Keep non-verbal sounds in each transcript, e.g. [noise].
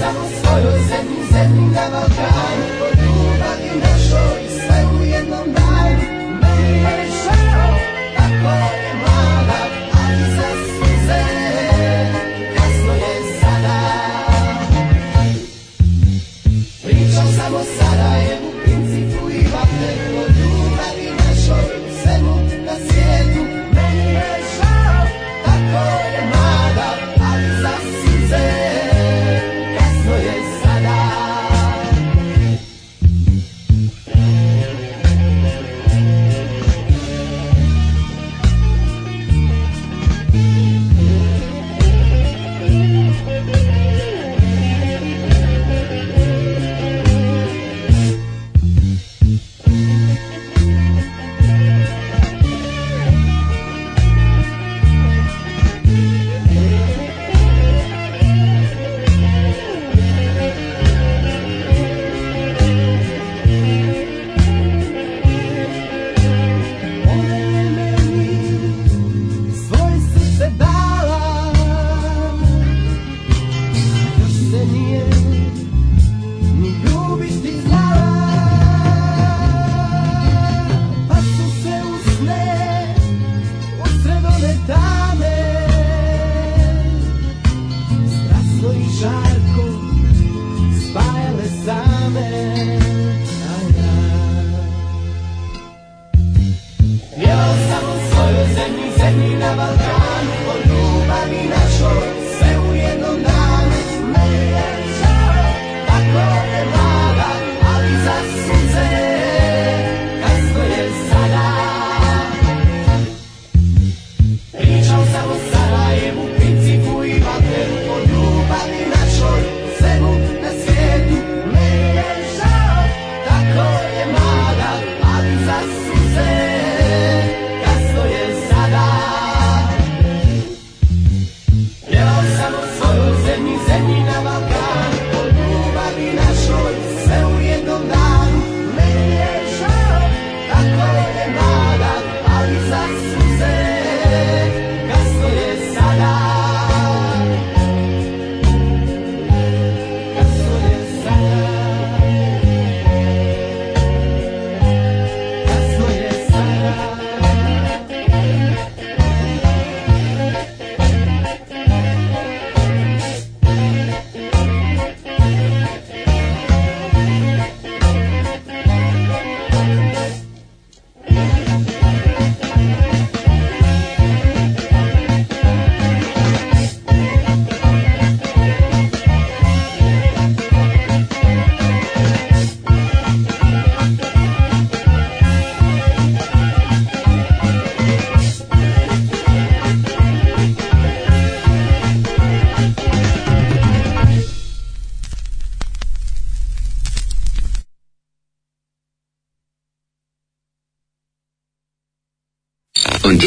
¡Vamos!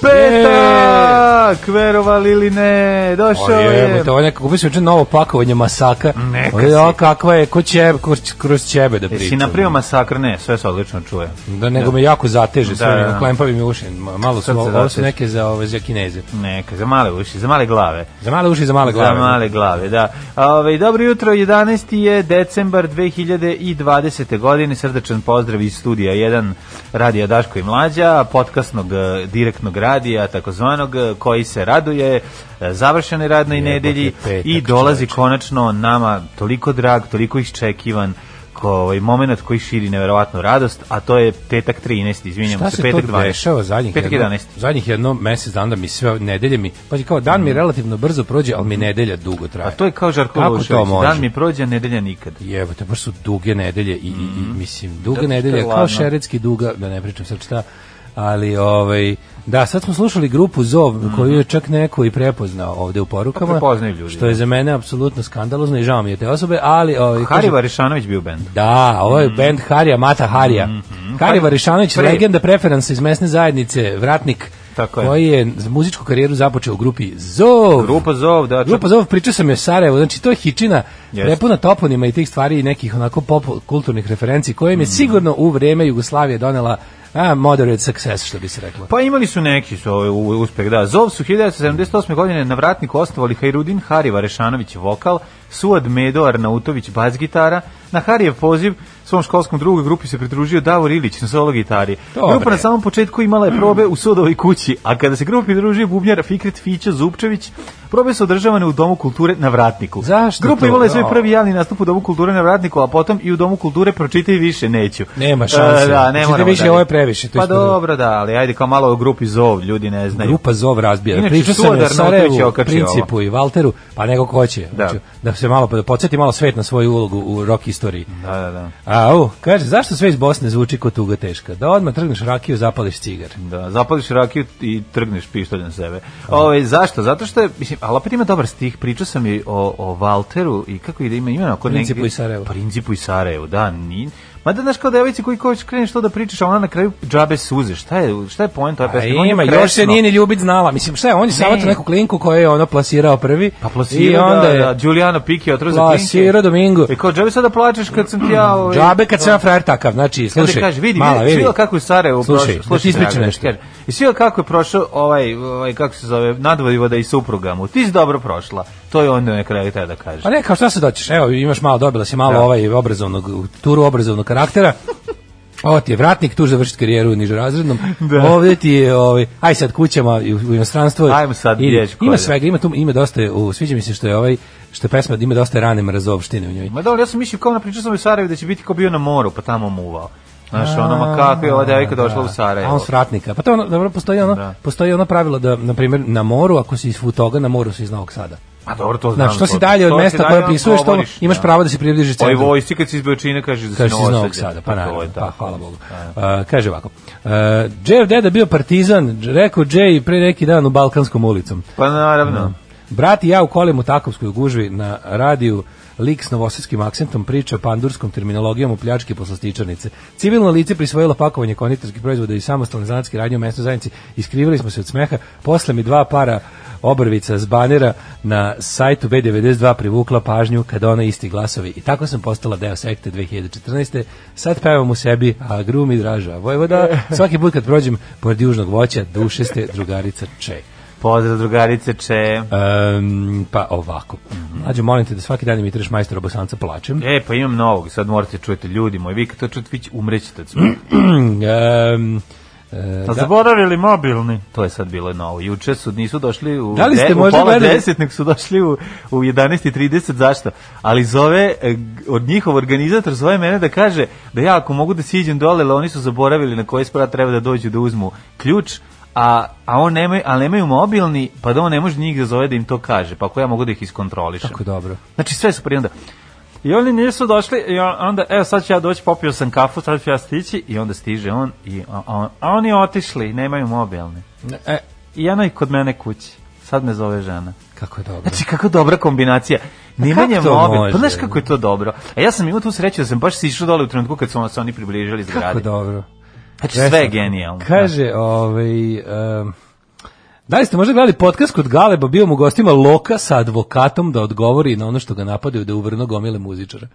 Beta. Yeah. čovjek, verovali ili ne, došao je. Je, to je nekako, kupio novo pakovanje masaka. Neka je, o, kakva je, ko će, kroz ćebe da priča. Jesi napravio masakr? Ne, sve se odlično čuje. Da, nego da. me jako zateže, da, sve da, klempavi mi uši, malo su, ovo su neke za, ove, za kineze. Neka, za male uši, za male glave. Za male uši, za male glave. Za da. male glave, da. Ove, dobro jutro, 11. je decembar 2020. godine, srdečan pozdrav iz studija 1 Radija Daško i Mlađa, podcastnog eh, direktnog radija, takozvanog, eh, koji koji se raduje e, završene radnoj nedelji i dolazi čoveče. konačno nama toliko drag, toliko iščekivan ovaj moment koji širi neverovatnu radost, a to je petak 13, izvinjavam se, petak 12. Šta se to dešava zadnjih, petak jedno, 11. zadnjih jedno mesec dana mi sve nedelje mi, pa kao dan mi mm. relativno brzo prođe, ali mi nedelja dugo traje. A to je kao Žarko Lušević, dan mi prođe, a nedelja nikad. Jevo, to baš su duge nedelje i, i, i mm. mislim, duge da, nedelje, kao šeretski duga, da ne pričam sad šta, ali ovaj da, sad smo slušali grupu Zov, koju je čak neko i prepoznao ovde u porukama. Pa ljudi. Što je da. za mene apsolutno skandalozno i žao mi je te osobe, ali... Ovaj, Hari Varišanović bio bend. Da, ovo je mm. bend Harija, Mata Harija. Mm -hmm. Hari pa- Varišanović, Pre... legenda preferansa iz mesne zajednice, vratnik tako je. koji je muzičku karijeru započeo u grupi Zov. Grupa Zov, da. Čak... Grupa Zov, pričao sam je o Sarajevo, znači to je hičina yes. prepuna toponima i tih stvari i nekih onako pop kulturnih referenci koje mi je mm. sigurno u vreme Jugoslavije donela A, moderate success, što bi se reklo. Pa imali su neki su ovaj uspeh, da. Zov su 1978. godine na vratniku osnovali Hajrudin Hariva Rešanović vokal, Suad Medo Arnautović bas gitara, na Harijev poziv svom školskom drugoj grupi se pridružio Davor Ilić na solo gitari. Dobre. Grupa na samom početku imala je probe u sudovoj kući, a kada se grupi pridružio bubnjar Fikret Fića Zupčević, probe su održavane u Domu kulture na Vratniku. Zašto Grupa to? imala je svoj prvi javni nastup u Domu kulture na Vratniku, a potom i u Domu kulture pročitaj više neću. Nema da, šanse. da, ne moramo više, da, ovo je previše. To pa dobro, da, ali ajde kao malo o grupi Zov, ljudi ne znaju. Grupa Zov razbija. Pričao sam o Sarajevu, Principu i Valteru, pa nego ko će. Da. Znači, da se malo, da podsjeti malo svet na svoju ulogu u rock istoriji. Da, da, da. Au, kaže, zašto sve iz Bosne zvuči kao tuga teška? Da odmah trgneš rakiju, zapališ cigar. Da, zapališ rakiju i trgneš pištolj na sebe. Ove, ovaj, zašto? Zato što je, mislim, ali opet ima dobar stih, pričao sam i o, o Valteru i kako ide ima imena. Principu Principu i Sarajevo. Principu i Sarajevo, da, ni, Mada znaš kao devojci koji koji kreneš to da pričaš, a ona na kraju džabe suze. Šta je, šta je point ove pesme? Ima, je još se nije ni ljubit znala. Mislim, šta je, on je savjeto neku klinku koju je ona plasirao prvi. Pa plasirao, i onda da, je, da, da, Giuliano Piki otroza klinke. Plasirao Domingo. I e, kao, džabe sada plačeš kad sam ti ja... Mm. Ovaj, džabe kad sam ja frajer takav, znači, slušaj. Kaže, vidi, mala, vidi, vidi. kako je Sarajevo prošao. Slušaj, znači, slušaj, da ti nešto. I sve kako je prošao ovaj, ovaj, kako se zove, nadvojivoda i supruga mu. Ti si dobro prošla. To je onda na kraju da kaže. Pa ne, kao šta se doćeš? Evo, imaš malo, dobila si malo da. ovaj obrazovnog, turu obrazovnog karaktera. Ovo ti je vratnik, tu završiti karijeru u razrednom. da. Ovdje ti je, ovaj, aj sad kućama u inostranstvu. Ajmo sad I, Ima svega, ima, tu, ima dosta, u, sviđa mi se što je ovaj, što je pesma, ima dosta rane mrazovštine u njoj. Ma dobro, ja sam mislio kao na priču sam u Sarajevu da će biti ko bio na moru, pa tamo muvao. Znaš, ono, ma kako je ova devojka došla u da. Sarajevo. A on vratnika. Pa to ono, dobro, postoji ono, da. postoji ono pravilo da, na primjer, na moru, ako si iz Futoga, na moru si iz Novog Sada. A dobro, to znam. Znači, što si dalje od mesta koje opisuješ, to imaš da. pravo da se približiš centru. Ovoj vojsci kad si iz Beočine kažeš da si Kaži Novog Sada. Pa, pa naravno, pa da. hvala Bogu. Uh, kaže ovako, uh, Jeff Deda bio partizan, rekao Jay pre neki dan u Balkanskom ulicom. Pa naravno. Um, brat i ja u kolem u Takovskoj gužvi na radiju lik s novosadskim akcentom priča pandurskom terminologijom o pljački poslastičarnice. Civilno lice prisvojilo pakovanje konitarskih proizvoda i samostalne zanatske radnje u mesnoj zajednici. Iskrivili smo se od smeha. Posle mi dva para obrvica z banera na sajtu B92 privukla pažnju kada ona isti glasovi. I tako sam postala deo sekte 2014. Sad pevam u sebi, a gru mi draža Vojvoda. [laughs] Svaki put kad prođem pored južnog voća, duše ste drugarica Čeh. Pozdrav drugarice Če. Um, pa ovako. Mhm. Mlađo, molim te da svaki dan imitraš majstora Bosanca plačem. E, pa imam novog, sad morate čujete ljudi moji, vi kad to čujete, vi umrećete. um, [clears throat] E, da, zaboravili mobilni. To je sad bilo novo. Juče su nisu došli u da li ste de, možda pola deset, su došli u, u 11.30, zašto? Ali zove, e, od njihov organizator zove mene da kaže da ja ako mogu da siđem dole, ali oni su zaboravili na koji sprat treba da dođu da uzmu ključ, a, a on nemaju, ali nemaju mobilni, pa da on ne može njih da zove da im to kaže, pa ako ja mogu da ih iskontrolišem. Tako dobro. Znači sve su prijedno I oni nisu došli i onda, e, sad ću ja doći, popio sam kafu, sad ću ja stići i onda stiže on i on, on, a oni otišli, nemaju mobilne. E. I jedno i kod mene kući. Sad me zove žena. Kako je dobro. Znači, kako dobra kombinacija. Nimanje mobil. Pa znaš kako je to dobro. A ja sam imao tu sreću da sam baš sišao dole u trenutku kad su nas oni približili zgradi. Kako dobro. Znači, sve je genijalno. Kaže, da. ovaj... Um, Da li ste možda gledali podcast kod Galeba, bio mu gostima Loka sa advokatom da odgovori na ono što ga napadaju da uvrno gomile muzičara.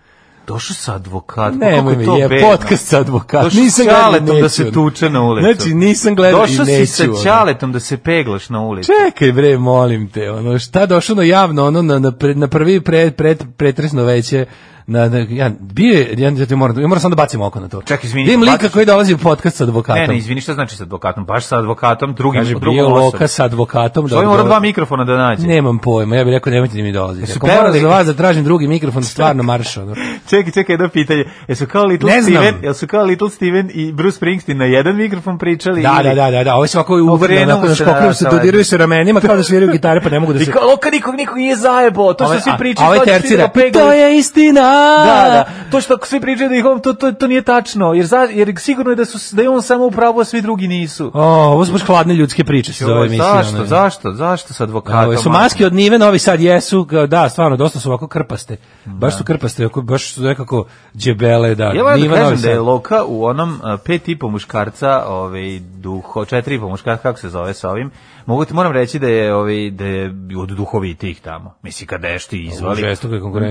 Došao sa advokatom. Ne, kako je to je bedno. podcast sa advokatom. Došao nisam sa čaletom da se tuče na ulicu. Znači, nisam gledao došao i neću. Došao si sa čaletom da se peglaš na ulicu. Čekaj, bre, molim te. Ono, šta došao na javno, ono, na, na, na prvi pred, pred, pretresno veće na, na ja bio je, ja, ja, moram, ja moram samo da bacim oko na to. Čekaj, izvini. Vidim lika koji dolazi u podkast sa advokatom. Ne, ne, izvini, šta znači sa advokatom? Baš sa advokatom, drugim, Kaže, drugom bio loka sa advokatom. Što da, mora dva mikrofona da nađe? Nemam pojma, ja bih rekao nemojte ni da mi dolazi Ako moram za vas da tražim drugi mikrofon, stvarno maršo. No. [laughs] čekaj, čekaj, jedno pitanje. Jesu kao Little Steven, jesu kao Little Steven i Bruce Springsteen na jedan mikrofon pričali? Da, da, da, da, da, ovo se ovako uvrne, onako da škopljaju se, dodiraju se ramenima kao da sviraju gitare, pa ne mogu da se... Kao, nikog, nikog nije zajebo, to što svi pričaju, da pa to je istina. Da, da. To što svi pričaju da ih to, to, to nije tačno, jer, za, jer sigurno je da, su, da je on samo upravo, a svi drugi nisu. O, ovo su baš hladne ljudske priče se zove emisija. Zašto, zašto, zašto sa advokatom? Ovo su maske od Nive, novi sad jesu, da, stvarno, dosta su ovako krpaste. Baš su da. krpaste, ovako, baš su nekako džebele, da. Ja vam da kažem da je Loka u onom e, pet i po muškarca, ovaj, duho, četiri i po muškarca, kako se zove sa ovim, Mogu ti moram reći da je ovaj da je od duhovitih tamo. Misi kad deš ti izvali.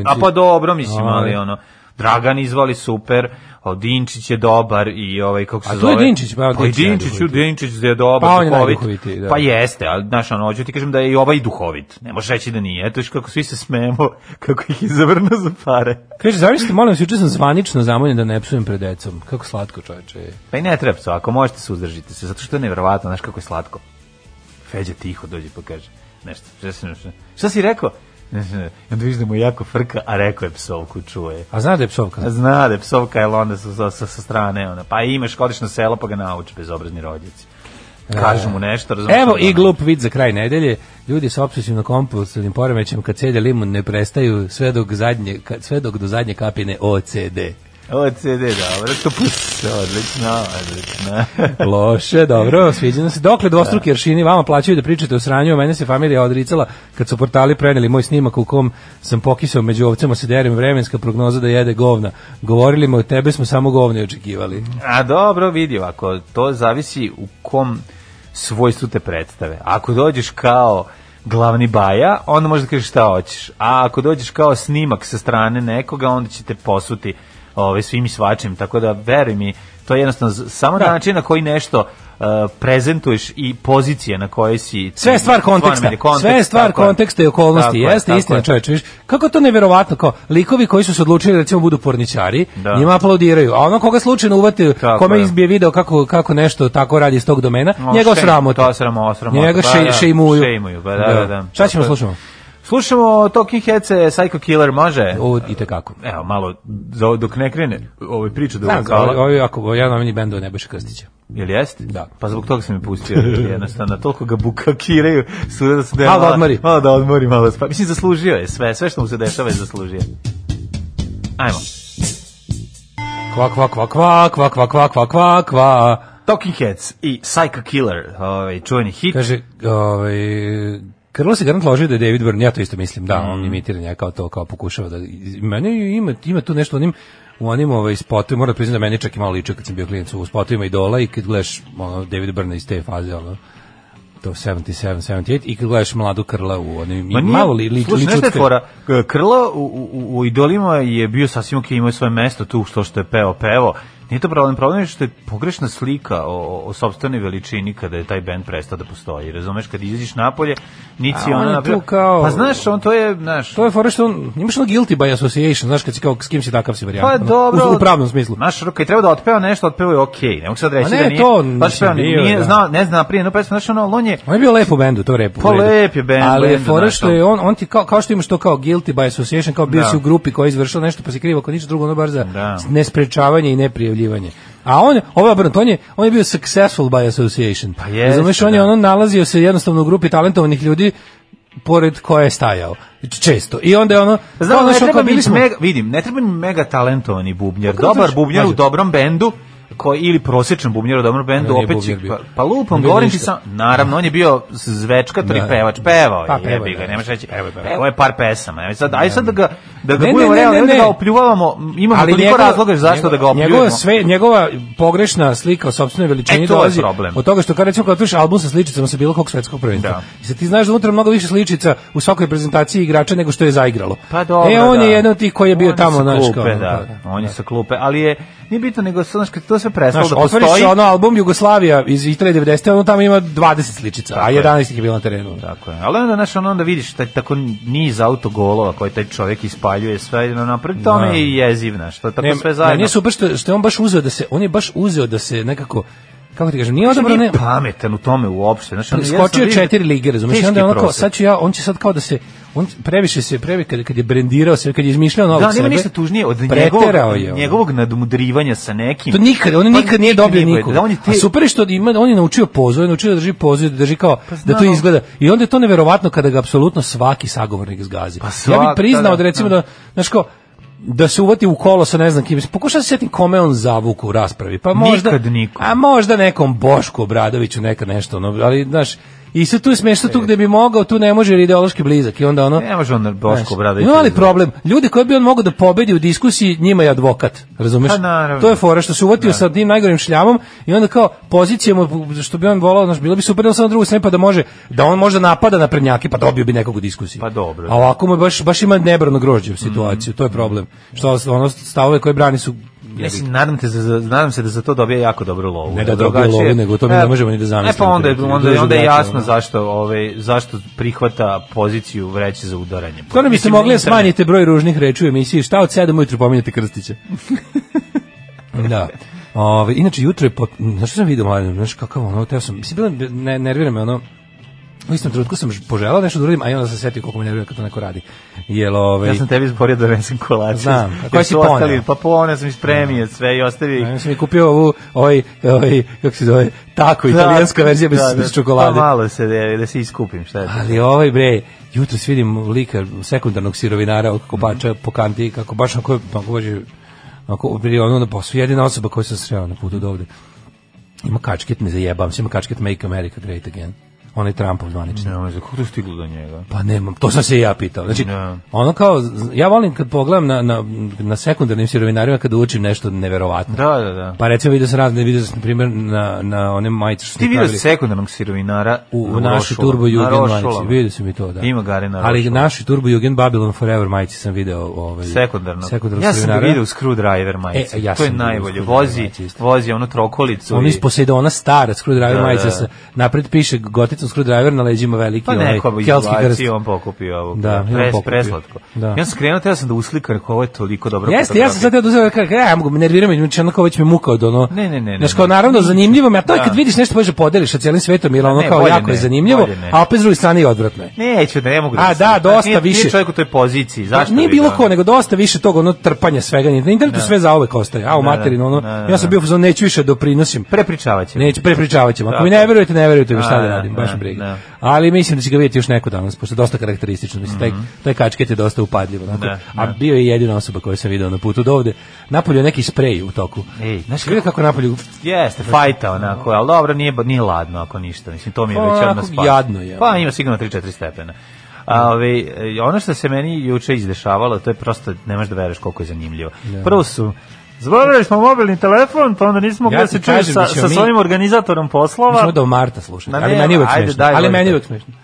A pa dobro mislim, ali ono Dragan izvali super, Odinčić je dobar i ovaj kako se zove. A to je Dinčić, pa Dinčić. Pa Dinčić, je Dinčić je dobar, pa duhovit. Je da. Pa jeste, al znaš, ono, hoću ti kažem da je i ovaj duhovit. Ne možeš reći da nije. Eto kako svi se smejemo [laughs] kako ih izavrnu za pare. Kaže, zavisite, molim se, juče sam zvanično zamoljen da ne psujem pred decom. Kako slatko, čoveče. Pa i ne treba, ako možete se uzdržite se, zato što je neverovatno, znaš kako je slatko. Feđa tiho dođe pa kaže nešto. Šta si rekao? [laughs] onda vidiš da mu jako frka, a rekao je psovku, čuje. A zna da je psovka? A zna da je psovka, jer onda sa, sa, sa strane, ona, pa imaš kodišno selo, pa ga nauči bezobrazni rodjaci. Kažu mu nešto, razumiješ. Evo i glup vid za kraj nedelje. Ljudi sa obsesivno kompulsivnim poremećajem kad cede limun ne prestaju sve dok zadnje sve dok do zadnje kapine OCD. OCD, dobro, to pus, odlično, odlično. [laughs] Loše, dobro, sviđa nam se. Dokle dvostruki da. aršini vama plaćaju da pričate o sranju, mene se familija odricala kad su portali preneli moj snimak u kom sam pokisao među ovcama se derim vremenska prognoza da jede govna. Govorili mi o tebe, smo samo govne očekivali. A dobro, vidi ovako, to zavisi u kom svojstvu te predstave. Ako dođeš kao glavni baja, onda možeš da kažeš šta hoćeš. A ako dođeš kao snimak sa strane nekoga, onda će te posuti ovaj, svim i svačim, tako da veruj mi, to je jednostavno samo da. način na koji nešto uh, prezentuješ i pozicije na koje si sve je stvar konteksta kontekst, sve je stvar konteksta i okolnosti tako jeste tako istina čoveče viš kako to neverovatno kao likovi koji su se odlučili recimo budu porničari da. njima aplaudiraju a ono koga slučajno uvati kome izbije video kako kako nešto tako radi iz tog domena no, njega sramota to sramota njega pa da, še, šeimuju šeimuju pa da da, da. da šta ćemo slušamo Slušamo Talking Heads, Psycho Killer, može? O, i tekako. Evo, malo, dok ne krene ovaj priču da Znam, ovo, ovo je jako, jedan omeni bend od Nebojša Krstića. Jel jeste? Da. Pa zbog toga sam je pustio, znači, jednostavno, toliko ga bukakiraju, su da se da malo, malo, odmori. malo da odmori, malo da spa. Mislim, zaslužio je sve, sve što mu se dešava je zaslužio. Ajmo. Kva, kva, kva, kva, kva, kva, kva, kva, kva, kva. Talking Heads i Psycho Killer, ovaj čuveni hit. Kaže, ovaj Krlo se garant loži da je David Byrne, ja to isto mislim, da, on mhm. imitira njega kao to, kao pokušava da... Mene ima, ima tu nešto onim, u onim ovaj, spotovima, moram priznati da meni čak i malo liče kad sam bio klijent u spotovima Idola i kad gledaš ono, David Byrne iz te faze, ono, to 77, 78 i kad gledaš mladu Krla u onim, Ma nije, malo li, li, slušaj, li, fora, Krla u, u, u Idolima je bio sasvim ok, imao svoje mesto tu što što je peo, pevo, Nije to problem, problem je što je pogrešna slika o, o sobstvenoj veličini kada je taj bend prestao da postoji. Razumeš, kad izađeš napolje, niti si ona... Je kao... Pa znaš, on to je, znaš... To je fora što on, imaš ono guilty by association, znaš, kad si kao, s kim si takav si varijant. Pa dobro. U, u pravnom smislu. Znaš, kad treba da otpeva nešto, otpeva je okej. Okay. Ne sad reći da ne, da nije... To, baš peo, nije, nije, da. znao, ne zna prije, no pa znaš, ono, on je... On je bio lep bendu, to repu. Pa lep je bend. Ali je fora što je on, on ti kao, kao što imaš to kao guilty by association, kao bio da. si u grupi koja je izvršila nešto, pa si krivo, ako ništa drugo, ono bar za da. nesprečavanje i neprijavljanje izrabljivanje. A on, ovo ovaj je on je, on je bio successful by association. Pa jeste, Zumeš, on je da. ono nalazio se jednostavno u grupi talentovanih ljudi pored koje je stajao često i onda je ono pa znam, ono ne treba bili mega, vidim ne treba mi mega talentovani bubnjar pa dobar bubnjar u dobrom bendu koji ili prosečan bubnjar u dobrom bendu ne, opet će, pa, pa lupom govorim ti sam naravno on je bio zvečkator i da, da. pevač pevao pa, je jebi ga da. nemaš reći pevao je par pesama aj sad aj sad da ga da ga budemo realni da ga opljuvavamo ima toliko razloga zašto da ga opljuvamo njegova sve njegova pogrešna slika o sopstvenoj veličini e, dolazi od toga što kad recimo kad tuš album sa sličicama sa bilo kog svetskog prvenstva da. i sad ti znaš da unutra mnogo više sličica u svakoj prezentaciji igrača nego što je zaigralo pa dobro, e on je jedan od tih koji je bio tamo kao, znači on je sa klupe ali je Nije bitno, nego znaš, kad to sve prestalo znaš, da postoji... Otvoriš ono album Jugoslavija iz Italije 90. ono tamo ima 20 sličica, tako a 11 je, je bilo na terenu. Tako je. Ali onda, znaš, onda vidiš taj, tako niz autogolova koje taj čovjek ispaljuje sve, no, napred, to da. je i jeziv, znaš, to tako ne, sve zajedno. Ne, nije super što, što je on baš uzeo da se, on je baš uzeo da se nekako kako ti kažem, nije odabrao ne pametan u tome uopšte. Znači on skočio je četiri lige, razumeš? Onda on sad ću ja, on će sad kao da se on previše se previ kad kad je brendirao se, kad je izmišljao novo. Da, nema ništa tužnije od njegovog je, njegovog nadmudrivanja sa nekim. To nikad, on pa nikad nije dobio nikog. Da, on je te... A super je što ima, on je naučio pozu, naučio da drži pozu, da drži kao pa, da to izgleda. I onda je to neverovatno kada ga apsolutno svaki sagovornik zgazi. Pa, svak, ja bih priznao da, da, da, recimo da, da znaš kao, da se uvati u kolo sa ne znam kim. Pokušam se sjetiti kome on zavuku u raspravi. Pa možda, Nikad niko. A možda nekom Bošku Obradoviću neka nešto, ono, ali znaš, I sad tu je smešno tu gde bi mogao, tu ne može jer ideološki blizak i onda ono... Ne može on Boško Obradović. Ima li da- problem? Ljudi koji bi on mogao da pobedi u diskusiji, njima je advokat, razumeš? Pa, to je fora što se uvatio da. sa tim najgorim šljamom i onda kao pozicija mu, što bi on volao, znaš, bilo bi super da on samo drugu stranu pa da može, da on možda napada na prednjake, pa dobio bi nekog u diskusiji. Pa dobro. A ovako mu baš, baš ima nebrano grožđe u situaciju, mm. to je problem. Što ono stavove koje brani su Mislim, nadam, te za, nadam se da za to dobija jako dobro lovu. Ne da dobija lovu, nego to mi ne e, možemo ni da e, pa zamislimo. Ne, pa onda, onda, onda je jasno zašto, ovaj, zašto prihvata poziciju vreće za udaranje. To nam biste mogli smanjite broj ružnih reči u emisiji. Šta od 7 ujutru pominjate Krstića? [laughs] da. Ove, ovaj, inače, jutro je... Pot... Znaš što sam vidio, mladen? Znaš kakav ono, teo sam... Mislim, bilo, ne, nervira me ono u istom trenutku sam poželao nešto da uradim, a i onda sam setio koliko me nervira kad to neko radi. Jel, ovaj... Ja sam tebi izborio da donesem kolače. Znam. A si poneo? Ostali, pa poneo sam iz premije sve i ostavio. Ja sam i kupio ovu, ovaj, ovaj, kako se zove, tako, da, italijanska da, verzija bez, da, bez da. Pa čokolade. Pa malo se, da, da se iskupim, šta je Ali ovaj, bre, jutro vidim lika sekundarnog sirovinara od kopača mhm. po kanti, kako baš onako, onako baš, onako, ono, posao, jedina osoba koju sam sreo na putu do ovde. Ima kačket, ne zajebam se, ima kačket Make America Great Again onaj Trumpov zvanični. Ne, za kako to stiglo do njega? Pa nemam, to sam se i ja pitao. Znači, ne. Da. ono kao, ja volim kad pogledam na, na, na sekundarnim sirovinarima kada učim nešto neverovatno. Da, da, da. Pa recimo vidio sam razne, vidio sam na primer na, na one majice što Ti vidio sekundarnog sirovinara u, u naši Turbo Jugend majici, vidio sam i to, da. Ima ga na Ali naši Turbo Jugend Babylon Forever majici sam video. Ovaj, sekundarno. sekundarno ja sam ga vidio u Screwdriver majici, e, ja to je najbolje. Vozi, majici, vozi onu trokolicu. On i... iz Poseidona stara Screwdriver da, majica, da, da. napred piše gotic četvrtom screwdriver na leđima veliki pa ovaj neko ovaj, kelski krst. on pokupio ovog. Da, da Pres, pokupio. preslatko. Da. Ja sam skrenuo, teo sam da uslikam, ovo je toliko dobro. Jeste, ja sam sad teo da uzeo, kako, ja mogu, me nervira me, znači onako već me muka od ono. Ne, ne, ne. ne, kao naravno, zanimljivo me, a to je kad da. vidiš nešto pože da podeliš sa celim svetom, jer ono kao jako je zanimljivo, a opet s druge je odvratno. Neću, da ne mogu da A da, dosta više. čovjek u toj poziciji, pa zašto? Nije bilo ko, nego dosta više tog ono trpanja svega, na internetu sve za ove kostaje. a u materinu ono, ja sam bio, neću više doprinosim. Prepričavaćemo. Neću, prepričavaćemo. Ako mi ne verujete, ne verujete, šta da radim, baš baš da, briga. Da. Ali mislim da će ga vidjeti još neko danas, pošto je dosta karakteristično. Mislim, taj, mhm. taj kačket je dosta upadljivo. Onako. Ne, da, A bio je jedina osoba koju sam video na putu do ovde. Napolju je neki sprej u toku. Ej, znaš kako, kako napolju... Jeste, fajta onako, ali dobro, nije, nije ladno ako ništa. Mislim, to mi je pa, već odmah spavno. Jadno je. Pa ima sigurno 3-4 stepena. A, ove, ono što se meni juče izdešavalo, to je prosto, nemaš da veruješ koliko je zanimljivo. Prvo su Zaboravili smo mobilni telefon, pa onda nismo ja da se čuli sa, da sa mi, svojim organizatorom poslova. Mi smo do marta slušati, ali meni je smešno. Ali meni je smešno.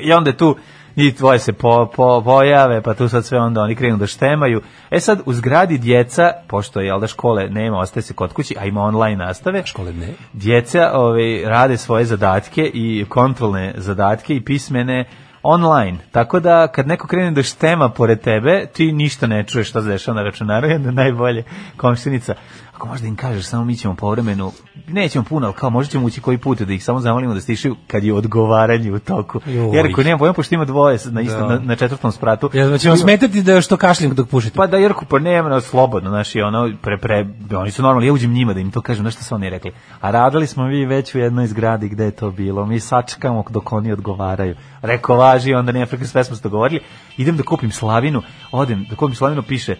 I onda tu i tvoje se po, po, pojave, pa tu sad sve onda oni krenu da štemaju. E sad, u zgradi djeca, pošto je, da škole nema, ostaje se kod kući, a ima online nastave. Škole ne. Djeca ove, ovaj, rade svoje zadatke i kontrolne zadatke i pismene online. Tako da kad neko krene da štema pored tebe, ti ništa ne čuješ šta se dešava na računaru, [laughs] jedna najbolje komšinica ako možda im kažeš, samo mi ćemo povremeno, nećemo puno, ali kao možda ćemo ući koji put da ih samo zamolimo da stišaju kad je odgovaranje u toku. Joj. Jer ako nemam pojma, pošto ima dvoje na, istom, da. na, na četvrtom spratu. Ja, znači, smetati da što kašljim dok pušite. Pa da, Jerku, pa nema no, slobodno, znaš, i ono, pre, pre, oni su normalni, ja uđem njima da im to kažem, nešto što su oni rekli. A radili smo vi već u jednoj zgradi gde je to bilo, mi sačekamo dok oni odgovaraju. Rekao, važi, onda nema, sve smo se dogovorili, idem da kupim slavinu, odem, da kupim slavinu, piše,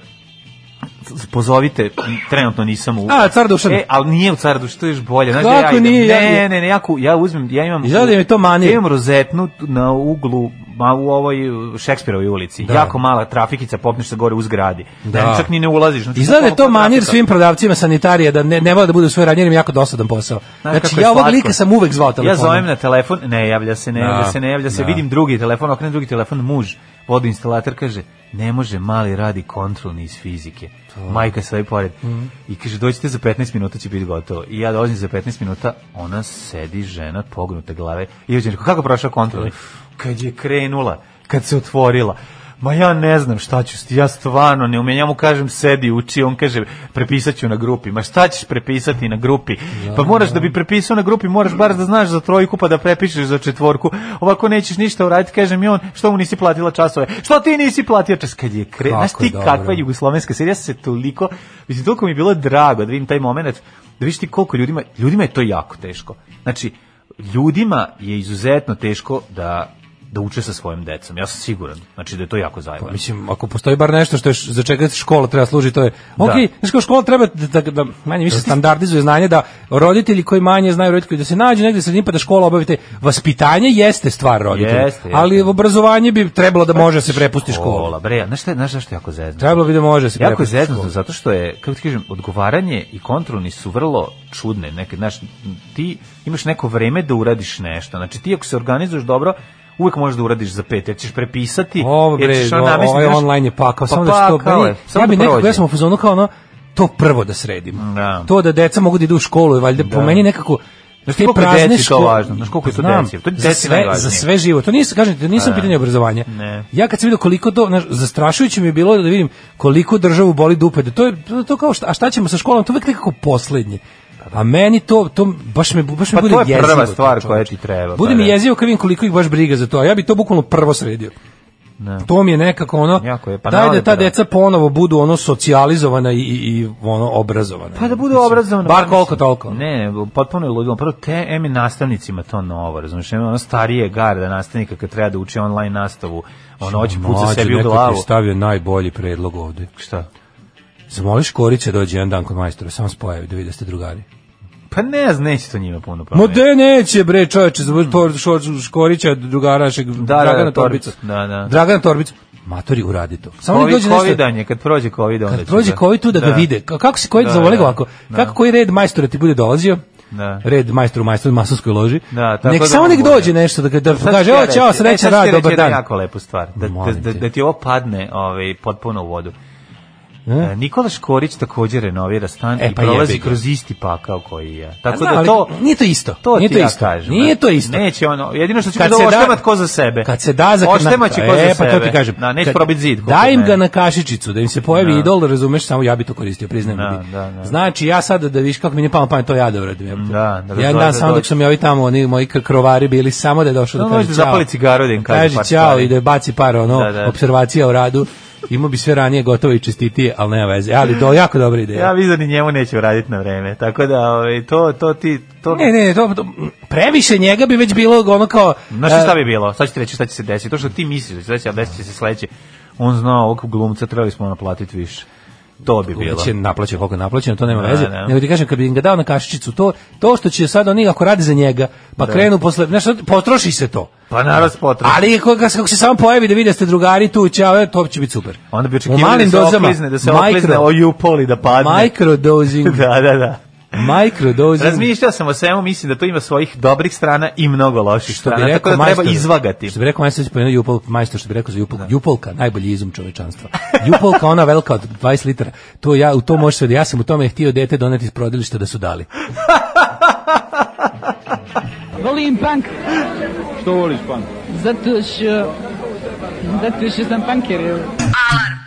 pozovite, trenutno nisam u... A, car Dušan. E, ali nije u car Dušan, to je još bolje. Da kako znači, ja nije? Ne, ne, ne, ja, ku, ja uzmem, ja imam... Izgleda mi to manije. Ja imam rozetnu na uglu ma u ovoj Šekspirovoj ulici. Da. Jako mala trafikica, popneš se gore u zgradi. Da. Ne, čak ni ne ulaziš. Znači, Izgleda da je to manjer svim prodavcima sanitarije da ne, ne vole da budu svoj ranjer, im jako dosadan posao. Znači, znači ja ovog lika sam uvek zvao telefonom. Ja zovem na telefon, ne javlja se, ne da. javlja se, ne javlja se, da. vidim drugi telefon, okrenem drugi telefon, muž, vodoinstalater kaže, ne može mali radi kontrolni iz fizike majka sve pored. Mm. I kaže, dođite za 15 minuta će biti gotovo. I ja dolazim za 15 minuta, ona sedi, žena, pognute glave. I joj kako prošao kontrola? Kad je krenula, kad se otvorila Ma ja ne znam šta ću, ja stvarno ne umijem, ja mu kažem sedi, uči, on kaže prepisaću na grupi. Ma šta ćeš prepisati na grupi? Ja, da, pa moraš da. da bi prepisao na grupi, moraš bar da znaš za trojku pa da prepišeš za četvorku. Ovako nećeš ništa uraditi, kaže mi on, što mu nisi platila časove? Što ti nisi platio čas kad je kre? Znaš ti dobro. kakva jugoslovenska serija se toliko, mislim toliko mi je bilo drago da vidim taj momenat, da vidiš ti koliko ljudima, ljudima je to jako teško. Znači, ljudima je izuzetno teško da da uče sa svojim decom. Ja sam siguran. Znači da je to jako pa zajebano. Pa, mislim, ako postoji bar nešto što je za čega škola treba služiti, to je da. OK, okay, znači škola treba da, da, da manje više standardizuje znanje da roditelji koji manje znaju roditelji da se nađu negde sredin pa da škola obavite vaspitanje jeste stvar roditelja. Jeste, jeste. Ali obrazovanje bi trebalo da pa može pa, se prepusti škola. škola. Bre, znaš šta, znaš šta jako zezno. Trebalo bi da može se jako prepusti. Jako zato što je kako ti kažem odgovaranje i kontrolni su vrlo čudne. Neke, znaš, ti imaš neko vreme da uradiš nešto. Znači ti ako se organizuješ dobro, uvek možeš da uradiš za pet, jer ćeš prepisati, Ovo, bre, jer ćeš ono namestiti. Ovaj online je pakao, pa samo pa, da što... Kao, meni, samo ja bi da nekako, ja sam u fazonu kao ono, to prvo da sredim. Da. To da deca mogu da idu u školu, da. je valjda da. po meni nekako... Znaš ti prazne škole, to važno. Znaš koliko je to deci? To je za sve, za sve život. To nisam kažem, to nisam pitanje obrazovanja. Ne. Ja kad sam video koliko to, znaš, zastrašujuće mi je bilo da vidim koliko državu boli dupe. Da to je to, to kao šta, a šta ćemo sa školom? To je uvek nekako poslednje. A meni to, to baš me, baš me pa bude jezivo. Pa to je jezivo, prva stvar koja ti treba. Bude pa, mi jezivo krivim koliko ih baš briga za to, a ja bi to bukvalno prvo sredio. Ne. To mi je nekako ono, jako je, pa daj da ta da. deca ponovo budu ono socijalizovana i, i ono obrazovana. Pa da budu mislim, obrazovana. Bar koliko toliko. Ne, ne, potpuno je ludilo. Prvo, te emi nastavnicima to novo, razumiješ, ono starije garda nastavnika kad treba da uči online nastavu, ono oči puca sebi u glavu. Mlađe, stavio najbolji predlog ovde. Šta? Zamoli Korića da dođe jedan dan kod majstora, samo spojavi, da vidi da ste drugari. Pa ne, neće to njima puno pa. Ma de neće bre, čoveče, za mm. Škorića drugara našeg da, Dragana da, da Torbica. Da, da. Dragana Torbica. Matori uradi to. Samo COVID, dođe nešto. Covidanje, kad prođe Covid onda. Kad prođe Covid tu da, da, ga vide. Kako se Covid da, zavoli da, ovako? Kako koji red majstora ti bude dolazio? Da. Red majstor u majstor masonskoj loži. Da, tako nek da samo nek dođe nešto da da pa kaže hoće, čao, srećan e, rad, dobar dan. Jako lepu stvar. Da, da, da ti ovo padne, ovaj potpuno u vodu. E? e? Nikola Škorić takođe renovira stan e, i pa prolazi jebiga. kroz isti pakao koji je. Tako Zna, da to ali, nije to isto. To nije to ja isto. Kažem, nije to e, isto. Neće ono, jedino što će kad da oštemat ko za sebe. Kad se da za kad oštemaće ko za e, sebe. Pa to ti kažem. Na, neće probiti zid. Da im ga na kašičicu da im se pojavi na. Da. idol, da razumeš, samo ja bih to koristio, priznajem. Na, da, da, da. Znači ja sada da viš kako mi ne pam pamet to ja da uradim. Da, da, ja dan samo dok sam ja i tamo oni moji krovari bili samo da je došao da kaže. Zapali cigaru da im kaže. Kaže i da baci par ono observacija u radu Imao bi sve ranije gotovo i čestitije, ali nema veze. Ali do jako dobra ideja. Ja vidim da njemu neće uraditi na vreme. Tako da ovaj to to ti to Ne, ne, ne to, to previše njega bi već bilo ono kao Na šta, šta e, bi bilo? Sad ću reći šta će se desiti. To što ti misliš da će se desiti, a desit će se sledeće. On zna ovog glumca, trebali smo naplatiti više to bi bilo. Će naplaćen koliko je naplaćeno, to nema da, veze. Da. Nego ti kažem kad bi im ga dao na kašičicu to, to što će sad oni ako radi za njega, pa da. krenu posle, nešto potroši se to. Pa narod da potroši. Ali ako ga kako se samo pojavi da vide ste drugari tu, čao, e, to će biti super. Onda bi očekivali da se dozama, oklizne, da se oklizne, mikro, oklizne, da padne. Microdosing. [laughs] da, da, da. Microdozing. Razmišljao sam o svemu, mislim da to ima svojih dobrih strana i mnogo loših što strana, bi rekao, tako da treba majstor, izvagati. Što bi rekao majstor, spomenuo Jupol, majstor, što bi rekao za Jupol, da. Jupolka, najbolji izum čovečanstva. Jupolka, ona velika od 20 litara, to ja, u to može se, ja sam u tome htio dete doneti iz prodilišta da su dali. [laughs] Volim punk. Što voliš punk? Zato što, zato što sam punker. Alarm.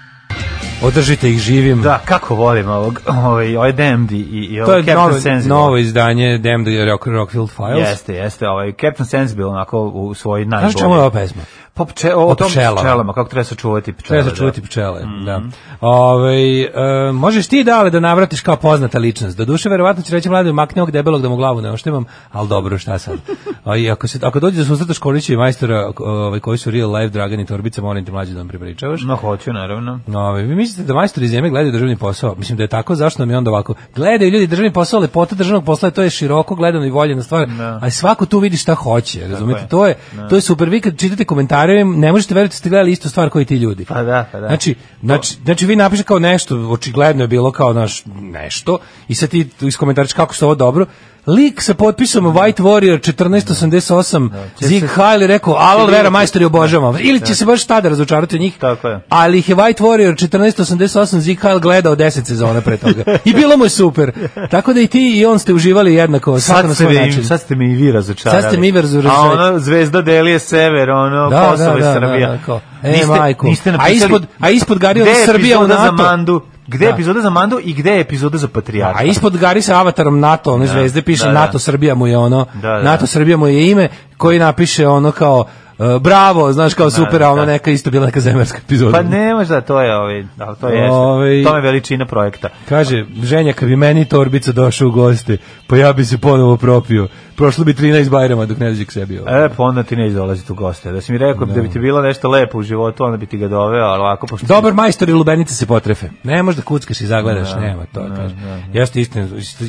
Održite ih živim. Da, kako volim ovog, ovaj, ovaj DMD i, i ovaj Captain novo, Sensible. novo izdanje DMD d-a Rock, Rockfield Files. Jeste, jeste, ovaj Captain Sensible onako u svoj najbolji. Znaš čemu je ova pesma? Pa pče, o, o tom pčelama. pčelama, kako treba sačuvati pčele. Treba da. sačuvati mhm. da. pčele, mm -hmm. da. Ove, ovaj, e, možeš ti, dale, da navratiš kao poznata ličnost. Do duše, verovatno će reći mlade, makne ovog debelog da mu glavu ne oštemam, ali dobro, šta sad. [laughs] A, i ako, se, ako dođe da susretaš Kolića i majstora ove, ovaj, koji su real life Dragan i Torbica, molim te mlađe da vam pripričavaš. No, hoću, naravno. Ove, ovaj, vi mislite da majstori iz zemlje gledaju državni posao? Mislim da je tako, zašto nam je onda ovako? Gledaju ljudi državni posao, lepota državnog posla, to je široko gledano i voljena stvar, no. Da. ali svako tu vidi šta hoće, razumete? To je, no. Da. to je super, vi kad čitate komentare Karevijem, ne možete verovati da ste gledali isto stvar koji ti ljudi. Pa da, pa da. Znači, znači, znači vi napišete kao nešto, očigledno je bilo kao naš nešto, i sad ti iskomentariš kako se ovo dobro, Lik sa potpisom da. White Warrior 1488 da, Zig Heil rekao Alal Vera majstori obožavam. Ili će se baš tada razočarati od njih. Tako je. Ali ih je White Warrior 1488 Zig Heil gledao 10 sezona pre toga. I bilo mu je super. Tako da i ti i on ste uživali jednako. Sad, na svoj način. sad ste mi i vi razočarali. Sad ste mi i vi razočarali. A ono zvezda delije sever, ono da, Kosovo da, da, i Srbija. Da, da, da, E, niste, majko. Niste napisali, a ispod, a ispod Gario Srbija u NATO. Za mandu? Gde je da. epizoda za Mando i gde je epizoda za Patrijarha? A ispod Gari sa avatarom NATO, one da. zvezde, piše da, NATO Srbija mu je ono, NATO Srbija mu je ime, koji napiše ono kao E, bravo, znaš kao super, da, a ono neka isto bila neka zemarska epizoda. Pa ne možda, to je ovaj, da, to je, ovaj, to je veličina projekta. Kaže, ženja, kad bi meni torbica došao u goste, pa ja bi se ponovo propio. Prošlo bi 13 bajrama dok ne dođe k sebi. Ovaj. E, pa onda ti ne dolaziti tu goste. Da si mi rekao da. da bi ti da. bilo nešto lepo u životu, onda bi ti ga doveo, ali ovako pošto... Dobar majstor i lubenice se potrefe. Ne možeš da kuckaš i zagledaš, da, nema to. Da, kaže. Da, da. Jeste istina.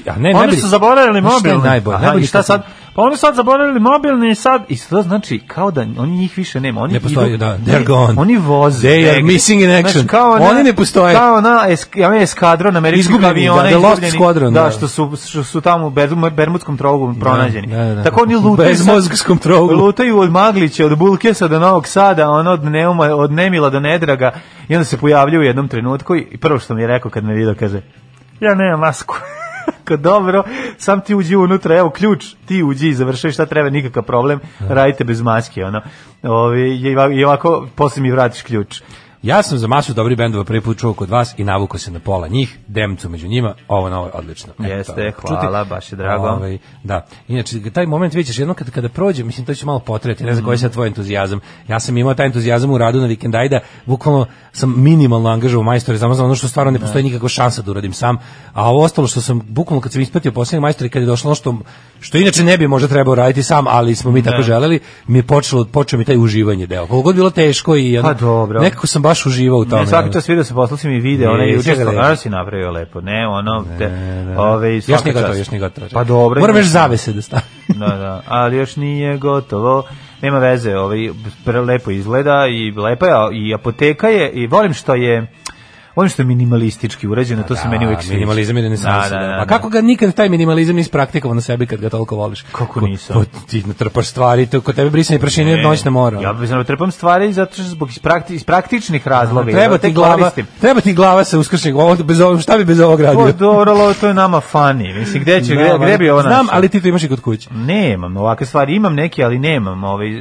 A ne, ne, ne, su ne, ne, ne, ne, ne, ne, ne, ne, ne, ne, Pa oni sad zaboravili mobilni sad i sad znači kao da oni njih više nema. Oni ne postoje, idu, da. They're gone. Oni voze. They are missing in action. Znači, kao oni ne postoje. Kao na esk, ja eskadron američkih da, aviona da, the lost squadron, da, da, što su što su tamo u Bermudskom trougu da, pronađeni. Da, da, da. Tako oni lutaju Bermudskom trougu. Lutaju od Maglića, od Bulkesa do Novog Sada, ono od Neuma, od Nemila do Nedraga i onda se pojavljuje u jednom trenutku i prvo što mi je rekao kad me video kaže ja nemam masku jako dobro, sam ti uđi unutra, evo ključ, ti uđi i završaj šta treba, nikakav problem, radite bez maske, ono. Ovi, i ovako, posle mi vratiš ključ. Ja sam za masu dobrih bendova prvi put čuo kod vas i navukao se na pola njih, demcu među njima, ovo na ovo je odlično. Jeste, to, hvala, čuti. baš je drago. Ove, ovaj, da, inače, taj moment vidjet ćeš jedno kada, kada prođe, mislim, to će malo potrebiti, ne znam mm. koji je sad tvoj entuzijazam. Ja sam imao taj entuzijazam u radu na Vikendajda, bukvalno sam minimalno angažovao majstore, znam, znam ono što stvarno ne da. postoji nikakva šansa da uradim sam, a ovo ostalo što sam bukvalno kad sam ispratio poslednjeg majstora i kad je došlo ono što, što inače ne bi možda trebao raditi sam, ali smo mi tako da. želeli, mi je počelo, počeo mi taj uživanje deo. Koliko god bilo teško i pa ono, pa, dobro. nekako sam baš baš uživao u tome. Ne, svaki čas video se poslao si mi video, ona je juče stvarno si napravio lepo. Ne, ono te ove još nije gotovo, još nije gotovo. Pa dobro. Moram još zavese da stavim. [laughs] Da, da, ali još nije gotovo nema veze, ovaj lepo izgleda i lepa je i apoteka je i volim što je ono što je minimalistički urađeno, to pa da, se meni uvek sviđa. Minimalizam je da ne da, da, da, A da. kako ga nikad taj minimalizam nisi praktikovao na sebi kad ga toliko voliš? Kako nisam? Ko, ti natrpaš stvari, to kod tebe brisanje prašine pršine noć noćna mora. Ja bi znači trpam stvari zato što zbog iz, iz praktičnih razloga. Aha, treba da, ti glava, koristim. treba ti glava sa uskršnjeg, ovo bez ovog, šta bi bez ovog radio? O, dobro, lo, to je nama fani. Mislim gde će, gde, gde bi ona? Znam, ali ti to imaš i kod kuće. Nemam, ovakve stvari imam neke, ali nemam, ovaj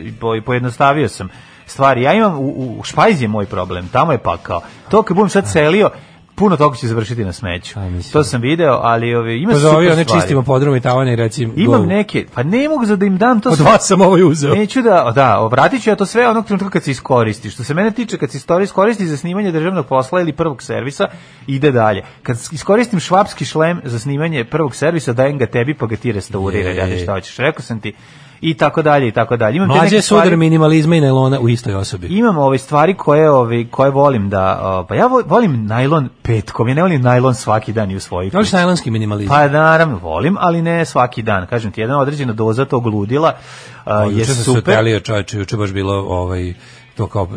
pojednostavio sam stvari. Ja imam, u, u Špajzi je moj problem, tamo je pakao. To kad budem sad da. selio, puno toga će završiti na smeću. Aj, to sam video, ali ove ima pa super one stvari. čistimo podrume i tavane i reci Imam neke, pa ne mogu za da im dam to. Od vas sam ovo ovaj uzeo. Neću da, da, obratit ću ja to sve onog trenutka kad se iskoristi. Što se mene tiče, kad se istorija iskoristi za snimanje državnog posla ili prvog servisa, ide dalje. Kad iskoristim švapski šlem za snimanje prvog servisa, dajem ga tebi pa ga ti restauriraj, ja šta hoćeš. Rekao sam ti, i tako dalje i tako dalje. Imam Mlađe su stvari... minimalizma i najlona u istoj osobi. Imam ove stvari koje ove koje volim da o, pa ja volim najlon petkom, ja ne volim najlon svaki dan i u svojih. Voliš najlonski minimalizam? Pa naravno volim, ali ne svaki dan. Kažem ti, jedna određena doza tog ludila a, pa, je super. Juče se telio čovječe, juče baš bilo ovaj to kao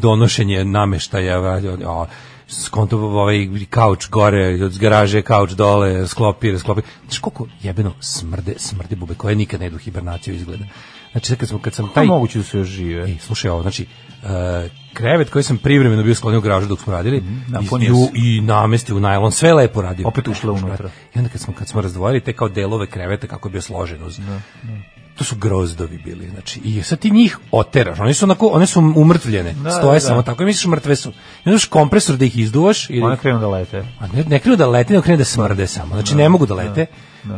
donošenje nameštaja, a, skonto ovaj kauč gore, od garaže kauč dole, sklopi, rasklopi. Znaš koliko jebeno smrde, smrde bube koje nikad ne idu hibernaciju izgleda. Znači kad sam kad sam taj moguće da se još žive. Ej, slušaj ovo, znači uh, krevet koji sam privremeno bio sklonio u garažu dok smo radili mm, i, i, namestio u najlon, sve lepo radio. Opet ušlo unutra. I onda kad smo kad smo razdvojili te kao delove kreveta kako je bio složen uz. Ne, da, ne da to su grozdovi bili, znači, i sad ti njih oteraš, oni su, onako, one su umrtvljene, da, da stoje da, samo da. tako, i misliš mrtve su. I onda kompresor da ih izduvaš. I... Da one krenu da lete. A ne, ne krenu da lete, nego krenu da smrde samo, znači da, ne mogu da lete.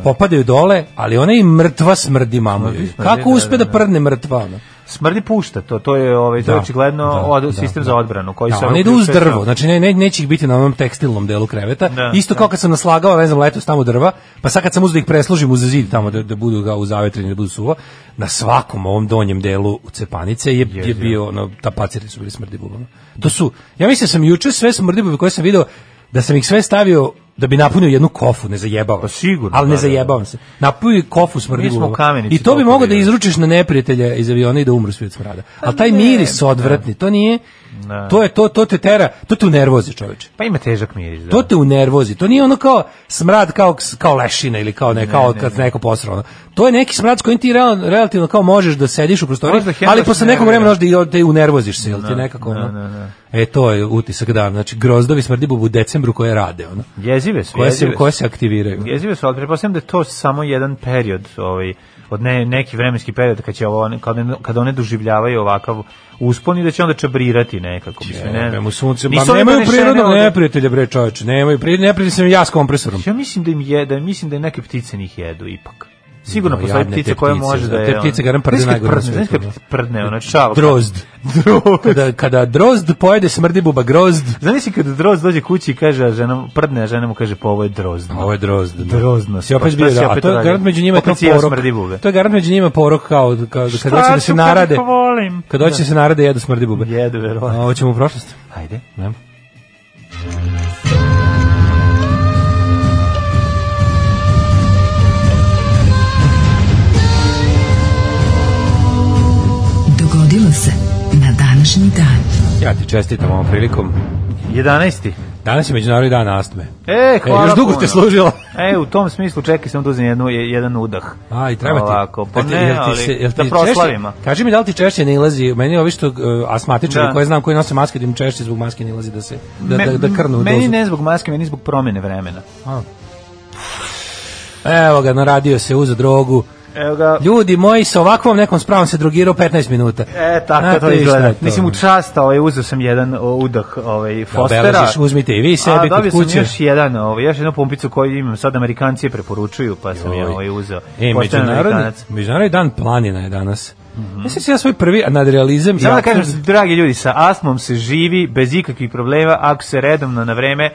Popadaju dole, ali ona i mrtva smrdi mamo Kako uspe da prdne mrtva? Ona? Smrdi pušta, to to je ovaj to da, je očigledno da, od, da, sistem da, za odbranu koji da, se on ide uz drvo. Znači ne, ne neće ih biti na onom tekstilnom delu kreveta. Da, Isto da. kao kad sam naslagao, vezam znam, letos tamo drva, pa sad kad sam uzeo da ih presložim uz zid tamo da, da budu ga u zavetreni, da budu suvo na svakom ovom donjem delu u cepanice je, je, je bio ono tapaciri su bili smrdi bubama. To su ja mislim da sam juče sve smrdi bubove koje sam video da sam ih sve stavio da bi napunio jednu kofu, ne zajebavam. Pa sigurno. Ali ne da, da, da. zajebavam se. Napunio kofu smrdljivu. I to bi mogao da izručiš na neprijatelje iz aviona i da umru svi od smrada. Pa Ali taj miris odvratni, da. to nije Ne. Da. To je to, to te tera, to te u nervozi, čoveče. Pa ima težak miris, da. To te u nervozi. To nije ono kao smrad kao kao lešina ili kao ne, ne kao ne, kad ne. neko posrao. To je neki smrad koji ti real, relativno kao možeš da sediš u prostoriji, ali posle nekog vremena možda i da unervoziš se, jel ti da, nekako da, ono. E to je utisak da, Znači grozdovi smrdi bubu u decembru koje rade, ono. Jezive su, koje jezive se, koje se aktiviraju. Jezive su, ali pretpostavljam da je to samo jedan period, ovaj od ne, neki vremenski period kad će ovo kad, kad one doživljavaju ovakav uspon i da će onda čabrirati nekako mislim ne znam. sunce ba, nemaju prirodnog neprijatelja bre čoveče, nemaju prirodnog neprijatelja sa ja s kompresorom. Ja mislim da im jede, mislim da neke ptice njih jedu ipak sigurno no, postoji ptica koja može da, da je... Te ptice garam prdne najgore prdne, prdne, ona čava. Drozd. [laughs] drozd. Kada, kada drozd pojede smrdi buba grozd. Znaš si kada drozd dođe kući i kaže, a žena, prdne, a žena mu kaže, pa ovo je drozd. Ovo je drozdno. Da. Drozdno. Si opet pa bio, da, a to je garant među njima to porok. To je garant među njima porok kao, kao kad hoće da se da narade. Kad hoće da se narade, jedu smrdi bube. Jedu, verovatno. Hoćemo u prošlost. Ajde. Nemo. današnji dan. Ja ti čestitam ovom prilikom. 11. Danas je međunarodni dan astme. E, hvala e, još dugo te služila. e, u tom smislu čekaj sam da uzmem jednu, jedan udah. A, i treba ti. Ovako, pa da ne, jel ti se, jel da ti da proslavimo. Češće, kaži mi da li ti češće ne ilazi, meni je ovi što uh, asmatičari da. koje znam koji nose maske, da im češće zbog maske ne ilazi da se, da, me, da, da krnu. Meni dozu. ne zbog maske, meni zbog promene vremena. A. Evo ga, naradio se, uza drogu, Evo ga. Ljudi moji, sa ovakvom nekom spravom se drogirao 15 minuta. E, tako Znate to izgleda. To. Mislim, u čast, ovaj, uzeo sam jedan udah ovaj, da, Fostera. Da, uzmite i vi sebi kod kuće. Dobio sam još jedan, ovaj, još jednu pumpicu koju imam, sad Amerikanci je preporučuju, pa sam Joj. ja ovaj, uzeo. E, međunarodni, međunarodni dan planina je danas. Mm -hmm. Mislim se ja svoj prvi nadrealizam. Samo da kažem, dragi ljudi, sa astmom se živi bez ikakvih problema, ako se redovno na vreme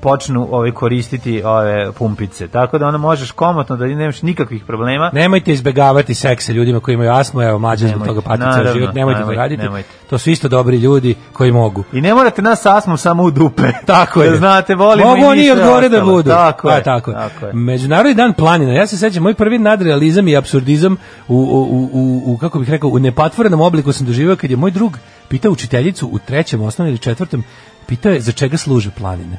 počnu ovaj koristiti ove pumpice. Tako da ona možeš komotno da nemaš nikakvih problema. Nemojte izbegavati seksa ljudima koji imaju astmu, evo mađa zbog toga pati ceo život, nemojte to raditi. To su isto dobri ljudi koji mogu. I ne morate nas sa astmu samo u dupe. [laughs] Tako je. Da znate, volimo Mogu oni od gore da budu. Tako da, je. tako je. Tako je. Međunarodni dan planina. Ja se sećam, moj prvi nadrealizam i absurdizam u, u, u, u kako bih rekao, u nepatvorenom obliku sam doživio kad je moj drug pitao učiteljicu u trećem osnovnom ili četvrtom Pitao je za čega služe planine.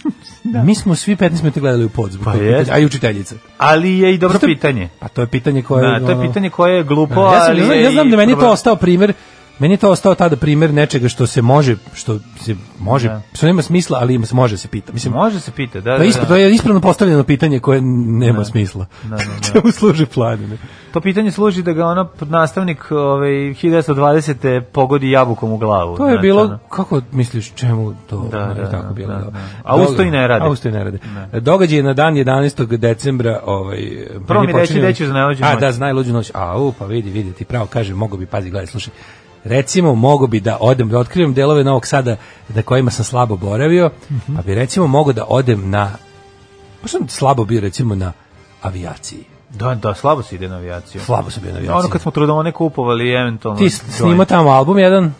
[laughs] da. Mi smo svi 15 minuta gledali u pod zbog pa a i učiteljica. Ali je i dobro pitanje. Pa to je pitanje koje... Da, to je pitanje koje je glupo, da, ja sam, ali... Ja znam, ja znam da meni je to ostao primer Meni je to ostao tada primer nečega što se može, što se može, da. što nema smisla, ali ima, može se pita. Mislim, može se pita, da, pa da, da. To je ispravno postavljeno pitanje koje nema da. smisla. Da, da, [laughs] da. Čemu služi planine? To pitanje služi da ga ona nastavnik ovaj, 1920. pogodi jabukom u glavu. To je znači, bilo, ono. kako misliš, čemu to da, ne, da, tako da, bilo? Da, da. da. A usto i ne rade. A usto i ne rade. Da. Događaj je na dan 11. decembra. Ovaj, Prvo mi reći da ću za najluđu noć. A, da, za najluđu noć. A, u, pa vidi, vidi, ti pravo kaže, mogu bi, pazi, gledaj, slušaj recimo mogo bi da odem da otkrivam delove Novog Sada da kojima sam slabo boravio, mm -hmm. pa bi recimo mogo da odem na pa sam slabo bio recimo na avijaciji. Da, da, slabo se ide na avijaciju. Slabo se ide na avijaciju. Ono kad smo trudom kupovali eventualno. Ti snimao tamo album jedan?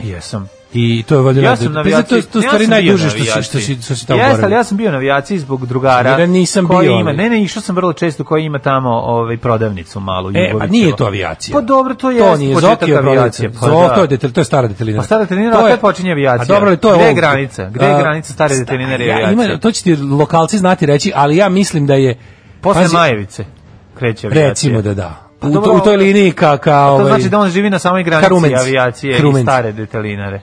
Jesam. I to je valjda. Ja sam navijač. To, to stvari ja najduže što se što se što se tamo Jeste, ali ja sam bio navijaci zbog drugara. Ja nisam bio. Ima, ne, ne, išao sam vrlo često koji ima tamo ovaj prodavnicu malu e, Jugovićevo. E, nije to avijacija. Pa dobro, to pa da. je. To nije Zoki avijacija. Pa, da. to je detalj, to je stara detaljina. Pa stara detaljina, to je počinje avijacija. A dobro, to je gde je granica? Gde je granica stare detelinare avijacije? Ima, to će ti lokalci znati reći, ali ja mislim da je posle Majevice kreće avijacija. Recimo da da. Pa u, to, u toj liniji ka, ka, pa ovaj, to znači da on živi na samoj granici avijacije i stare detelinare.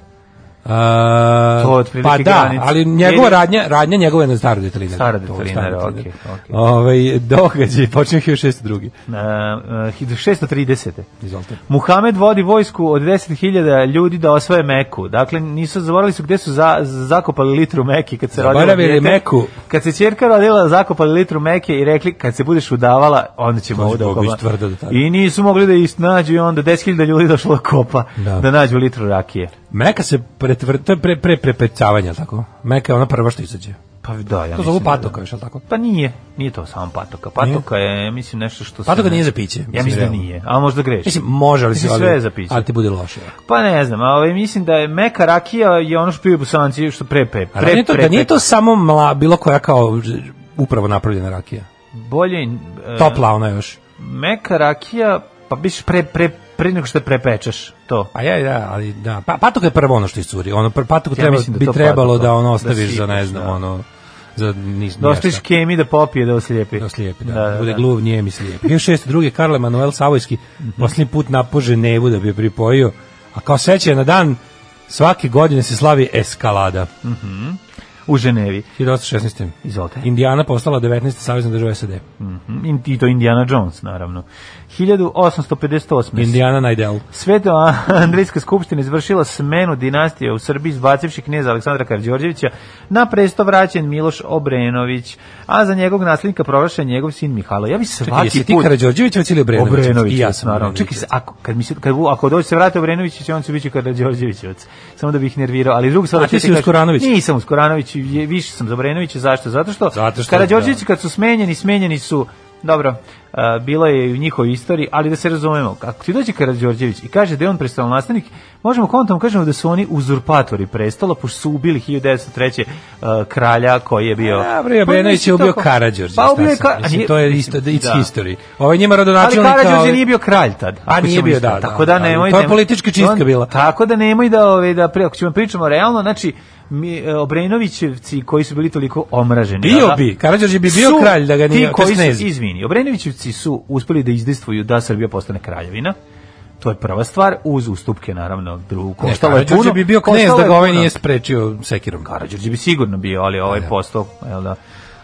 A, to otprilike pa da, granic. ali njegova radnja, radnja njegova je na staru detalinu. Stara detalina, da, okej, okej. Okay, okay. Ovaj događaj počinje 1602. Na uh, eh, 630. Izvolite. Muhamed vodi vojsku od 10.000 ljudi da osvoje Meku. Dakle, nisu zaboravili su gde su za, zakopali litru Meki kad se rodila. Zaboravili Meku. Kad se ćerka rodila, zakopali litru Meke i rekli kad se budeš udavala, onda ćemo ovo da, da I nisu mogli da ih i onda 10.000 ljudi došlo da kopa da, da nađu litru rakije. Meka se pre pretvr, to je pre, pre, prepecavanje, tako? Meka je ona prva što izađe. Pa da, ja to zovu da- patoka, da, još, tako? Pa nije, nije to samo patoka. Patoka nije? je, mislim, nešto što... se... Patoka ne... nije za piće. Mislim, ja mislim da nije, a možda greš. Mislim, može, ali, mislim, sve ali, je za piće. ali ti bude loše. Pa ne znam, ali ovaj, mislim da je meka rakija je ono što piju busanci, što pre, pre, pre, pre, to, da pre, Da nije to samo mla, bilo koja kao upravo napravljena rakija. Bolje... Uh, Topla ona još. Meka rakija, pa biš pre, pre, pre nego što prepečeš to. A ja ja, ali da. Pa patok je prvo ono što iscuri. Ono patok treba ja da bi trebalo patok, da, da ono ostaviš da sipaš, za ne znam da. ono za da niš, Dostiš kemi da popije da oslijepi. Da oslijepi, da. da, da bude da. gluv, nije mi slijep. Bio šest druge, Karle Manuel Savojski, mm posljednji put napože nevu da bi je pripojio, a kao seće na dan svake godine se slavi eskalada. Mm U Ženevi. 1916. Izvolite. Indiana postala 19. savjezna država SAD. Mm -hmm. I to Indiana Jones, naravno. 1858. Indijana Najdel. Sveto [laughs] Andrejska skupština izvršila smenu dinastije u Srbiji zbacivši knjeza Aleksandra Karđorđevića na presto vraćen Miloš Obrenović, a za njegovog naslednika proglašen njegov sin Mihajlo. Ja bi svaki Čekaj, ti put... Karđorđević ili Obrenović? Obrenović, I ja sam naravno. Čekaj, ako, kad mi se, kad, ako dođe se vrate Obrenović, će on se biti Karđorđevićevac. Samo da bih nervirao. Ali drugo sada... A ti si Uskoranović? Nisam Uskoranović, više sam za Obrenovića. Zašto? Zato što, Zato što Karđorđevići kad su smenjeni, smenjeni su dobro, Uh, bilo je i u njihovoj istoriji, ali da se razumemo, ako ti dođe Karadžorđević i kaže da je on prestolonaslenik, možemo kontom da kažemo da su oni uzurpatori prestola, pošto su ubili 1903. Uh, kralja koji je bio... Ja, bre, Benović pa, je ubio Karadžorđe. Pa ubio je Karadžorđe. To je isto, it's da. history. Ovo je njima rodonačelnik... Ali Karadžorđe kao... nije bio kralj tad. A nije bio, da, da, Tako da, da nemoj... To je politička čistka bila. Tako da nemoj da, ove, da, ako ćemo pričamo realno, znači, mi, e, Obrenovićevci koji su bili toliko omraženi. Bio da? bi, Karadžorđe bi bio kralj da ga nije ti koji su, izvini, Obrenovićevci Turci su uspeli da izdejstvuju da Srbija postane kraljevina. To je prva stvar, uz ustupke naravno drugu. Koštalo je bi bio knez da ga ovaj nije sprečio sekirom. Karadžorđe bi sigurno bio, ali ovaj da, da. postao, jel da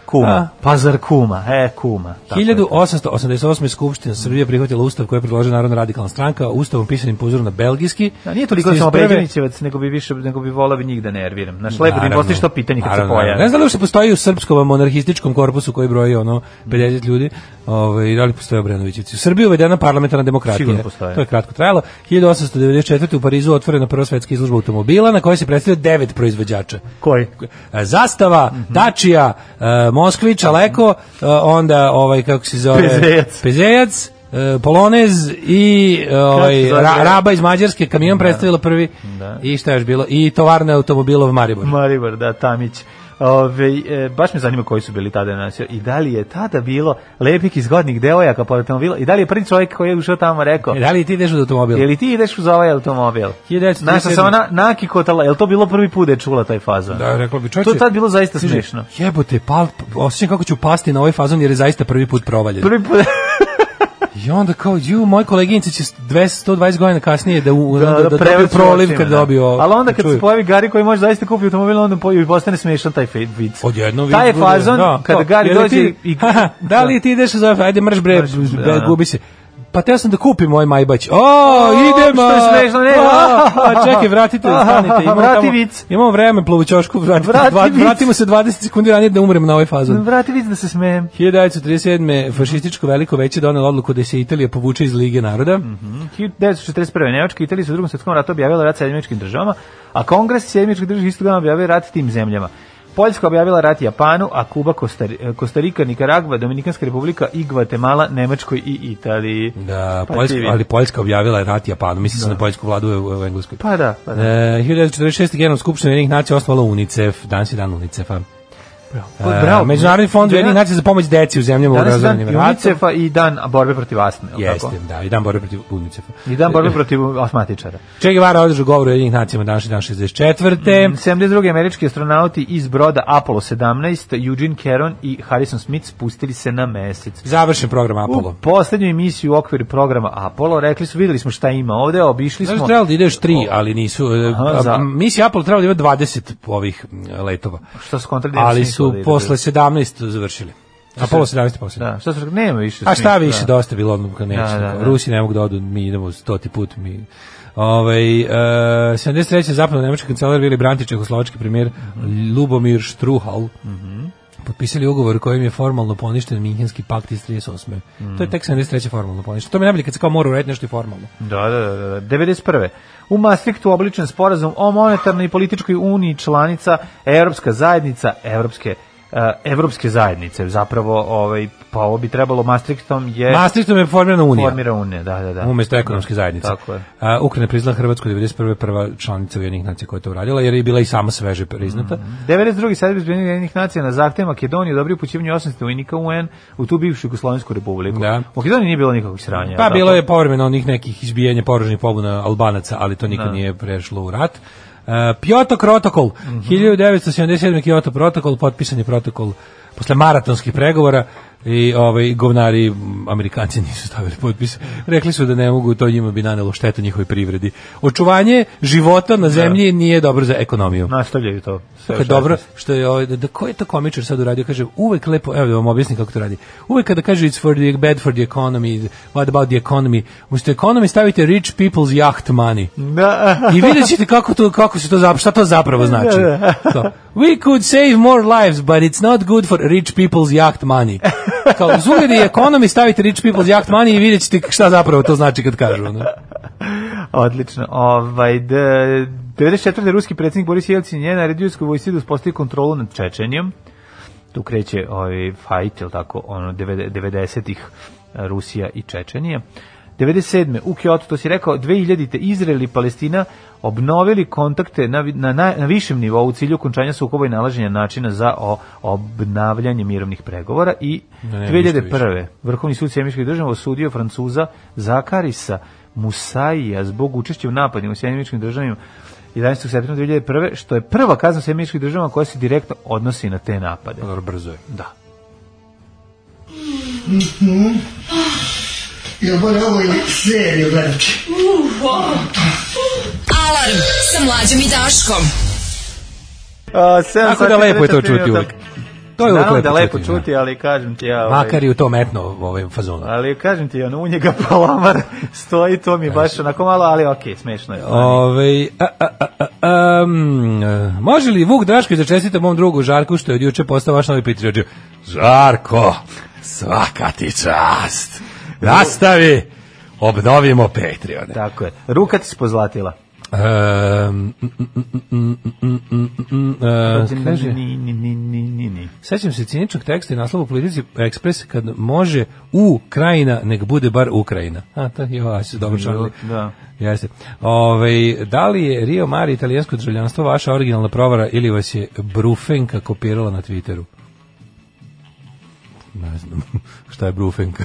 Kuma. A? Pa zar kuma? E, kuma. 1888. Skupština Srbije prihvatila ustav koji je predložena Narodna radikalna stranka, ustavom pisanim po uzoru na belgijski. Da, nije toliko samo Beđenićevac, nego bi više, nego bi volao bi da njih da nerviram. Naš lepo mi postoji što pitanje kad naravno, se pojavi. Ne znam da li se postoji u srpskom monarhističkom korpusu koji broji ono 50 ljudi, ovaj, da li postoje Obrenovićevci. U Srbiji uvedena parlamentarna demokratija. To je kratko trajalo. 1894. u Parizu otvorena prva svetska izložba automobila na kojoj se predstavio devet proizvođača. Koji? E, zastava, mm -hmm. Dačija, uh, Moskvi, Čaleko, e, onda ovaj kako se zove Pezejac. Pezejac e, Polonez i e, ovaj, ra, Raba iz Mađarske, kamion da. predstavila prvi da. i šta je još bilo, i tovarne automobilov Maribor. Maribor, da, Tamić. Ove, e, baš me zanima koji su bili tada nas i da li je tada bilo lepih i zgodnih devojaka pored automobila i da li je prvi čovjek koji je ušao tamo rekao e, da li ti ideš u automobil Je li ti ideš uz ovaj automobil naša se ona nakikotala jel to bilo prvi put da je čula taj fazon da rekla bi čovječe, to je tad bilo zaista smiješno jebote pal osjećam kako ću pasti na ovaj fazon jer je zaista prvi put provaljen prvi put [laughs] I onda kao, ju, moj koleginica će 120 godina kasnije da, u, da, da, da, da dobiju proliv kad da. dobiju ovo. Ali onda da kad se pojavi Gari koji može zaista kupiti automobil, onda po, i postane smiješan taj vic. Odjedno vid. Taj fazon, da, kada Gari dođe... Ti, i, [laughs] da li ti ideš za... Ajde, mrš bre, mrš, bre gubi se pa teo sam da kupim moj majbać. O, o idem! Što je smešno, ne, [laughs] a, pa a, čekaj, vratite, [laughs] stanite. Imamo vrati vic. Imamo vreme, pluvućošku, vratite, vrati dva, vratimo se 20 sekundi ranije da umrem na ovoj fazu. Vrati vic da se smejem. 1937. fašističko veliko veće donelo odluku da se Italija povuče iz Lige naroda. Mm -hmm. 1941. Nemačka Italija su u drugom svetskom ratu objavila rat sa jediničkim državama, a kongres sa jediničkih istog dana objavio rat tim zemljama. Poljska objavila rat Japanu, a Kuba, Kostari, Kostarika, Nikaragva, Dominikanska republika i Gvatemala, Nemačkoj i Italiji. Da, pa Poljska, ali Poljska objavila rat Japanu, misli se na da. da poljsku vladu u, u Engleskoj. Pa da, pa da. E, 1946. generalna skupština jednih nacija osnovala UNICEF, danas je dan UNICEF-a. Bravo. E, bravo. Međunarodni fond da. Ujedinjenih nacija za pomoć deci u zemljama u razvoju. UNICEF-a i dan borbe protiv astme, je Jeste, tako? da, i dan borbe protiv UNICEF-a. I dan borbe protiv astmatičara. Che Guevara održao govor u Ujedinjenih nacijama današnji dan 64. Mm, 72. američki astronauti iz broda Apollo 17, Eugene Caron i Harrison Smith spustili se na mesec. Završen program Apollo. U poslednju emisiju u okviru programa Apollo rekli su, videli smo šta ima ovde, obišli smo. Znaš, trebalo da ideš tri, ali nisu. E, Aha, za... Misija Apollo trebalo da ima 20 ovih e, letova. Što su kontradili? su da. posle 17 završili. A polo 17 posle. Da, šta su nema više. A šta više, da. dosta bilo odmah kad neće. Da, da, da. Rusi ne mogu da odu, mi idemo stoti put, mi Ovaj uh, eh, 73. zapadno nemački kancelar Vili Brantić, čehoslovački premijer mm -hmm. Lubomir Štruhal. Mm potpisali ugovor kojim je formalno poništen Minhenski pakt iz 38. Mm. To je tek 73. formalno poništen. To mi najbolje kad se kao mora uraditi nešto i formalno. Da, da, da. da. 91. Da. U Maastrichtu obličen sporazum o monetarnoj i političkoj uniji članica Evropska zajednica Evropske uh, evropske zajednice zapravo ovaj Pa ovo bi trebalo Maastrichtom je Maastrichtom je formirana unija. Formira unija, da, da, da. Umesto ekonomske da, zajednice. Tako je. Uh, Ukrajina priznala Hrvatsku 91. prva članica Ujedinjenih nacija koja je to uradila jer je bila i sama sveže priznata. Mm. 92. sedmi izbjenih Ujedinjenih nacija na zahtev Makedonije odobrio upućivanje 800 vojnika UN u tu bivšu Jugoslovensku republiku. Da. Makedonija nije bilo nikakvog sranja. Pa da, bilo je povremeno onih nekih izbijanja poružnih pobuna Albanaca, ali to nikad da. nije prešlo u rat. Uh, Kyoto protokol, mm -hmm. 1977. Kyoto protokol, potpisan je protokol posle maratonskih pregovora i ovaj govnari Amerikanci nisu stavili potpis. Rekli su da ne mogu, to njima bi nanelo štetu njihovoj privredi. Očuvanje života na da. zemlji nije dobro za ekonomiju. Nastavljaju to. Sve je dobro što je ovaj da, da ko je to komičar sad uradio kaže uvek lepo, evo da vam objasnim kako to radi. Uvek kada kaže it's for the bad for the economy, what about the economy? Umesto economy stavite rich people's yacht money. Da. I vidjet kako to kako se to zapravo šta to zapravo [laughs] znači. Da, da. To. We could save more lives, but it's not good for rich people's yacht money. [laughs] Kao, izumljeli ekonomi, stavite rich people's yacht money i vidjet ćete šta zapravo to znači kad kažu. Ne? Odlično. Ovaj, de, 94. ruski predsjednik Boris Jelcin je naredio Ruskoj vojsci da uspostavi kontrolu nad Čečenijom. Tu kreće ovaj fight, ili tako, ono, 90-ih Rusija i Čečenija. 97. u Kyoto, to si rekao, 2000. te Izrael i Palestina obnovili kontakte na, na, na višem nivou u cilju okončanja sukoba i nalaženja načina za o, obnavljanje mirovnih pregovora i da ne, ne, 2001. Vrhovni sud Sjemiških država osudio Francuza Zakarisa Musaija zbog učešća u napadima u Sjemiškim državima 11. septembra 2001. što je prva kazna Sjemiških država koja se direktno odnosi na te napade. Dobro, brzo je. Da. Mm -hmm. Ja moram ovo je serio, gledati. Uuu, Alarm sa mlađom i Daškom. Uh, Tako da lepo je to čuti uvijek. To je Naravno da lepo da. čuti, ali kažem ti ja... Ovaj, Makar i u tom etno ovaj fazonu. Ali kažem ti, on u njega [laughs] palamar stoji, to mi je baš onako malo, ali okej, okay, smešno je. Ove, ovaj, a, a, a, um, može li Vuk Drašković da čestite mom drugu Žarku, što je od juče postao vaš novi patriot? Žarko, svaka ti čast! Nastavi, obnovimo Patreon. Tako je. Ruka ti se pozlatila. Kaže, sećam se ciničnog teksta i naslova u politici Ekspres kad može u krajina nek bude bar Ukrajina. A, to je ovo, se dobro čarli. Da. Jeste. Ove, da li je Rio Mari italijansko državljanstvo vaša originalna provara ili vas je Brufenka kopirala na Twitteru? Ne znam šta je Brufenka.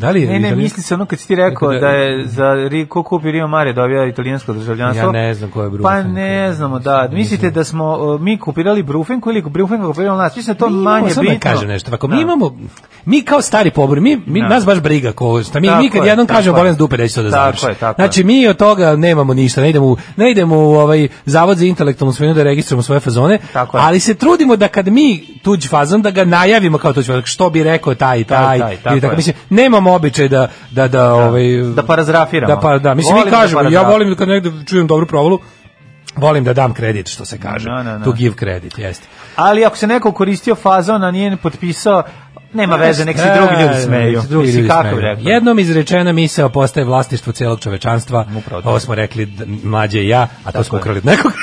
Da li je ne, ne, italijan... misli se ono kad si ti rekao da, da, da, da. je za ko kupi Rio Mare dobio italijansko državljanstvo. Ja ne znam ko je Brufenko. Pa ne znamo, da. Mislite da smo uh, mi kupirali Brufenko ili Brufenko kupirao nas? Mislim da to mi imamo, manje bitno. Da kaže nešto. Ako da. mi imamo, mi kao stari pobori, mi, mi da. nas baš briga ko šta mi, tako mi kad jednom kažemo bolen dupe da to da završi. Znači mi od toga nemamo ništa, ne idemo ne idemo u ovaj zavod za intelektualnu svojinu da registrujemo svoje fazone, tako ali se trudimo da kad mi tuđ fazon da ga najavimo kao tuđ fazon, što bi rekao taj, taj, taj, taj, taj, taj, taj, taj, taj, taj, imamo običaj da, da da da ovaj da parazrafiramo. Da pa da, mislim volim mi da kažemo, da ja volim kad negde čujem dobru provalu, volim da dam kredit što se kaže. No, no, no. To give kredit, jeste. Ali ako se neko koristio fazon, a nije potpisao, nema veze, nek se drugi ljudi smeju. Drugi ljudi kako smeju. Jednom izrečena misao postaje vlastištvo celog čovečanstva. Ovo smo rekli mlađe i ja, a to Tako smo ukrali nekog. [laughs]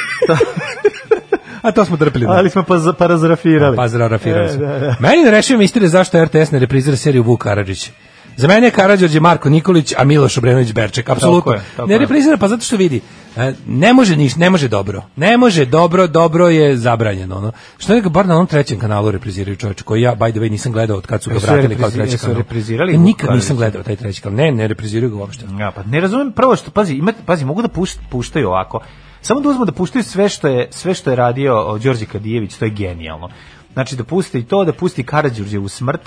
a to smo trpili. Ali smo pa parazrafirali. Pa, e, Da, da. Meni ne rešio misterije zašto RTS ne reprizira seriju Vuk Karadžić. Za mene je Karađorđe Marko Nikolić, a Miloš Obrenović Berček. Apsolutno. ne reprizira, pa zato što vidi, e, ne može niš, ne može dobro. Ne može dobro, dobro je zabranjeno. Ono. Što je bar na onom trećem kanalu repriziraju čovječe, koji ja, by the way, nisam gledao od kad su ga vratili kao treći kanal. reprizirali? nikad nisam gledao taj treći kanal. Ne, ne repriziraju ga uopšte. Ja, pa ne razumem prvo što, pazi, ima, pazi mogu da pušt, puštaju ovako. Samo da uzmu da puštaju sve što je, sve što je radio Đorđe Kadijević, to je genijalno. Znači da pusti to, da pusti Karađorđe u smrt,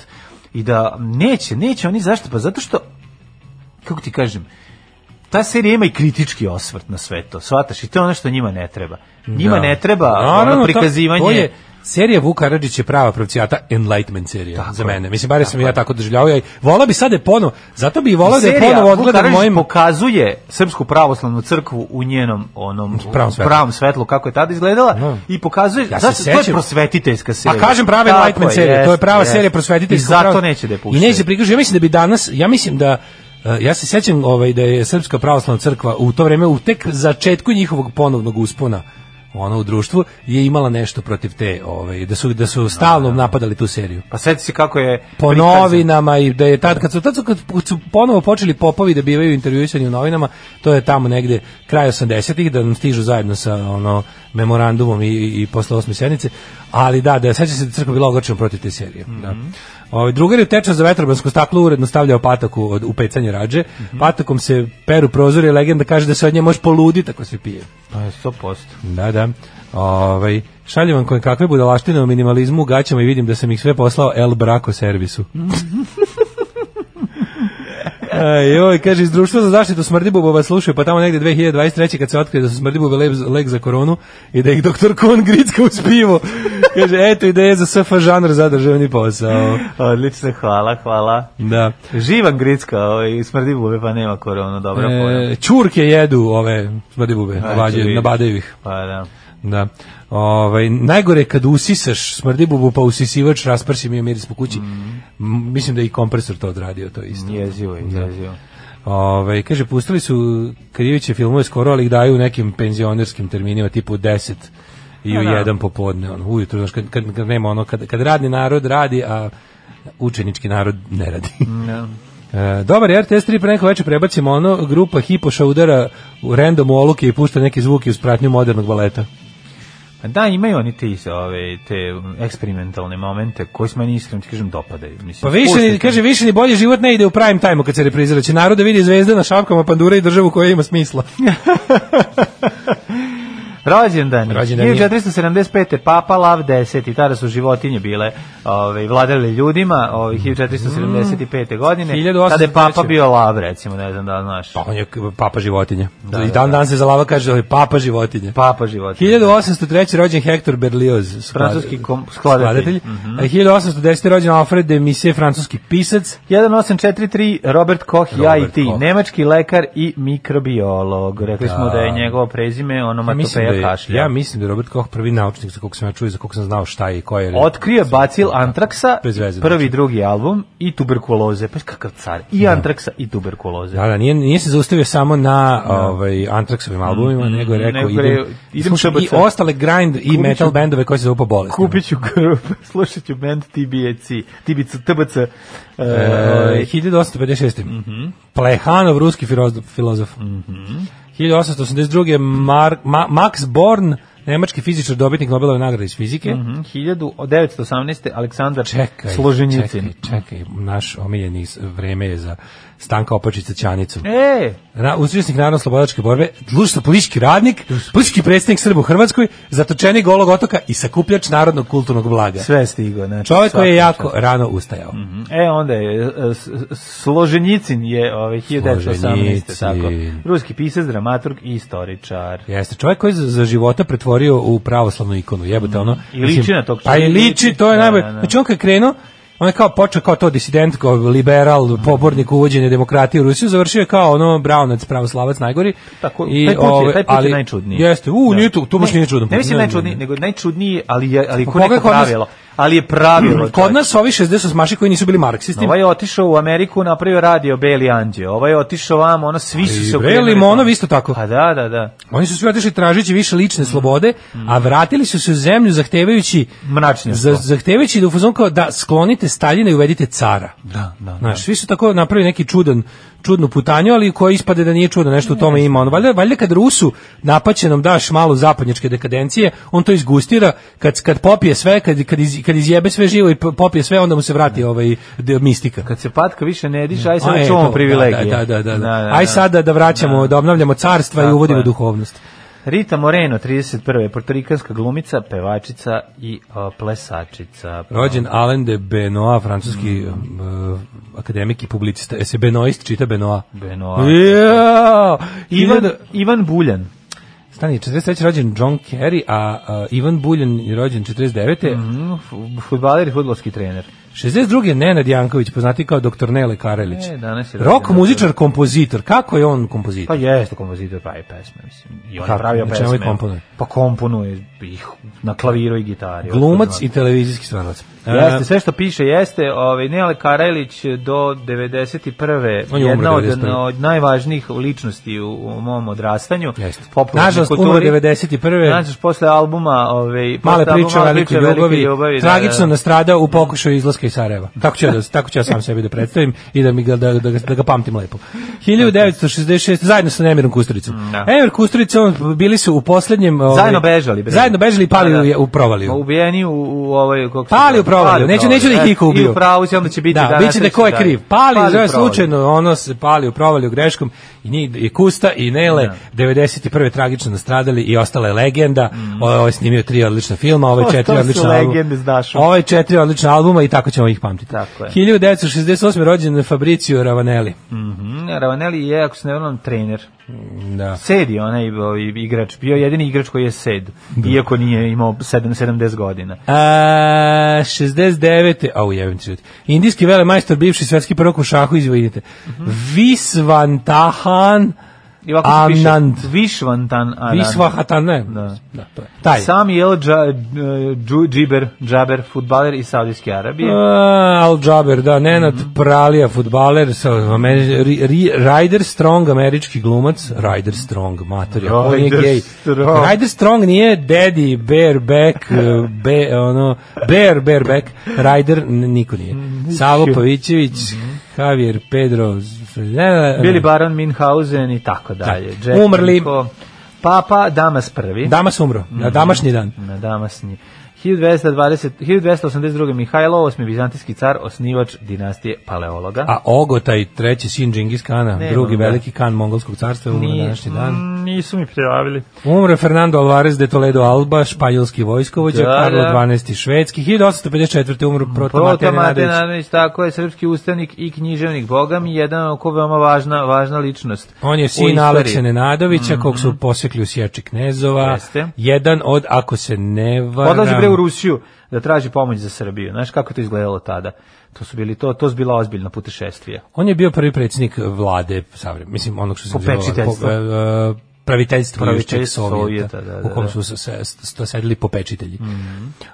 i da neće, neće oni zašto? Pa zato što, kako ti kažem, ta serija ima i kritički osvrt na sve to, shvataš, i to je ono što njima ne treba. Njima da. ne treba Naravno, ono prikazivanje to, to je, Serija Vuk Karadžić je prava pravcijata Enlightenment serija tako za mene. Mislim, bare sam ja tako doživljavao. Ja vola bi sad da je ponovo, zato bi vola da je ponovo odgledam mojim... pokazuje Srpsku pravoslavnu crkvu u njenom onom pravom svetlu, pravom svetlu kako je tada izgledala no. Da. i pokazuje, ja zato, se to je prosvetiteljska serija. A kažem prava Enlightenment serija, to je prava jest. serija prosvetiteljska. I zato prava... neće da je pušte. I neće da prikažu. Ja mislim da bi danas, ja mislim da eh, ja se sećam ovaj, da je Srpska pravoslavna crkva u to vreme u tek začetku njihovog ponovnog uspona ono u društvu je imala nešto protiv te, ovaj da su da su stalno da, da, da. napadali tu seriju. Pa seti se kako je po prikazan. novinama i da je tad kad su tad su, kad su ponovo počeli popovi da bivaju intervjuisani u novinama, to je tamo negde kraj 80-ih da nam stižu zajedno sa ono memorandumom i i posle osme sednice, ali da da seća se da crkva bila ogorčena protiv te serije. Mm -hmm. da. Mhm. Ovaj drugari teča za vetrobansko staklo uredno stavljao pataku od u pecanje rađe. Mm -hmm. Patakom se peru prozori, i legenda kaže da se od nje može poluditi ako se pije. Pa je 100%. Da, da. Ovaj šaljem vam kakve budalaštine o minimalizmu, gaćama i vidim da sam ih sve poslao El Braco servisu. [laughs] Joj, kaže, iz društva za zaštitu smrdibubova slušaju, pa tamo negde 2023. kad se otkrije da su smrdibube lek za koronu i da ih doktor Kon gricka uz Kaže, eto ideje za SF žanr za državni posao. Odlično, hvala, hvala. Da. Živan Gritska i ovaj, smrdibube, pa nema koronu, dobro e, Čurke jedu ove smrdibube, nabadaju ih. Pa da. Da. Ovaj najgore kad usisaš smrdi bubu pa usisivač rasprši mi je miris po kući. Mm. Mislim da i kompresor to odradio to isto. Jezivo je, da. jezivo. Ove, ovaj, kaže, pustili su Kriviće filmove skoro, ali ih daju nekim penzionerskim terminima, tipu 10 i u da, da. jedan popodne, ono, ujutru, znaš, kad, kad, kad, nema ono, kad, kad radni narod radi, a učenički narod ne radi. Da. [laughs] E, dobar, RTS 3 pre neko večer prebacimo ono, grupa Hipoša udara u random oluke i pušta neke zvuke uz pratnju modernog baleta. Da, imaju oni te, ove, te eksperimentalne momente koji se meni iskreno ti kažem dopadaju. Mislim, pa više, kaže, više ni bolji život ne ide u prime time u kad se reprizira. Da će narod da vidi zvezde na šapkama pandura i državu koja ima smisla. [laughs] Rođendan. Rođendan. 1475. Papa Lav 10. I tada su životinje bile ovaj, vladali ljudima ovaj, 1475. Mm. godine. 1800. Tada je Papa bio Lav, recimo, ne znam da znaš. Pa on je Papa životinje. Da, da, I da, dan, da. dan se za Lava kaže, ali da Papa životinje. Papa životinje. 1803. rođen Hector Berlioz. Francuski skladatelj. Mm -hmm. 1810. rođen Alfred de Mise, francuski pisac. 1843. Robert Koch, Robert ja i ti. Nemački lekar i mikrobiolog. Rekli da. smo da je njegovo prezime onomatopeja da je, kašlja. Ja mislim da Robert Koch prvi naučnik za kog sam ja čuo i za kog sam znao šta je i ko je. Otkrio bacil antraksa, znači. prvi drugi album i tuberkuloze. Pa kakav car. I da. antraksa i tuberkuloze. Da, da, nije, nije se zaustavio samo na da. ovaj, antraksovim albumima, mm, nego je rekao nego idem, idem slušam i ostale grind i kupiću, metal bendove koji se zovu po bolesti. Kupit ću [laughs] slušat ću band TBC, TBC, TBC. Uh, e, 1856. Mm -hmm. Plehanov, ruski filozof. Mm -hmm. 1882. Mar, Ma, Max Born, nemački fizičar, dobitnik Nobelove nagrade iz fizike. Mm -hmm. 1918. Aleksandar čekaj, Složenjicin. Čekaj, čekaj, naš omiljeni vreme je za Stanka Opačica Ćanicom. E! Na, učesnik narodno-slobodačke borbe, društvo politički radnik, politički predstavnik Srba u Hrvatskoj, zatočeni golog otoka i sakupljač narodnog kulturnog blaga. Sve stigo. Znači, Čovjek koji je jako čas. rano ustajao. Mm -hmm. E, onda je, e, Složenjicin je ovaj, 1918. Tako, ruski pisac, dramaturg i istoričar. Jeste, čovjek koji je za života pretvorio u pravoslavnu ikonu. Jebote, mm. ono... I liči mislim, na tog čovjeka. Pa i liči, to je da, najbolje. Da, da. Znači, on kad krenuo, on je kao počeo kao to disident, kao liberal, pobornik uvođenja demokratije u Rusiju, završio je kao ono braunac, pravoslavac najgori. Tako, I, taj put je, ove, taj ovaj, put je ali, najčudniji. Jeste, u, da. nije tu, tu baš nije čudno. Ne mislim da najčudniji, nego najčudniji, ali, ali pa ko neko pravilo ali je pravilo. Mm, kod nas ovi 60 maši koji nisu bili marksisti. Ovaj je otišao u Ameriku, napravio radio Beli Anđeo. Ovaj je otišao vam, ono svi su se okrenuli. Beli Limonov isto tako. A pa da, da, da. Oni su svi otišli tražeći više lične mm. slobode, a vratili su se u zemlju zahtevajući mračnje. Za, zahtevajući da ufuzon kao da sklonite Staljina i uvedite cara. Da, da. da. Znaš, da. svi su tako napravili neki čudan čudnu putanju, ali koja ispade da nije čudno, nešto u tome ima. On valjda valjda kad Rusu napaćenom daš malo zapadnječke dekadencije, on to izgustira, kad kad popije sve, kad kad, iz, kad izjebe sve živo i popije sve, onda mu se vrati ovaj mistika. Kad se patka više ne diše, aj sad da čujemo da, da, privilegije. Da, da, da, da. Aj sad da da vraćamo, da obnavljamo carstva i uvodimo duhovnost. Rita Moreno, 31. portorikanska glumica, pevačica i uh, plesačica. Rođen Alain de Benoit, francuski mm. uh, akademik i publicista. E se Benoist čita Benoit. Benoit. Yeah! Ivan, Ivan Buljan. Stani, 43. rođen John Kerry, a uh, Ivan Buljan je rođen 49. Mm -hmm, futbaler i futbolski trener. 62. Nenad Janković, poznati kao doktor Nele Karelić. E, danas muzičar, da, da. kompozitor. Kako je on kompozitor? Pa jeste kompozitor, pravi pesme, mislim. I on Kako, pravio pesme. Čemu komponuje? Pa komponuje ih na klaviru i gitari. Glumac i televizijski stvaralac. E, jeste, sve što piše jeste, ovaj Nele Karelić do 91. On je jedna od, 91. od najvažnijih ličnosti u, u mom odrastanju. Jeste. Nažalost, umro 91. Nažalost, posle albuma, ovaj, male priče o Velikoj Ljubavi, da, tragično nastradao u pokušaju izlaska Hrvatska i Sarajeva. Tako ću, da, tako ću ja sam sebi da predstavim i da, mi ga, da, da, da ga pamtim lepo. 1966, zajedno sa Emirom Kusturicom. Mm, da. Emir Kusturica, bili su u poslednjem... Ovaj, zajedno bežali. Bre. Zajedno bežali i pali da, da. u provaliju. Ubijeni u, u ovaj... Kako pali u provaliju, neću, neću da ih iko e, ubio. I u pravu će onda će biti... Da, da bit će da ko je kriv. Pali, pali zove slučajno, ono se pali u provaliju greškom i, ni, i Kusta i Nele, da. 91. tragično nastradali i ostala je legenda. Mm. Ovo je snimio tri odlična filma, ovaj [laughs] četiri odlična albuma. Ovaj četiri odlična albuma i tako tako ćemo ih pamtiti. Tako je. 1968. rođen Fabricio Ravanelli. Mm -hmm. Ravanelli je, ako se ne vrlo, trener. Mm, da. Sed je onaj ovaj, igrač, bio jedini igrač koji je sed, da. iako nije imao 7, 70 godina. A, 69. Au, jevim ću Indijski velemajstor, bivši svetski prvok u šahu, izvedite. Mm -hmm. Visvantahan I ovako se piše Višvantan Anand. Visvahatan, ne. Da. da to je. Taj. Sami El Dža- eh, Džu- Džiber, Džaber, futbaler iz Saudijske Arabije. A, e, Al Džaber, da, Nenad mhm. Pralija, futbaler, sa, Ameri- Ri- Ri- Ryder Strong, američki glumac, Ryder Strong, mater, ja, on je gej. Strong. Ryder Strong nije daddy, bareback, eh, be, ono, bear, bareback, Ryder, n- niko nije. Mhm. Savo Pavićević, mhm. Javier Pedro, Bili e. Baron Minhausen i tako da. dalje. Da. Umrli. Papa Damas prvi. Damas umro, na mhm. damašnji dan. Na damasnji. 1220, 1282. Mihajlo, osmi bizantijski car, osnivač dinastije Paleologa. A Ogotaj, treći sin Džingis Kana, ne, drugi ne. Da. veliki kan mongolskog carstva, umre na današnji dan. Mm, nisu mi prijavili. Umre Fernando Alvarez de Toledo Alba, španjolski vojskovođa, da, da. Karlo da. XII. švedski, 1854. umru Protomate Nenadić. tako je, srpski ustanik i književnik Boga mi, jedan oko veoma važna, važna ličnost. On je sin Alekse Nenadovića, mm -hmm. kog su mhm. posekli u Sječi Knezova, Jeste. jedan od, ako se ne varam, u Rusiju da traži pomoć za Srbiju. Znaš kako to izgledalo tada? To su bili to, to su bila ozbiljna putešestvija. On je bio prvi predsjednik vlade, mislim, onog što se zove praviteljstvo, praviteljstvo Sovjeta, Sovjeta da, da, u kom su da, da. se, se, sedeli popečitelji. Mm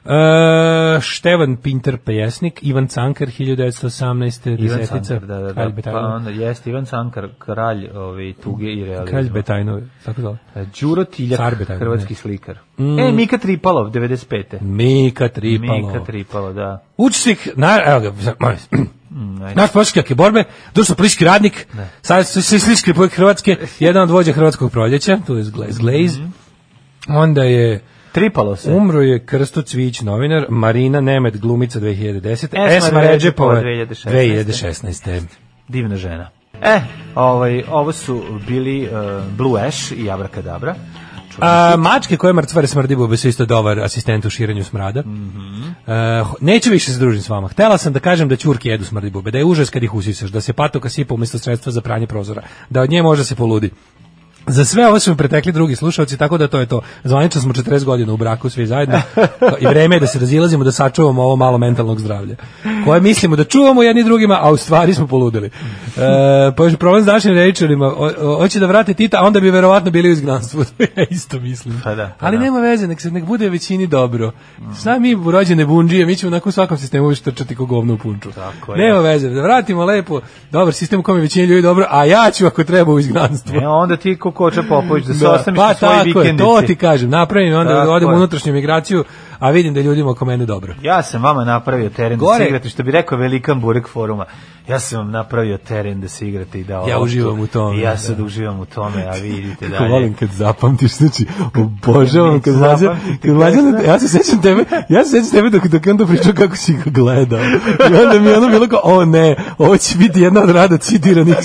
-hmm. uh, Števan Pinter, pjesnik, Ivan Cankar, 1918. Ivan desetica, Cankar, da, da, da, kralj da, pa onda jeste Ivan Cankar, kralj ove, ovaj, tuge i realizma. Kralj Betajnove, tako zove. E, Đuro Tiljak, Betajnov, hrvatski ne. slikar. Mm. E, Mika Tripalov, 95. Mika Tripalov. Mika Tripalov, da. Učnik, na, evo ga, Mm, Naš početljake borbe, društvo politički radnik, ne. sad su se slički Hrvatske, jedan od vođa Hrvatskog proljeća, tu je Glaze, Glaze. Mm -hmm. onda je Tripalo se. Umro je Krsto Cvić, novinar, Marina Nemet, glumica 2010. E, Esma Ređepova 2016. 2016. Divna žena. E, ovaj, ovo su bili uh, Blue Ash i Abrakadabra. A, mačke koje mrcvare smrdi bube su isto dobar asistent u širenju smrada. Mm -hmm. uh, neću više se družiti s vama. Htela sam da kažem da ćurke jedu smrdi bube, da je užas kad ih usisaš, da se patoka sipa umjesto sredstva za pranje prozora, da od nje može se poludi. Za sve ovo su pretekli drugi slušalci, tako da to je to. Zvanično smo 40 godina u braku svi zajedno [laughs] i vreme je da se razilazimo, da sačuvamo ovo malo mentalnog zdravlja. Koje mislimo da čuvamo jedni drugima, a u stvari smo poludili. E, pa još problem s našim rečerima, hoće da vrate Tita, a onda bi verovatno bili u izgnanstvu. [laughs] ja isto mislim. Pa da, pa Ali da. nema veze, nek se nek bude većini dobro. Šta mi rođene bundžije, mi ćemo nakon svakom sistemu više trčati ko govno u punču. Tako je. Nema veze, da vratimo lepo, dobar sistem u kome većini ljudi dobro, a ja ću ako treba u izgnanstvu. Ne, onda ti Koča Popović da se da, ostaviš pa, svoj vikend. Pa tako je, to ti kažem, napravim onda da u unutrašnju migraciju, a vidim da ljudima oko mene dobro. Ja sam vama napravio teren Gore. da se igrate, što bi rekao velikan burek foruma. Ja sam vam napravio teren da se igrate i da Ja uživam u tome. Ja da. sad da. uživam u tome, a vi vidite da. Volim kad zapamtiš, znači obožavam kad mlađa, kad mlađa, da, da. ja se sećam tebe, ja se sećam tebe dok dok onda pričao kako si ga gledao. I onda mi je ono bilo kao, o ne, ovo će biti jedna od rada citiranih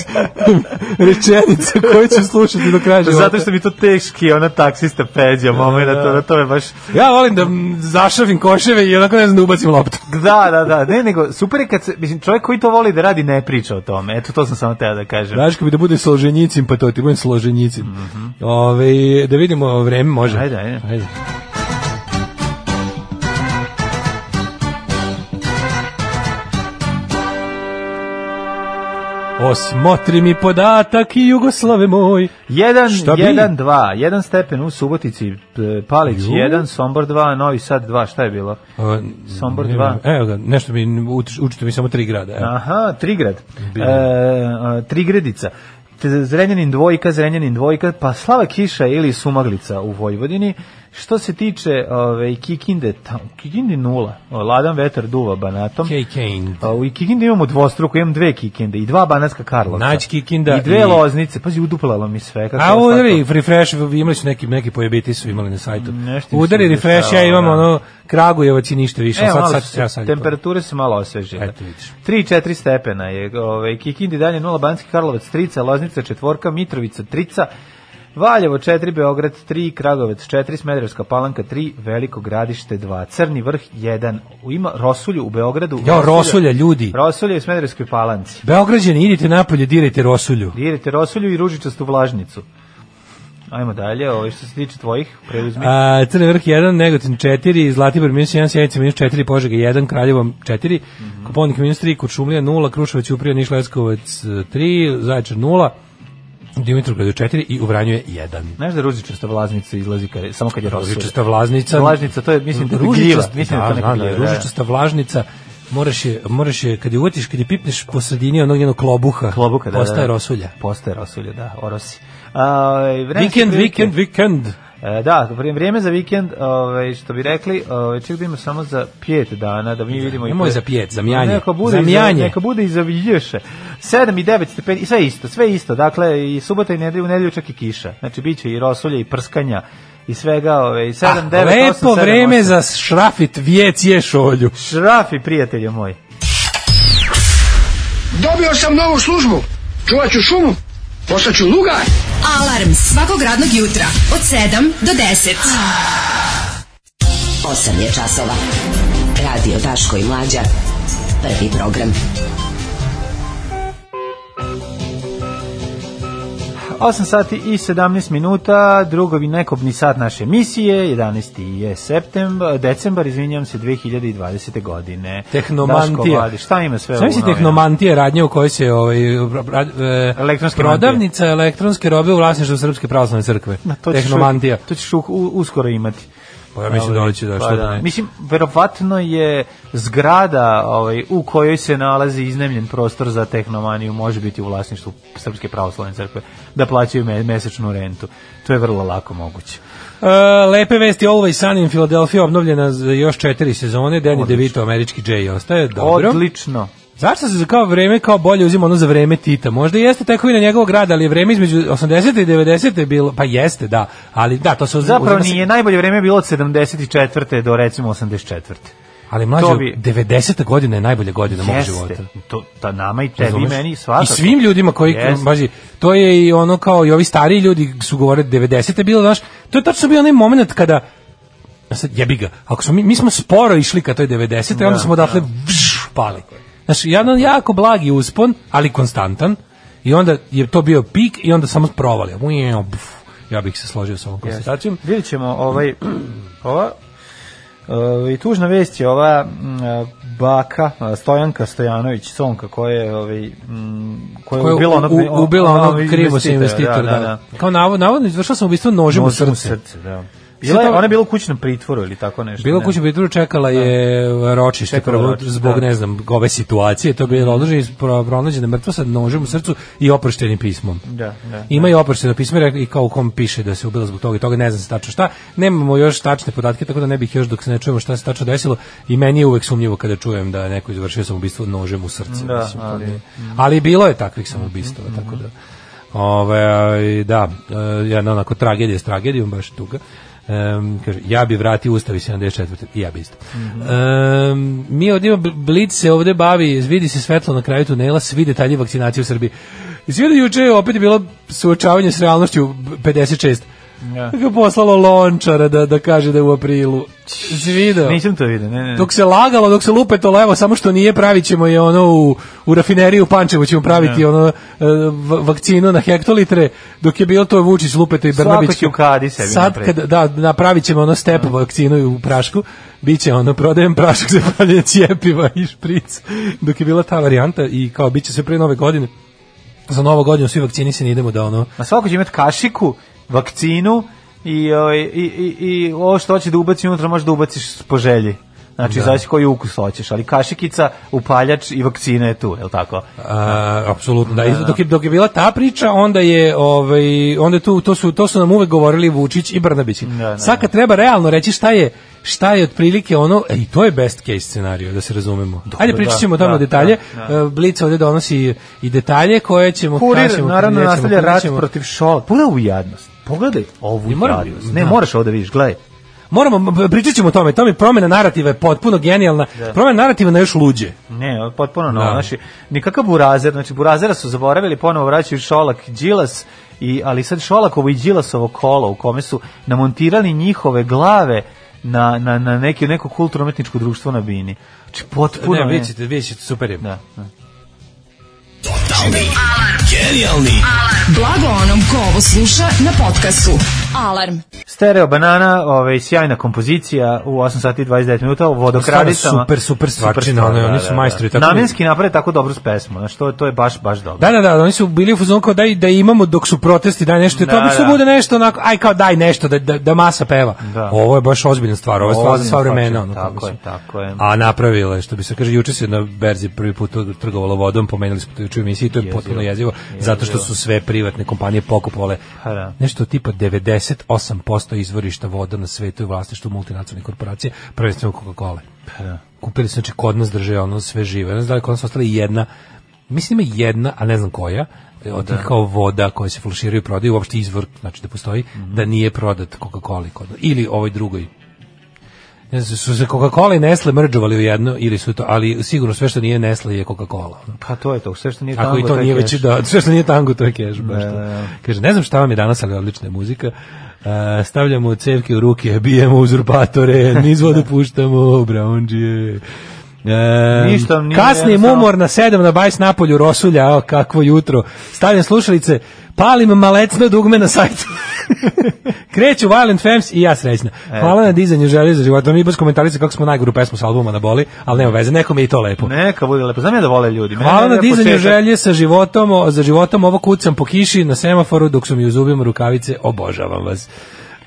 [laughs] rečenica koju ću slušati do kraja života. Zato što mi to teški, ona taksista peđa, momenat, to, to je baš... Ja volim da zašavim koševe i onako ne znam da ubacim loptu. [laughs] da, da, da. Ne, nego super je kad se, mislim, čovjek koji to voli da radi ne priča o tome. Eto, to sam samo teo da kažem. Daš bi da bude složenicim, pa to ti budem složenicim. Mm -hmm. Ove, ovaj, da vidimo vreme, može. Ajde, ajde. ajde. Osmotri mi podatak i Jugoslave moj. 1 1 2, 1 stepen u Subotici, e, Palić 1, Sombor 2, Novi Sad 2, šta je bilo? A, Sombor 2. Evo ga, nešto mi učite mi samo tri grada, evo. Aha, Trigrad. E, Trigredica. Zrenjanin dvojka, Zrenjanin dvojka, pa slava kiša ili sumaglica u Vojvodini. Što se tiče ove, Kikinde, tam, Kikinde nula, ladan vetar duva banatom. Kikinde. Pa, u Kikinde imamo dvostruku, imam dve Kikinde i dva banatska Karlovca. Nać Kikinda. I dve i... loznice, pazi, uduplalo mi sve. Kako A udari, refresh, imali su neki, neki pojebiti su imali na sajtu. Mm, nešto udari, refresh, ja da. imam ono Kragujevac i ništa više. E, sad, sad, sad, sad, temperature to. se malo osvežile. Eto vidiš. 3-4 stepena je. Ove, Kikindi dalje nula, Banatski Karlovac trica, Loznica četvorka, Mitrovica trica, Valjevo 4, Beograd 3, Kragovec 4, Smederevska palanka 3, Veliko gradište 2, Crni vrh 1. Ima Rosulju u Beogradu. Ja, Rosulja, ljudi. Rosulja u Smederevskoj palanci. Beograđani, idite napolje, dirajte Rosulju. Dirajte Rosulju i ružičastu vlažnicu. Ajmo dalje, ovo što se tiče tvojih, preuzmi. A, Crni vrh 1, Negotin 4, Zlatibor minus 1, Sjenica minus 4, Požega 1, Kraljevo 4, mm -hmm. Koponik minus 3, Kuršumlija 0, Kruševac, Uprija, Niš, Leskovac 3, e, Zaječar 0, Dimitru gradu 4 i u Vranju 1. Znaš da ružičasta vlaznica izlazi kad, samo kad je rosuje? Ružičasta vlaznica. Vlažnica, to je, mislim, da gljiva. Mislim da, da, da, da, ružičasta vlažnica moraš je, moraš je, kad je uvatiš, kad je pipneš po sredini onog njenog klobuha, klobuka, da, postaje da, da. rosulja. Postaje rosulja, da, orosi. Uh, vikend, vikend, vikend. E, da, vrijeme za vikend, ovaj što bi rekli, ovaj ček da ima samo za 5 dana da mi vidimo i. Nemoj za 5, za mjanje. Neka bude, za mjanje. Neka bude i za vilješe. 7 i 9 stepeni, sve isto, sve isto. Dakle, i subota i nedelju, u nedelju čak i kiša. Znači, bit će i rosulje i prskanja i svega ove, i 7, ah, 9, lepo 8, 7, vreme za šrafit vjec je šolju. Šrafi, prijatelju moji. Dobio sam novu službu. Čuvat ću šumu. Postaću lugar. Alarm svakog radnog jutra od 7 do 10. 8 je časova. Radio Daško i Mlađa. Prvi program. 8 sati i 17 minuta, drugovi nekobni sat naše misije, 11. je septembar, decembar, izvinjam se, 2020. godine. Tehnomantija. Vladi, šta ima sve Sam ovo? tehnomantija radnje u kojoj se ovaj, rad, e, elektronske prodavnica mantije. elektronske robe u vlasništvu Srpske pravoslavne crkve. Ma, to ćeš, tehnomantija. to ćeš uskoro imati. Pa ja mislim da će da pa što da. Mislim verovatno je zgrada ovaj u kojoj se nalazi iznemljen prostor za tehnomaniju može biti u vlasništvu Srpske pravoslavne crkve da plaćaju me, mesečnu rentu. To je vrlo lako moguće. Uh, lepe vesti Always Sun in Philadelphia obnovljena za još četiri sezone. Danny DeVito, američki Jay ostaje. Dobro. Odlično. Zašto se za kao vreme kao bolje uzima ono za vreme Tita? Možda jeste tako i na njegovog grada, ali je vreme između 80. i 90. bilo, pa jeste, da, ali da, to se uzima. Zapravo uzima nije, se... najbolje vreme bilo od 74. do recimo 84. Ali mlađe, bi... 90. godina je najbolja godina mog života. To, ta nama i tebi i meni svakako. I svim ljudima koji, yes. baži, to je i ono kao i ovi stariji ljudi su govore 90. bilo, znaš, to je tačno bio onaj moment kada, sad jebi ga, ako smo, mi, mi smo sporo išli ka toj 90. Da, onda smo odatle da. Vš, pali. Znači, jedan jako blagi uspon, ali konstantan. I onda je to bio pik i onda samo provalio. Ja bih se složio sa ovom konstatacijom. Yes. Vidjet ćemo ovaj, [clears throat] ova ovaj, i tužna vest je ova mm, baka Stojanka Stojanović Sonka koja je ovaj mm, koja je ubila ona ubila onog krivo se investitor da, da, da. kao navodno navodno izvršio sam ubistvo nožem u srce, srce da. Bila je, ona je bila u kućnom pritvoru ili tako nešto. Bila u kućnom pritvoru, čekala je da. ročište prvo roči, zbog da. ne znam, ove situacije, to je bilo mhm. odloženo pronađena mrtva sa nožem u srcu i oproštenim pismom. Da, da. Ima da. i oprošteno pismo i kao u kom piše da se ubila zbog toga i toga, ne znam se tačno šta. Nemamo još tačne podatke, tako da ne bih još dok se ne čujemo šta se tačno desilo i meni je uvek sumnjivo kada čujem da neko izvršio samoubistvo nožem u srcu. Da, mislim, ali, ne. ali bilo je takvih mhm, samoubistava, mm -hmm. tako mhm. da Ove, ovaj, da, e, jedna onako tragedija s tragedijom, baš tuga. Um, kaže, ja bi vratio ustavi 74. I ja bi isto. Mm -hmm. um, mi ovdje imamo, Blitz se ovdje bavi, vidi se svetlo na kraju tunela, svi detalji vakcinacije u Srbiji. I svi juče opet je bilo suočavanje s realnošću 56. Ja. Ga poslalo lončara da, da kaže da je u aprilu. Si video? Nisam to video, ne, ne. Dok se lagalo, dok se lupe to levo, samo što nije, pravit ćemo je ono u, u rafineriju Pančevo, ćemo praviti ja. ono e, vakcinu na hektolitre, dok je bilo to Vučić, Lupeto i Brnabić. Svako će ukadi sebi Sad, kad, da, napravit ćemo ono step ja. Da. vakcinu u prašku, bit će ono, prodajem prašak za paljenje cijepiva i špric, dok je bila ta varijanta i kao bit će se pre nove godine za novu godinu svi vakcinisani idemo da ono. A svako će imati kašiku vakcinu i, ovaj, i, i, i ovo što hoće da ubaci unutra može da ubaciš po želji. Znači, da. zavisi koji ukus hoćeš, ali kašikica, upaljač i vakcina je tu, je li tako? A, apsolutno, da. da. Dok, je, dok je bila ta priča, onda je, ovaj, onda je tu, to, su, to su nam uvek govorili Vučić i Brnabić. Da, da, Sad kad da. treba realno reći šta je, šta je otprilike ono, e, i to je best case scenario, da se razumemo. Dobro, Ajde pričat da, ćemo da, tamo da, detalje, da, da. E, Blic ovde donosi i detalje koje ćemo... Kurir, ćemo, naravno, nastavlja rat protiv šola. Pule u jadnost, pogledaj ovu jadnost. Ne, da. moraš ovde vidiš, gledaj moramo pričat ćemo o tome. To mi promjena narativa je potpuno genijalna. Da. Promjena narativa na još luđe. Ne, potpuno da. novo. Znači, nikakav burazer, znači burazera su zaboravili, ponovo vraćaju Šolak, i Đilas i ali sad Šolakovo i Đilasovo kolo u kome su namontirali njihove glave na, na, na neki, neko kulturno-umetničko društvo na Bini. Znači, potpuno... Da, ne, vidjet ćete, super je. Da, da genijalni. Alarm. Blago onom ko ovo sluša na podcastu. Alarm. Stereo banana, ovaj, sjajna kompozicija u 8 sati 29 minuta u vodokradicama. Super, super stvarčina, oni, oni da, su da, da. majstori. Tako Namenski naprave tako dobru pesmu, Znači, to, to je baš, baš dobro. Da, da, da, oni su bili u fuzonu kao daj, da imamo dok su protesti, daj nešto, da, to obično da. bude nešto onako, aj kao daj nešto, da, da, da masa peva. Da. Ovo je baš ozbiljna stvar, ovo je stvar za sva vremena. Ono, tako, je, tako je. A napravila je, što bi se kaže, juče se na berzi prvi put trgovalo vodom, pomenuli smo to juče u emisiji, to je potpuno jezivo zato što su sve privatne kompanije pokupovale pa da. nešto tipa 98% izvorišta voda na svetu i vlasništvu multinacionalne korporacije, prvenstveno Coca-Cola. Pa da. Kupili su, znači, kod nas drže ono sve žive. Ne znam da li kod nas ostala jedna, mislim ima jedna, a ne znam koja, od da. kao voda koje se flaširaju i prodaju, uopšte izvor, znači da postoji, mm -hmm. da nije prodat Coca-Cola ili ovoj drugoj ne znam, su se Coca-Cola i Nestle mrđovali u jedno ili su to, ali sigurno sve što nije Nestle je Coca-Cola. Pa to je to, sve što nije Ako tango, i to, to nije već, da, sve što nije tango, to je cash. Da, baš da, to. Da. Kaže, ne znam šta vam je danas, ali odlična je muzika. Uh, stavljamo cevke u ruke, bijemo uzurpatore, [laughs] niz vodu puštamo, braunđije. E, Ništa, nije kasni mumor na sedam na bajs napolju rosulja, o, kakvo jutro. Stavljam slušalice, Palim malecno dugme na sajtu. [laughs] Kreću Violent Femmes i ja srećna. E. Hvala e. na dizanju želje za život. Oni baš komentarisali kako smo najgoru pesmu sa albuma na boli, ali nema veze, nekome i to lepo. Neka bude lepo. Znam ja da vole ljudi. Mene Hvala na dizanju četak. želje sa životom, o, za životom ovo kucam po kiši na semaforu dok su mi u zubima rukavice. Obožavam vas.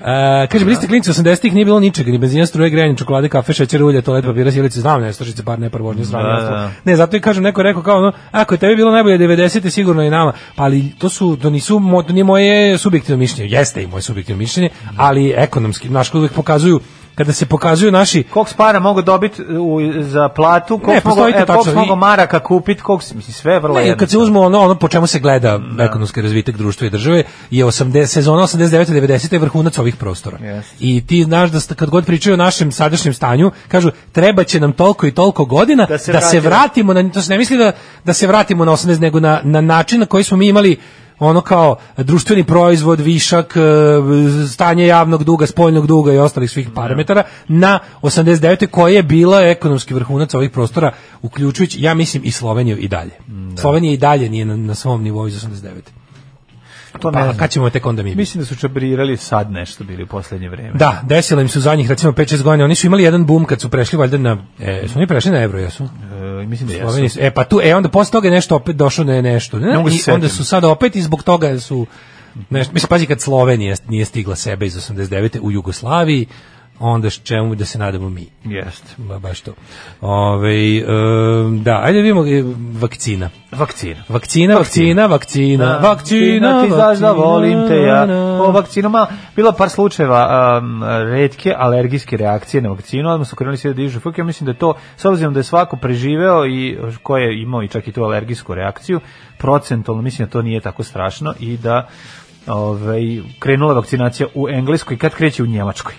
E, kaže, bili ste klinici 80-ih, nije bilo ničega, ni benzina, struje, grejanje, čokolade, kafe, šećer, ulje, toalet, papira, sjelice, znam, ne, stošice, par, ne, par vožnje, sravno. Da, da. Ne, zato i kažem, neko je rekao kao, ono, ako je tebi bilo najbolje 90-te, sigurno i nama, pa ali to su, to nisu, to nije moje subjektivno mišljenje, jeste i moje subjektivno mišljenje, ali ekonomski, naš uvek pokazuju kada se pokazuju naši koliko para mogu dobiti e, za platu, koliko mogu e, koliko mogu maraka kupiti, koliko mislim sve vrlo ne, kad se uzmu ono ono po čemu se gleda da. ekonomski razvitak društva i države je 80 sezona 89 90 je vrhunac ovih prostora. Yes. I ti znaš da kad god pričaju o našem sadašnjem stanju, kažu treba će nam toliko i toliko godina da se, da vratimo. se vratimo na to se ne misli da da se vratimo na 80 nego na na način na koji smo mi imali ono kao društveni proizvod, višak, e, stanje javnog duga, spoljnog duga i ostalih svih da. parametara na 89. koja je bila ekonomski vrhunac ovih prostora, uključujući, ja mislim, i Sloveniju i dalje. Da. Slovenija i dalje nije na, na svom nivou iz 89. Pa to pa ne pa, znam. kad ćemo tek onda mi? Mislim da su čabrirali sad nešto bili u poslednje vreme. Da, desilo im se zadnjih recimo 5-6 godina. Oni su imali jedan bum kad su prešli valjda na e, su oni prešli na evro jesu? E, mislim da jesu. Su, e pa tu e onda posle toga nešto opet došlo da je nešto. Ne, ne I onda su sada opet i zbog toga su Nešto, mislim, pazi, kad Slovenija nije stigla sebe iz 89. u Jugoslaviji, onda s čemu da se nadamo mi. Jeste. Ba, baš to. Ove, um, da, ajde da vidimo e, vakcina. Vakcina. Vakcina, vakcina, vakcina, da, vakcina, vakcina. Ti znaš da volim te ja. O vakcinama, bilo par slučajeva um, redke alergijske reakcije na vakcinu, odmah su krenuli sve da dižu fuk. Ja mislim da je to, s obzirom da je svako preživeo i ko je imao i čak i tu alergijsku reakciju, procentualno mislim da to nije tako strašno i da ovaj, krenula vakcinacija u Engleskoj kad kreće u Njemačkoj.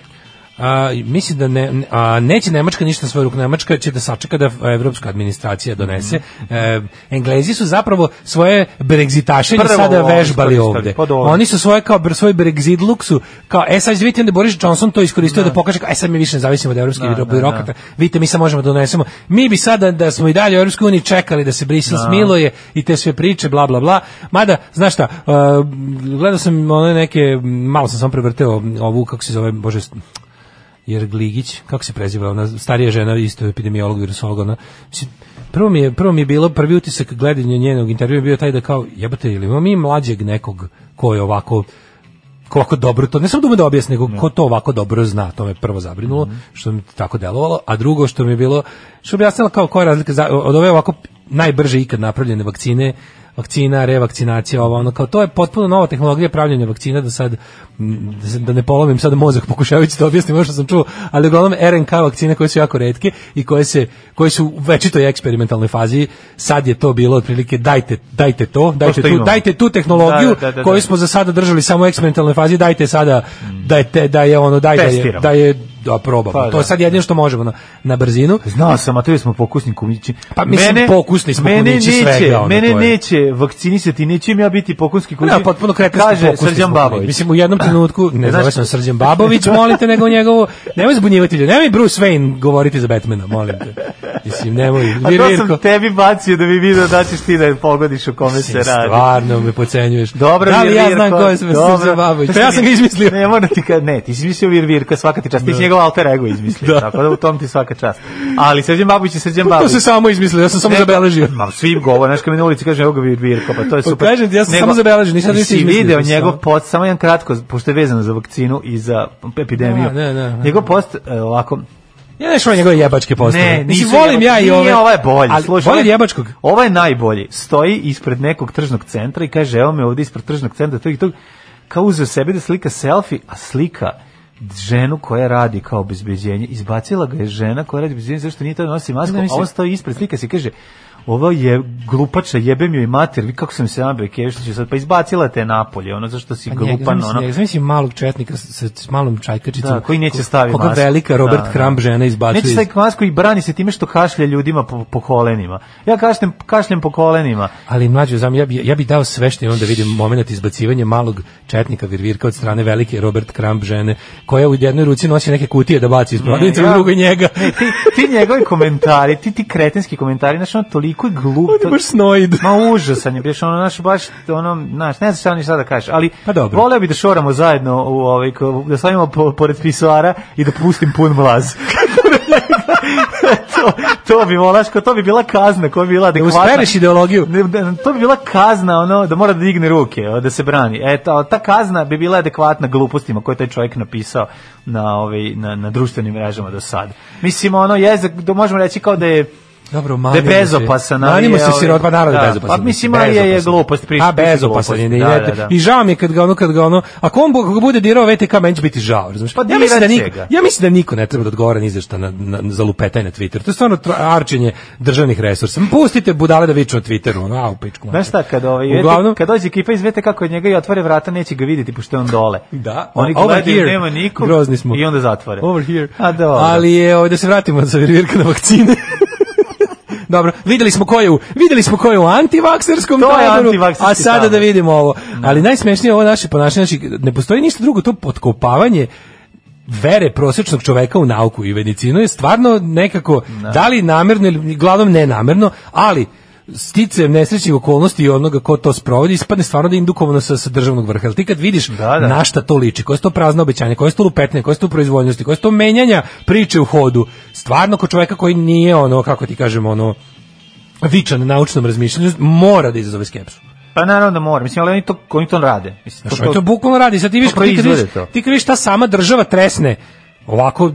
A, mislim da ne, a, neće Nemačka ništa na svoj ruk. Nemačka će da sačeka da evropska administracija donese. Mm -hmm. e, Englezi su zapravo svoje brexitaše sada vežbali ovde. Pa Oni su svoje kao svoj brexit luk kao e sad vidite da Boris Johnson to iskoristio da, da pokaže kao e sad mi više ne zavisimo od Evropske da, da, birokrata. Da. Vidite mi sad možemo da donesemo. Mi bi sada da smo i dalje u Evropskoj uniji čekali da se Brisel smiluje i te sve priče bla bla bla. Mada znaš šta, uh, gledao sam one neke malo sam sam prevrteo ovu kako se zove bože jer Gligić, kako se preziva, ona starija žena, isto epidemiolog, virusolog, ona, mislim, prvo mi je, prvo mi je bilo, prvi utisak gledanja njenog intervjua bio taj da kao, jebate, ili imamo mi mlađeg nekog koji je ovako, ko dobro to, ne samo da me da objasni, nego ko to ovako dobro zna, to me prvo zabrinulo, mm -hmm. što mi tako delovalo, a drugo što mi je bilo, što objasnila kao koja je razlika za, od ove ovako najbrže ikad napravljene vakcine, vakcina, revakcinacija, ovo ono kao to je potpuno nova tehnologija pravljenja vakcina da sad da ne polovim sad mozak pokušavajući da objasnim ono što sam čuo, ali uglavnom RNK vakcine koje su jako retke i koje se koje su u večitoj eksperimentalnoj fazi, sad je to bilo otprilike dajte dajte to, dajte to tu, dajte tu da, tehnologiju da, da, da, koju smo za sada držali samo u eksperimentalnoj fazi, dajte sada da je da je ono daj da je, da je da probamo. Pa, to je da. sad jedino što možemo na, na brzinu. Znao sam, a to smo pokusni kunići. Pa mislim mene, pokusni smo mene kunići neće, svega. Ono, mene neće vakcinisati, nećem ja biti pokusni kunići. Da, potpuno kretan Kaže Srđan Babović. Mislim u jednom trenutku [laughs] ne zove sam Srđan Babović, molite nego njegovo. Nemoj zbunjivati ljude. Nemoj Bruce Wayne govoriti za Batmana, molim te. Mislim nemoj. [laughs] A to sam tebi bacio da bi video da ćeš ti da pogodiš o kome se radi. Stvarno me pocenjuješ. Dobro, da li ja znam ko je Srđan Babović? Pa ja sam ga [laughs] izmislio. Ne, mora ti kad ne, ti si mislio Virvirka, svaka ti čast. Ti si da. njegov alter ego izmislio, da. tako da u tom ti svaka čast. Ali Srđan Babić i Srđan Babić. To se samo izmislio, ja sam samo zabeležio. Ma svi govore, znaš kad mi na ulici kaže, evo ga Virko, pa to je pa super. Pa kažem ti, ja sam Nego, samo zabeležio, nisam nisi izmislio. video njegov post, samo jedan kratko, pošto je vezano za vakcinu i za epidemiju. Da, da, da, da. njegov post, e, ovako, ja ne šao njegove jebačke postave. Ne, nisi volim ja i ove. Nije, ova je bolji. Ali slušaj, volim jebačkog. Ova je najbolji. Stoji ispred nekog tržnog centra i kaže, evo me ovdje ispred tržnog centra, tog i tog. Kao uzeo sebe da slika selfie, a slika ženu koja radi kao obezbeđenje, izbacila ga je žena koja radi obezbeđenje zašto nije to da nosi masku, a on stoji ispred slika se kaže ovo je glupača, jebem joj mater, vi kako sam se nabe Kevišiću sad, pa izbacila te napolje, ono zašto si pa glupan, ono. Ja mislim malog četnika sa, s malom čajkačicom. Da, koji neće staviti masku. Koga velika Robert da, da, Kramp žena izbacuje. Neće staviti masku i brani se time što kašlje ljudima po, po kolenima. Ja kašljem, kašljem po kolenima. Ali mlađe, znam, ja bi, ja bi dao sve što imam da vidim moment izbacivanja malog četnika Virvirka od strane velike Robert Kramp žene, koja u jednoj ruci nosi neke kutije da baci iz prodavnice, u drugoj njega. Ne, ti, ti njegovi komentari, ti, ti kretenski komentari, znaš, ono toliko koliko je glup. On je baš snoid. Ma užasan je, baš ono, naš, baš, ono, znaš, ne znam šta ni šta da kažeš, ali pa dobro. voleo bi da šoramo zajedno, u, ovaj, da stavimo po, pored pisoara i da pustim pun vlaz. [laughs] to, to bi volaško, to bi bila kazna, koja bi bila da adekvatna. Da uspereš ideologiju. to bi bila kazna, ono, da mora da digne ruke, da se brani. E, ta, ta kazna bi bila adekvatna glupostima koje taj čovjek napisao na, ovaj, na, na društvenim mrežama do sada. Mislim, ono, jezik, da možemo reći kao da je Dobro, manimo De da bezopasan, ali... Manimo se sirot, pa naravno da, da pa bezopasan. Pa mislim, ali je glupost, prišli. A bezopasan je, da, da, da, da. I žao mi je kad ga ono, kad ga ono... Ako on bude dirao VTK, meni će biti žao, razumiješ? Pa ja mislim, da niko, ja mislim da niko ne treba da odgovara ni zašta na, na, za lupetaj na Twitter. To je stvarno arčenje državnih resursa. Pustite budale da viču na Twitteru, ono, au, pičku. Znaš šta, kad, ovaj, Uglavnom, kad dođe ekipa iz VTK kod njega i otvore vrata, neće ga videti, pošto je on dole. Da, Oni gledaju, nema nikog, i onda zatvore. Over here. A, ali je, da se vratimo za virvirka na vakcine. [laughs] Dobro, videli smo ko je u, videli smo ko je u antivakserskom taboru, a sada tabor. da vidimo ovo. Da. Ali najsmešnije je ovo naše ponašanje, znači ne postoji ništa drugo, to podkopavanje vere prosečnog čoveka u nauku i medicinu je stvarno nekako, da. da li namerno ili glavnom nenamerno, ali sticajem nesrećnih okolnosti i onoga ko to sprovodi ispadne stvarno da je indukovano sa, sa državnog vrha. Jel ti kad vidiš da, da. na šta to liči, koje su to prazna obećanja, koje su to lupetne, koje su to proizvoljnosti, koje su to menjanja priče u hodu, stvarno ko čoveka koji nije ono, kako ti kažemo, ono, vičan na naučnom razmišljanju, mora da izazove skepsu. Pa naravno da mora, mislim, ali oni to, oni to rade. Mislim, to, to, to bukvalno radi, sad ti viš, ti, ti, ti, ti, ti, ti, ti, ti, ovako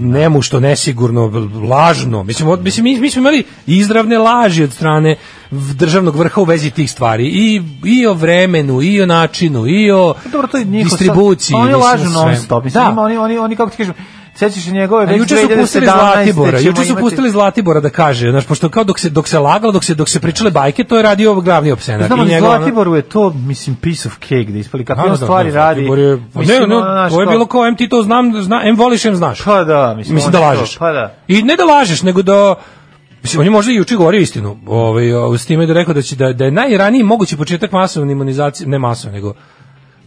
nemu što nesigurno lažno mislim mislim mi, mi smo imali izravne laži od strane državnog vrha u vezi tih stvari i i o vremenu i o načinu i o pa Dobro, to je distribuciji sad, pa oni lažu non stop mislim da. oni oni oni kako ti kažeš Sećaš se njegove već juče su pustili Zlatibora. Juče su imati... pustili Zlatibora da kaže, znači pošto kao dok se dok se lagalo, dok se dok se pričale bajke, to je radio glavni opsenar. Znamo, njegov, Zlatibor je to mislim piece of cake da ispali kako da, on da, da, stvari radi. Je, mislim, ne, ne, no, to je bilo kao em ti to znam, zna, em voliš, em znaš. Pa da, mislim, mislim da lažeš. pa da. I ne da lažeš, nego da Mislim, on je možda i juče govorio istinu, ovaj, s time da rekao da, će, da, da je najraniji mogući početak masovne imunizacije, ne masovne, nego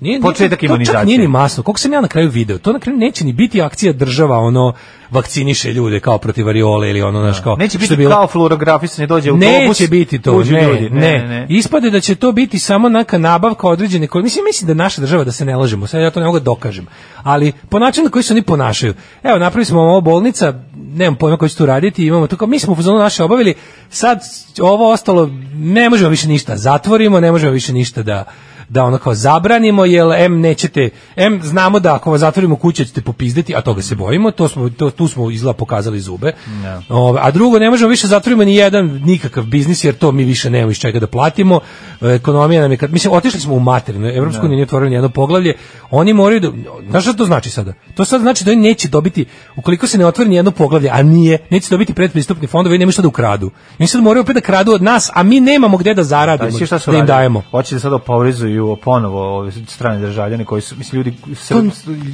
Nije, početak imunizacije. To čak nije ni masno. Koliko sam ja na kraju video, to na kraju neće ni biti akcija država, ono, vakciniše ljude kao protiv variole ili ono, naš da. kao... Neće biti bilo... kao fluorografisanje, dođe u Neće biti to, ne, ljudi. Ne, ne, ne. Ispade da će to biti samo neka nabavka određene koje... Mislim, mislim da naša država, da se ne lažemo, sad ja to ne mogu da dokažem, ali po načinu na koji se oni ponašaju. Evo, napravili smo ovo bolnica, nemam pojma koji će tu raditi, imamo to kao, mi smo u zonu naše obavili, sad ovo ostalo, ne možemo više ništa, zatvorimo, ne možemo više ništa da da ono kao zabranimo jel M nećete M znamo da ako vas zatvorimo kuće ćete popizdeti a toga se bojimo, to smo to, tu smo izla pokazali zube. No. Da. O, a drugo ne možemo više zatvorimo ni jedan nikakav biznis jer to mi više nemamo iz čega da platimo. E, ekonomija nam je kad mislim otišli smo u materinu, Evropsku da. no. nije otvorila jedno poglavlje, oni moraju da znaš šta to znači sada? To sad znači da oni neće dobiti ukoliko se ne otvori jedno poglavlje, a nije, neće dobiti pretpristupni fondovi, nema šta da ukradu. Oni sad moraju opet da kradu od nas, a mi nemamo gde da zaradimo, da, da im dajemo. Hoće da sad oporezuju udaljavaju ponovo ove strane državljane koji su mislim ljudi se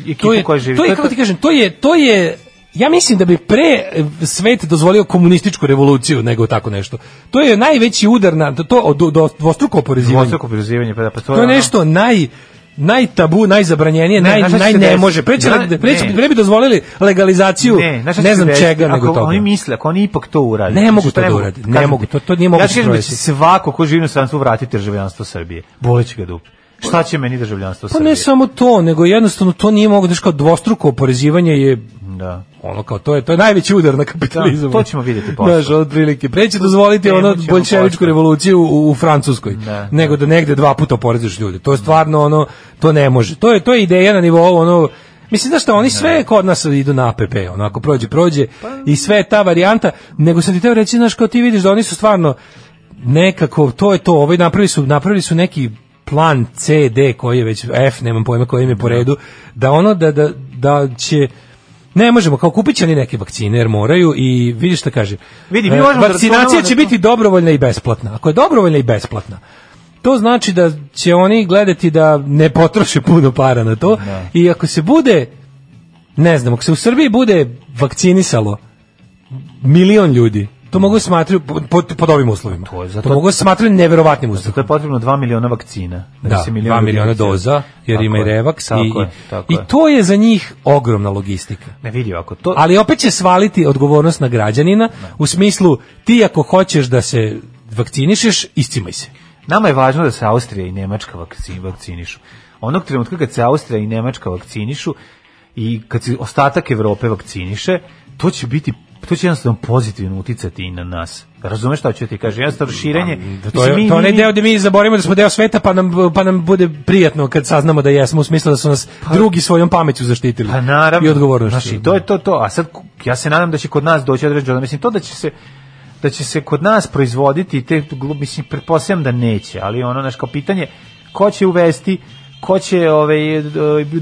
ekipa je, koja živi to je kako ti kažem to je to je ja mislim da bi pre e, svet dozvolio komunističku revoluciju nego tako nešto. To je najveći udar na to do, do, dvostruko oporezivanje. Dvostruko oporezivanje pa da pa to, to je nešto naj najtabu, najzabranjenije, ne, naj, naj ne može. Preći da, preće, pre bi dozvolili legalizaciju ne, ne znam čega nego toga. Oni misle, ako oni ipak to urade. Ne mogu to da urade, ne mogu, to, to nije moguće. Ja kažem da će svako ko živi u stranstvu vratiti državljanstvo Srbije. Boli će ga dupe. Šta će meni državljanstvo Srbije? Pa ne samo to, nego jednostavno to nije moguće, kao dvostruko oporezivanje je Da. Ono kao to je to je najveći udar na kapitalizam. Da, to ćemo vidjeti posle. Znaš, otprilike preće dozvoliti ono bolševičku revoluciju u, u Francuskoj, da, da, nego da negde dva puta oporeziš ljude. To je stvarno ono to ne može. To je to je ideja na nivou ono Mislim da što oni sve kod nas idu na APP, onako prođe, prođe pa- i sve ta varijanta, nego sam ti teo reći, znaš, kao ti vidiš da oni su stvarno nekako, to je to, ovaj napravili su, napravili su neki plan C, D, koji je već F, nemam pojma koji im je po da. redu, da ono, da, da, da će Ne možemo, kao kupit će oni neke vakcine jer moraju i vidiš šta kaže. Vidi, mi e, možemo da vakcinacija će da biti dobrovoljna i besplatna. Ako je dobrovoljna i besplatna, to znači da će oni gledati da ne potroše puno para na to ne. Da. i ako se bude ne znam, ako se u Srbiji bude vakcinisalo milion ljudi, to mogu da smatrati pod, pod, ovim uslovima. To, je zato, to mogu da smatrati neverovatnim uslovima. To je potrebno 2 miliona vakcina. Da, 2 miliona doza, jer tako ima i revaks. Tako i, je, tako i to je za njih ogromna logistika. Ne vidi ovako. to... Ali opet će svaliti odgovornost na građanina, ne. Da. u smislu ti ako hoćeš da se vakcinišeš, iscimaj se. Nama je važno da se Austrija i Nemačka vakcinišu. Onog trenutka kad se Austrija i Nemačka vakcinišu i kad se ostatak Evrope vakciniše, to će biti Pa to će jednostavno pozitivno uticati i na nas. Razumeš šta ću ti kaže? Jednostavno pa, širenje... Da, to je, mi, to onaj deo gde mi zaboravimo da smo deo sveta, pa nam, pa nam bude prijatno kad saznamo da jesmo, u smislu da su nas pa, drugi svojom pametju zaštitili. Pa naravno. I odgovornošću. Znači, to je to, to. A sad, ja se nadam da će kod nas doći određeno. Mislim, to da će se da će se kod nas proizvoditi te mislim pretpostavljam da neće, ali ono naš kao pitanje ko će uvesti ko će ovaj,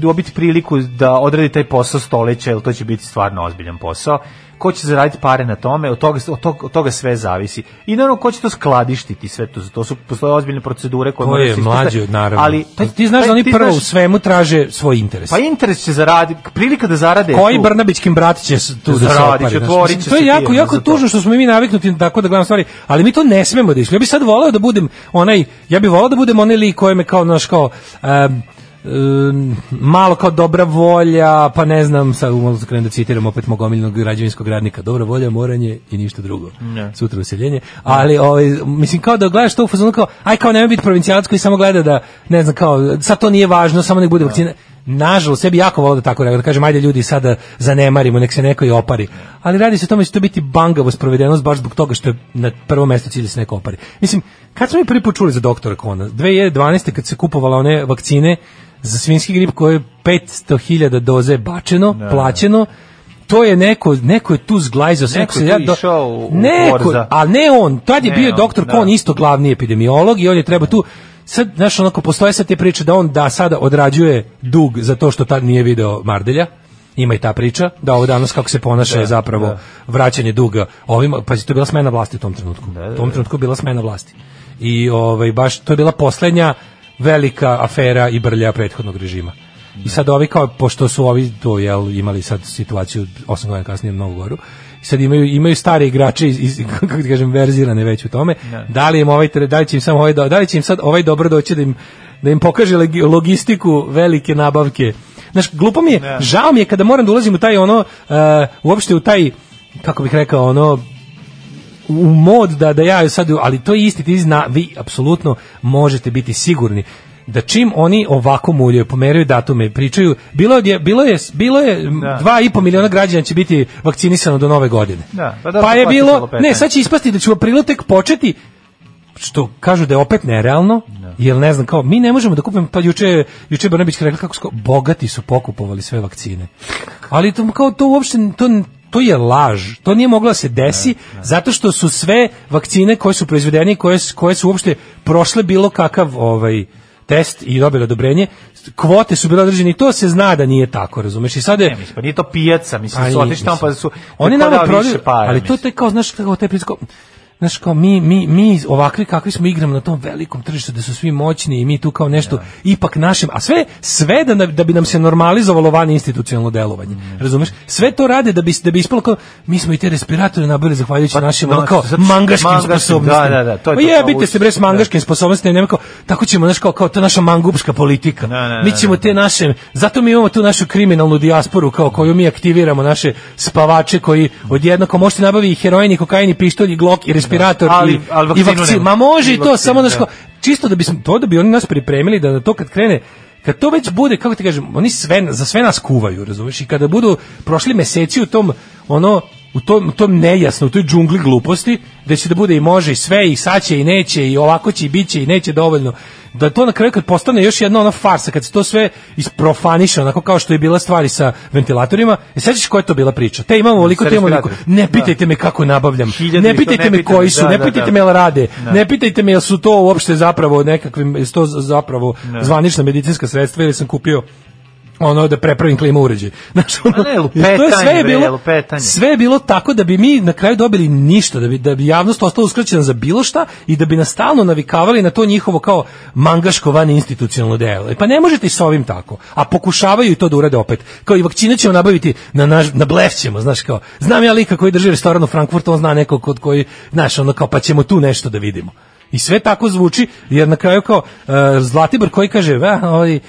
dobiti priliku da odradi taj posao stoleća, jer to će biti stvarno ozbiljan posao ko će zaraditi pare na tome, od toga, od toga, od toga sve zavisi. I naravno, ko će to skladištiti sve to, to su, postoje ozbiljne procedure koje to je da mlađi naravno. Ali, pa, ti znaš pa da oni prvo u svemu traže svoj interes. Pa interes će zaraditi, prilika da zarade. Koji Brnabićkim brat će tu da zaradi, će otvoriti. Znači, to je jako, jako tužno što smo mi naviknuti tako da gledamo stvari, ali mi to ne smemo da Ja bih sad voleo da budem onaj, ja bih voleo da budem onaj lik koji me kao, naš kao, um, Um, malo kao dobra volja, pa ne znam, sad malo se da citiram opet mog omiljenog građevinskog radnika, dobra volja, moranje i ništa drugo. Ne. Sutra useljenje, ali ovaj, mislim kao da gledaš to u fazonu kao, aj kao nema biti provincijalsko i samo gleda da, ne znam, kao, sad to nije važno, samo nek bude da. vakcina. Nažalost, sebi jako volio da tako rekao, da kažem, ajde ljudi sada zanemarimo, nek se neko i opari. Ali radi se o tome da će to biti bangavo sprovedenost baš zbog toga što je na prvo mesto cilj da se neko opari. Mislim, kad smo mi prvi put čuli za doktora Kona? 2012. kad se kupovala one vakcine, za svinski grip koji je 500.000 doze bačeno, da, da, plaćeno, to je neko neko je tu zglajzao sve se ja do... neko, a ne on tad je ne bio on, doktor da. Kon isto glavni epidemiolog i on je treba tu sad znaš onako postoje sad te priče da on da sada odrađuje dug za to što tad nije video Mardelja ima i ta priča da ovo danas kako se ponaša da, je zapravo da. vraćanje duga ovim pa to je bila smena vlasti u tom trenutku da, da, u tom trenutku je bila smena vlasti i ovaj baš to je bila poslednja, velika afera i brlja prethodnog režima. I sad ovi kao, pošto su ovi to, jel, imali sad situaciju 8 godina kasnije mnogo goru, sad imaju, imaju stare igrače iz, iz [laughs] kako ti kažem, verzirane već u tome, ne. Da. da li, im ovaj, da li će im samo ovaj, da li će im sad ovaj dobro doći da im, da im pokaže logistiku velike nabavke. Znaš, glupo mi je, ne. Da. žao mi je kada moram da ulazim u taj ono, uh, uopšte u taj, kako bih rekao, ono, u mod da, da ja sad, ali to je isti, ti zna, vi apsolutno možete biti sigurni da čim oni ovako muljaju, pomeraju datume, pričaju, bilo je bilo je bilo je da. 2,5 miliona građana će biti vakcinisano do nove godine. Da, pa, da, pa je bilo, ne, sad će ispasti da će u aprilu tek početi što kažu da je opet nerealno, no. Da. jer ne znam, kao, mi ne možemo da kupimo, pa juče, juče Brnabić rekla kako sko, bogati su pokupovali sve vakcine. Ali to, kao, to uopšte, to, to je laž. To nije moglo da se desi ne, ne. zato što su sve vakcine koje su proizvedene i koje, koje su uopšte prošle bilo kakav ovaj test i dobile odobrenje, kvote su bile određene i to se zna da nije tako, razumeš? I sad je... Ne, mislim, pa nije to pijaca, mislim, pa su otišli tamo pa su... Oni nama prodaju, ali to je kao, znaš, kako taj prisko znaš kao mi, mi, mi ovakvi kakvi smo igramo na tom velikom tržištu da su svi moćni i mi tu kao nešto ja. Da. ipak našem, a sve sve da, da bi nam se normalizovalo van institucionalno delovanje. Mm. Razumeš? Sve to rade da bi da bi ispalo kao mi smo i te respiratore nabili zahvaljujući pa, našim no, pa, kao mangaškim, mangaškim da, sposobnostima. Da, da, da, to je to. Jebite se bre s da. mangaškim sposobnostima, nema kao tako ćemo znaš kao kao to naša mangupska politika. Da, da, da, mi ćemo te naše zato mi imamo tu našu kriminalnu dijasporu kao koju mi aktiviramo naše spavače koji odjednako možete nabaviti i heroin i kokain glok i respirator respirator ali, i, ali i vakcinu. Ma može i to, vakcinu, samo da. Ško, čisto da bismo, to da bi oni nas pripremili, da, da to kad krene, kad to već bude, kako ti kažem, oni sve, za sve nas kuvaju, razumiješ, i kada budu prošli meseci u tom, ono, u tom, tom nejasno, u toj džungli gluposti, da će da bude i može i sve i saće i neće i ovako će i biće i neće dovoljno. Da to na kraju kad postane još jedna ona farsa, kad se to sve isprofaniše, onako kao što je bila stvari sa ventilatorima, i e, sećaš koja je to bila priča? Te imamo ovoliko, te imamo ovoliko. Ne da. pitajte da. me kako nabavljam, ne pitajte me koji su, da, ne da, pitajte da, me jel rade, da. ne pitajte me jel su to uopšte zapravo nekakvim, jel to zapravo zvanična medicinska sredstva ili sam kupio ono da prepravim klima uređaj. [laughs] Znaš, ono, ne, lupetanje, to je sve je bilo, lupetanje. sve je bilo tako da bi mi na kraju dobili ništa, da bi, da bi javnost ostala uskraćena za bilo šta i da bi nas stalno navikavali na to njihovo kao mangaško van institucionalno delo. E, Pa ne možete i s ovim tako. A pokušavaju i to da urade opet. Kao i vakcine ćemo nabaviti na, naš, na blef ćemo, znaš kao. Znam ja lika koji drži restoran u Frankfurtu, on zna nekog kod koji, znaš, ono kao, pa ćemo tu nešto da vidimo. I sve tako zvuči, jer na kraju kao uh, Zlatibor koji kaže, ve, ovaj,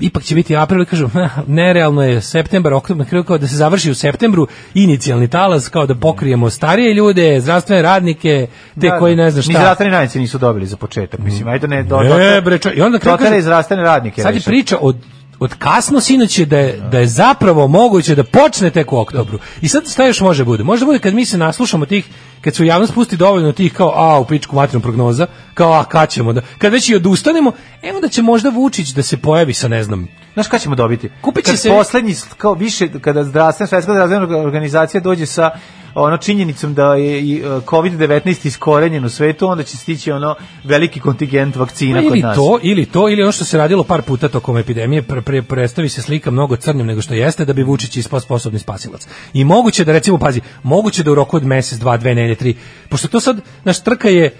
ipak će biti april, kažu, [laughs] nerealno je septembar, oktobar, na kao da se završi u septembru, inicijalni talas, kao da pokrijemo starije ljude, zdravstvene radnike, te da, koji da. ne znam šta. Ni zdravstvene radnice nisu dobili za početak, mislim, ajde ne, do, ne, bre, čo, i onda kraju, kažu, iz radnike. Sad je priča od od kasno sinoć je da je, da je zapravo moguće da počne tek u oktobru. I sad šta još može bude? Može bude kad mi se naslušamo tih, kad su javnost pusti dovoljno tih kao, a, u pičku materinu prognoza, kao, a, kad ćemo da, kad već i odustanemo, evo da će možda Vučić da se pojavi sa, ne znam, Znaš kada ćemo dobiti? Kupit će kad se... Poslednji, kao više, kada zdravstvena svetska zdravstvena organizacija dođe sa ono činjenicom da je e, COVID-19 iskorenjen u svetu, onda će stići ono veliki kontingent vakcina pa kod nas. Ili To, ili to, ili ono što se radilo par puta tokom epidemije, pre, pre, predstavi se slika mnogo crnim nego što jeste, da bi Vučić ispao sposobni spasilac. I moguće da, recimo, pazi, moguće da u roku od mesec, dva, dve, nelje, tri, pošto to sad, naš trka je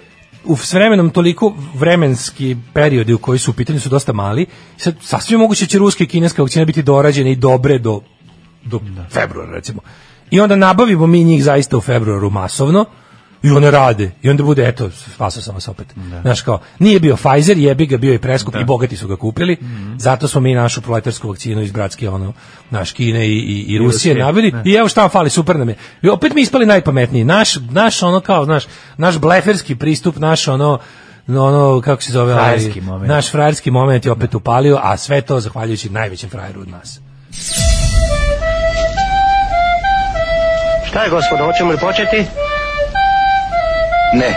u s vremenom toliko vremenski periodi u koji su u pitanju su dosta mali, sad sasvim moguće da će ruska i kineska vakcine biti dorađene i dobre do do da. februara recimo. I onda nabavimo mi njih zaista u februaru masovno i one rade. I onda bude, eto, spasao sam vas opet. Da. Znaš kao, nije bio Pfizer, jebi ga, bio i preskup da. i bogati su ga kupili. Mm -hmm. Zato smo mi našu proletarsku vakcinu iz bratske, ono, naš Kine i, i, i Rusije nabili. Da. I evo šta vam fali, super nam je. I opet mi ispali najpametniji. Naš, naš ono kao, znaš, naš bleferski pristup, naš ono, no, ono, kako se zove, ovaj, frajerski naš frajerski moment je opet upalio, a sve to zahvaljujući najvećem frajeru od nas. Šta je, gospodo, hoćemo li početi? Ne.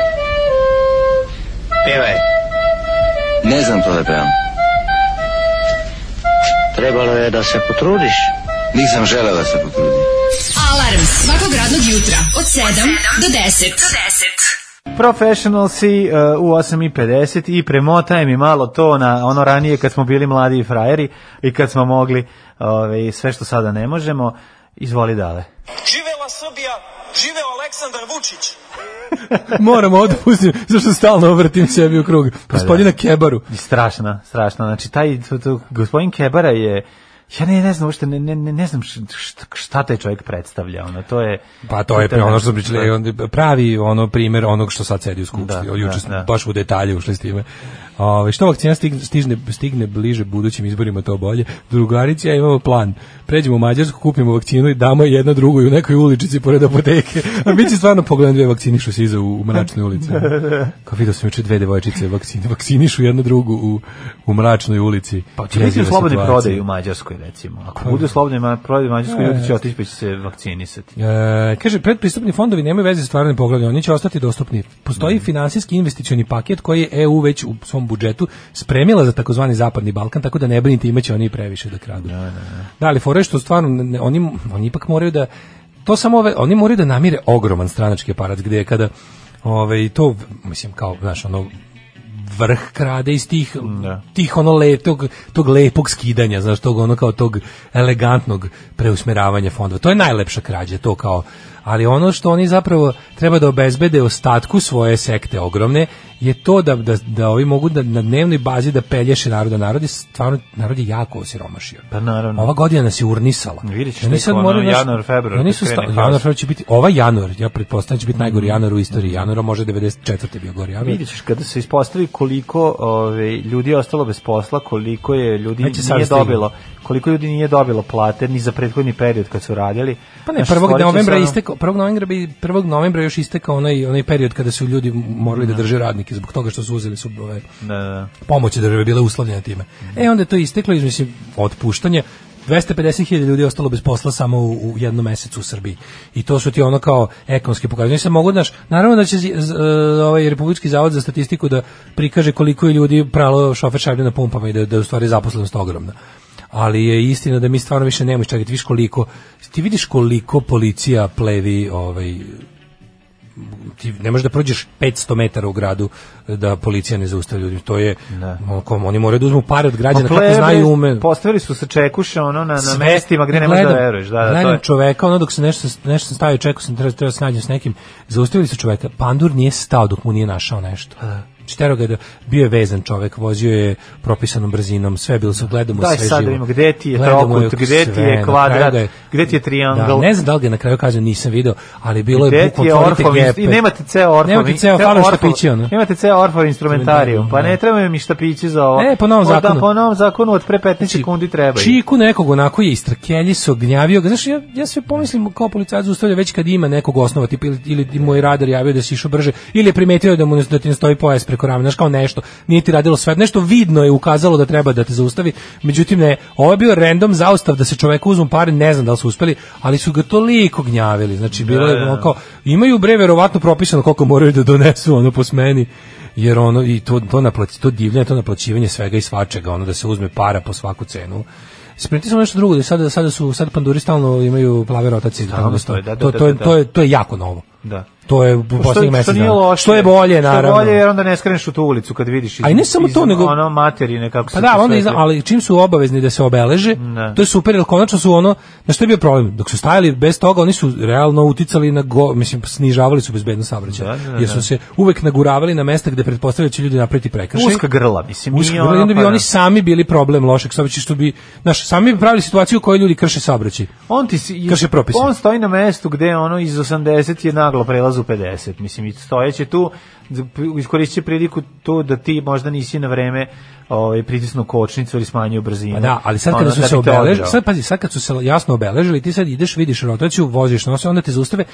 Pevaj. Ne znam to da pevam. Trebalo je da se potrudiš. Nisam želeo da se potrudim. Alarm svakog radnog jutra od 7 do 10. Do 10. Professional si uh, u 8.50 i premotaj mi malo to na ono ranije kad smo bili mladi i frajeri i kad smo mogli ove, ovaj, sve što sada ne možemo. Izvoli dale. Žive Srbija, živeo Aleksandar Vučić. [laughs] Moramo odpustiti, zašto stalno obratim sebi u krug. Gospodina pa, da. Kebaru. Strašna, strašna. Znači, taj, to, to, gospodin Kebara je ja ne, ne znam uopšte, ne, ne, ne znam šta, šta taj čovjek predstavlja, ono, to je... Pa to je ono što sam pričali, da. pravi ono primer onog što sad sedi u skupštini, da, juče da, da. baš u detalje ušli s time. Ove, što vakcina stigne, stigne, stigne bliže budućim izborima, to bolje. Drugarici, ja imamo plan. Pređemo u Mađarsku, kupimo vakcinu i damo jedno drugo u nekoj uličici pored apoteke. A mi će stvarno pogledati dve vakcinišu se iza u, u mračnoj ulici. [laughs] Kao vidio sam juče dve devojčice vakcine, vakcinišu jednu drugu u, u mračnoj ulici. Pa će biti slobodni prodaj u Mađarskoj, recimo. Ako pa- bude slobodni prodaj u Mađarskoj, ljudi će otići pa će se vakcinisati. E, kaže, predpristupni fondovi nemaju veze s stvarnim pogledom. oni će ostati dostupni. Postoji mm. finansijski investicioni paket koji je EU već u svom budžetu spremila za takozvani zapadni Balkan, tako da ne brinite, imaće oni previše da kradu. Da, da, da. Da, ali fore što stvarno ne, oni oni ipak moraju da to samo ove, oni moraju da namire ogroman stranački aparat gde je kada ove, ovaj, to mislim kao znaš ono vrh krade iz tih, da. tih ono le, tog, tog lepog skidanja, znaš, tog ono kao tog elegantnog preusmeravanja fondova. To je najlepša krađa, to kao ali ono što oni zapravo treba da obezbede ostatku svoje sekte ogromne je to da, da, da ovi mogu da, na dnevnoj bazi da pelješe naroda. Narod je stvarno, narod je jako osiromašio. Pa naravno. Ova godina nas je urnisala. Vidjet ćeš neko, ono, naš, da- januar, februar. Oni su sta, januar, februar će biti, ova januar, ja pretpostavljam da će biti mhm. najgori januar u istoriji januara, može 94. bio gori januar. Vidjet ćeš kada se ispostavi koliko ove, ljudi je ostalo bez posla, koliko je ljudi Neće nije dobilo koliko ljudi nije dobilo plate ni za prethodni period kad su radili. Pa ne, 1. novembra ono... istekao, 1. novembra bi 1. novembra još istekao onaj onaj period kada su ljudi morali da, da. drže radnike zbog toga što su uzeli su ove da, da, da. pomoći države bile uslovljene time. Mm. E onda je to isteklo, mislim, otpuštanje 250.000 ljudi je ostalo bez posla samo u, u, jednom mesecu u Srbiji. I to su ti ono kao ekonomski pokazatelji. Nisam mogu daš, naravno da će z, z, e, ovaj Republički zavod za statistiku da prikaže koliko je ljudi pralo šofer šajbe na pumpama i da, da je u stvari zaposlenost ogromna ali je istina da mi stvarno više nemamo čekati, viš koliko, ti vidiš koliko policija plevi ovaj, ti ne možeš da prođeš 500 metara u gradu da policija ne zaustavi ljudi. To je ne. Da. oni moraju da uzmu pare od građana pa plebe, kako znaju ume. Postavili su se čekuše ono na na mestima gde ne možeš da veruješ, da, da, to je. čoveka, ono dok se nešto nešto sam stavio čeku, sam treba treba snađem s nekim. Zaustavili su čoveka. Pandur nije stao dok mu nije našao nešto. Da štero ga da bio vezan čovek, vozio je propisanom brzinom, sve bilo se gledamo da, sve sad da živo. Daj gde ti je trokut, gde ti je kvadrat, je, gde ti je triangel. Da, ne znam da li ga na kraju kaže, nisam video, ali bilo gde je bukvalno otvorite gepe. I nemate ceo orfov. Nemate ceo orfov štapići, ono. Nemate ceo orfov instrumentarijum, da, pa da, ne trebaju mi štapići za ovo. Ne, po novom zakonu. Da, po novom zakonu od pre 15 znači, sekundi treba. Čiku nekog onako je istrakelji istrakeljiso, gnjavio ga. Znaš, ja, ja sve pomislim kao policajac zaustavlja već kad ima nekog osnova, tip, ili, ili moj radar javio da si išao brže, ili je primetio da mu da ti ne stoji pojas preko ramena, znaš kao nešto. Nije ti radilo sve, nešto vidno je ukazalo da treba da te zaustavi. Međutim ne, ovo je bio random zaustav da se čoveku uzmu pare, ne znam da li su uspeli, ali su ga toliko gnjavili. Znači bilo je da, da, ono da. kao imaju bre verovatno propisano koliko moraju da donesu ono po smeni jer ono i to to naplati to divljanje to naplaćivanje svega i svačega ono da se uzme para po svaku cenu Spremiti smo nešto drugo, da sada, sada su sad panduri stalno imaju plave rotacije. Da, to, to, je, to je jako novo. Da. To je u pa poslednjih mesec Što je bolje, naravno. Što je bolje, jer onda ne skreneš u tu ulicu kad vidiš iz, A i ne samo iz, to, nego... Ono materine, kako pa se... Pa da, onda, izna, ali čim su obavezni da se obeleže, ne. Da. to je super, jer konačno su ono... Na što je bio problem? Dok su stajali bez toga, oni su realno uticali na... Go, mislim, snižavali su bezbednost saobraćaja. Da, da, da. jer su se uvek naguravali na mesta gde pretpostavljaju će ljudi napreti prekršaj. Uska grla, mislim. Uska grla, onda ono, bi pa oni sami bili problem lošeg saobraćaja, što bi... naš sami bi pravili situaciju u kojoj ljudi krše saobraćaj. On ti si, krše propise. On stoji na mestu gde ono iz 80 je magla prelazu 50. Mislim, i stojeće tu, iskoristit priliku to da ti možda nisi na vreme ovaj pritisnu kočnicu ili smanjio brzinu. Pa da, ali sad kada su da se obeležili, sad pazi, sad kad su se jasno obeležili, ti sad ideš, vidiš rotaciju, voziš nose, onda te zaustave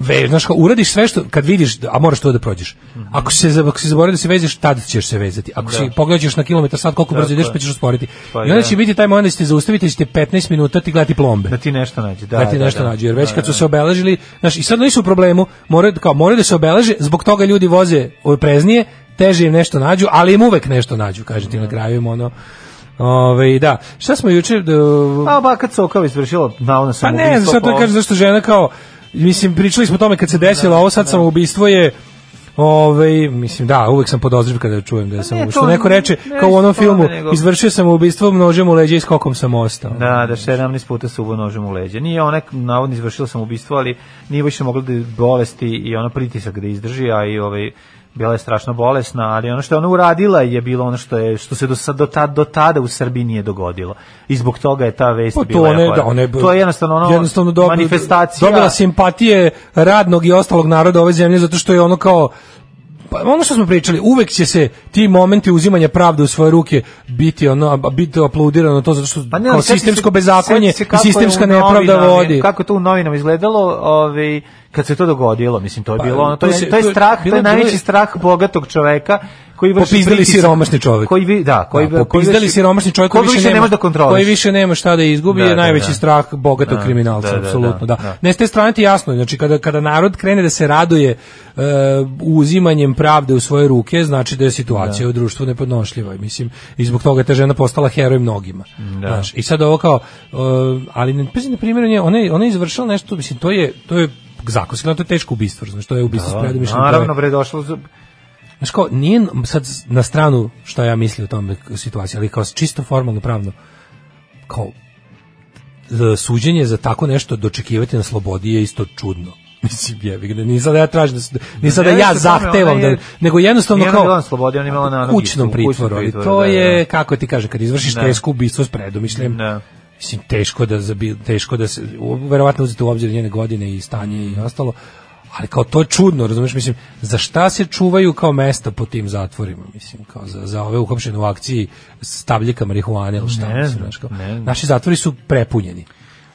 Ve, znaš, kao, uradiš sve što, kad vidiš, a moraš to da prođeš. Ako se, ako se zaboravi da se vezeš, tad ćeš se vezati. Ako da. si pogledaš na kilometar sad koliko brzo ideš, pa ćeš usporiti. Pa, I onda da. će biti taj moment da ćete zaustaviti, da ćete 15 minuta ti gledati plombe. Da ti nešto nađe, da. Da ti da, nešto da, nađe, jer već kad su se obeležili, znaš, i sad nisu u problemu, moraju, kao, moraju da se obeleže, zbog toga ljudi voze preznije, teže im nešto nađu, ali im uvek nešto nađu, kaže ti na kraju im ono, Ove, ovaj, da. Šta smo juče... Da, A, baka Cokava izvršila na ona Pa ne, sad, zato kaže, zašto žena kao mislim, pričali smo o tome kad se desilo da, ovo sad da. samoubistvo je Ove, ovaj, mislim, da, uvek sam podozriv kada čujem da pa sam, ne, što neko reče, kao u onom filmu, izvršio sam ubistvo množem u leđe i skokom sam ostao. Da, da, 17 puta se ubo nožem u leđe. Nije ona, navodno, izvršila sam ubistvo, ali nije više mogla da bolesti i ona pritisak da izdrži, a i ovaj, bila je strašno bolesna, ali ono što je ona uradila je bilo ono što je što se do sad do, tad, do tada u Srbiji nije dogodilo. I zbog toga je ta vest pa, bila one, da, one, To je jednostavno ono jednostavno dobi, manifestacija. Dobila simpatije radnog i ostalog naroda ove zemlje zato što je ono kao pa ono što smo pričali, uvek će se ti momenti uzimanja pravde u svoje ruke biti ono biti aplaudirano to zato što pa ne, kao sistemsko se, bezakonje i sistemska nepravda vodi. Kako to u novinama izgledalo, ovaj kad se to dogodilo, mislim to je pa, bilo ono, to, to, je, to to je strah, to je, to je najveći strah bogatog čoveka koji vrši popizdali pritisak, siromašni čovjek. Koji vi, da, da koji da, popizdali koji siromašni čovjek koji, više nema da kontroliš. Koji više nema šta da izgubi da, je da, najveći da. strah bogatog da. kriminalca, da, apsolutno, da, Ne ste te strane ti jasno, znači kada kada narod krene da se raduje uh, uzimanjem pravde u svoje ruke, znači da je situacija u društvu nepodnošljiva, mislim, i zbog toga je ta žena postala heroj mnogima. Znaš, i sad ovo kao uh, ali ne na primjer, ona ona je izvršila nešto, mislim, to je to je zakonski, to je teško ubistvo, znači to je ubistvo s predomišljem. Naravno, bre došlo Znaš kao, nije sad na stranu što ja mislim o tom situaciji, ali kao čisto formalno pravno, kao suđenje za tako nešto dočekivati na slobodi je isto čudno. [laughs] Mislim, jevi ne, nisam da ja tražim, da da nisam da ja zahtevam, da, nego jednostavno kao slobodi, on imao na kućnom pritvoru, ali to da, je, kako ti kaže, kad izvršiš teško ubistvo s predomišljem, mislim, teško da, teško da se, verovatno uzeti u obzir njene godine i stanje i mm. ostalo, ali kao to je čudno, razumeš, mislim, za šta se čuvaju kao mesta po tim zatvorima, mislim, kao za, za ove uhopšene u akciji stavljika marihuane ili šta, ne, mislim, znaš, kao, ne, naši zatvori su prepunjeni.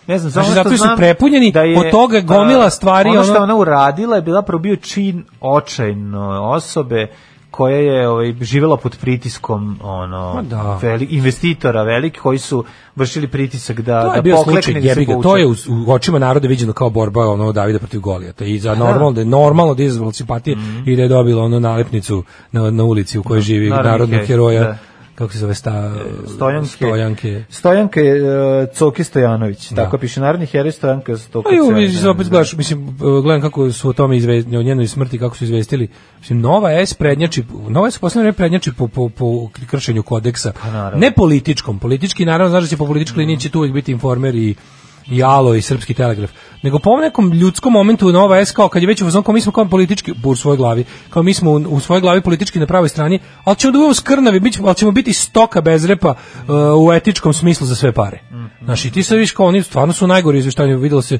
Ne znam, znači, zato su prepunjeni, da je, od toga gomila stvari. Ono što ona uradila je bila probio čin očajno osobe koja je ovaj živela pod pritiskom ono Ma da. veli, investitora veliki koji su vršili pritisak da to da bio slučaj, jebiga, to je u, u, očima naroda viđeno kao borba ono Davida protiv Golijata i za normalno da je normalno da je simpatije mm -hmm. i da je dobilo ono nalepnicu na, na ulici u kojoj da, živi narodnog heroja da kako se zove sta, Stojanke. Stojanke. Stojanka je uh, e, Coki Stojanović. Da. Tako piše narodni heroj Stojanka Stoković. Aj, pa mislim opet gledaš, mislim gledam kako su o tome izvestili, o njenoj smrti kako su izvestili. Mislim Nova S prednjači, Nova S poslednje prednjači po, po, po kršenju kodeksa. Pa, ne političkom, politički naravno znaš da će po političkoj mm. liniji će tu uvijek biti informer i i Alo i Srpski telegraf, nego po nekom ljudskom momentu Nova S kao kad je već u fazonu kao mi smo kao politički u svojoj glavi, kao mi smo u, u svojoj glavi politički na pravoj strani, ali ćemo da budemo skrnavi, bit ćemo, ali ćemo biti stoka bez repa uh, u etičkom smislu za sve pare. Mm -hmm. Znaš, i ti se viš kao oni stvarno su najgori izveštajni, videlo se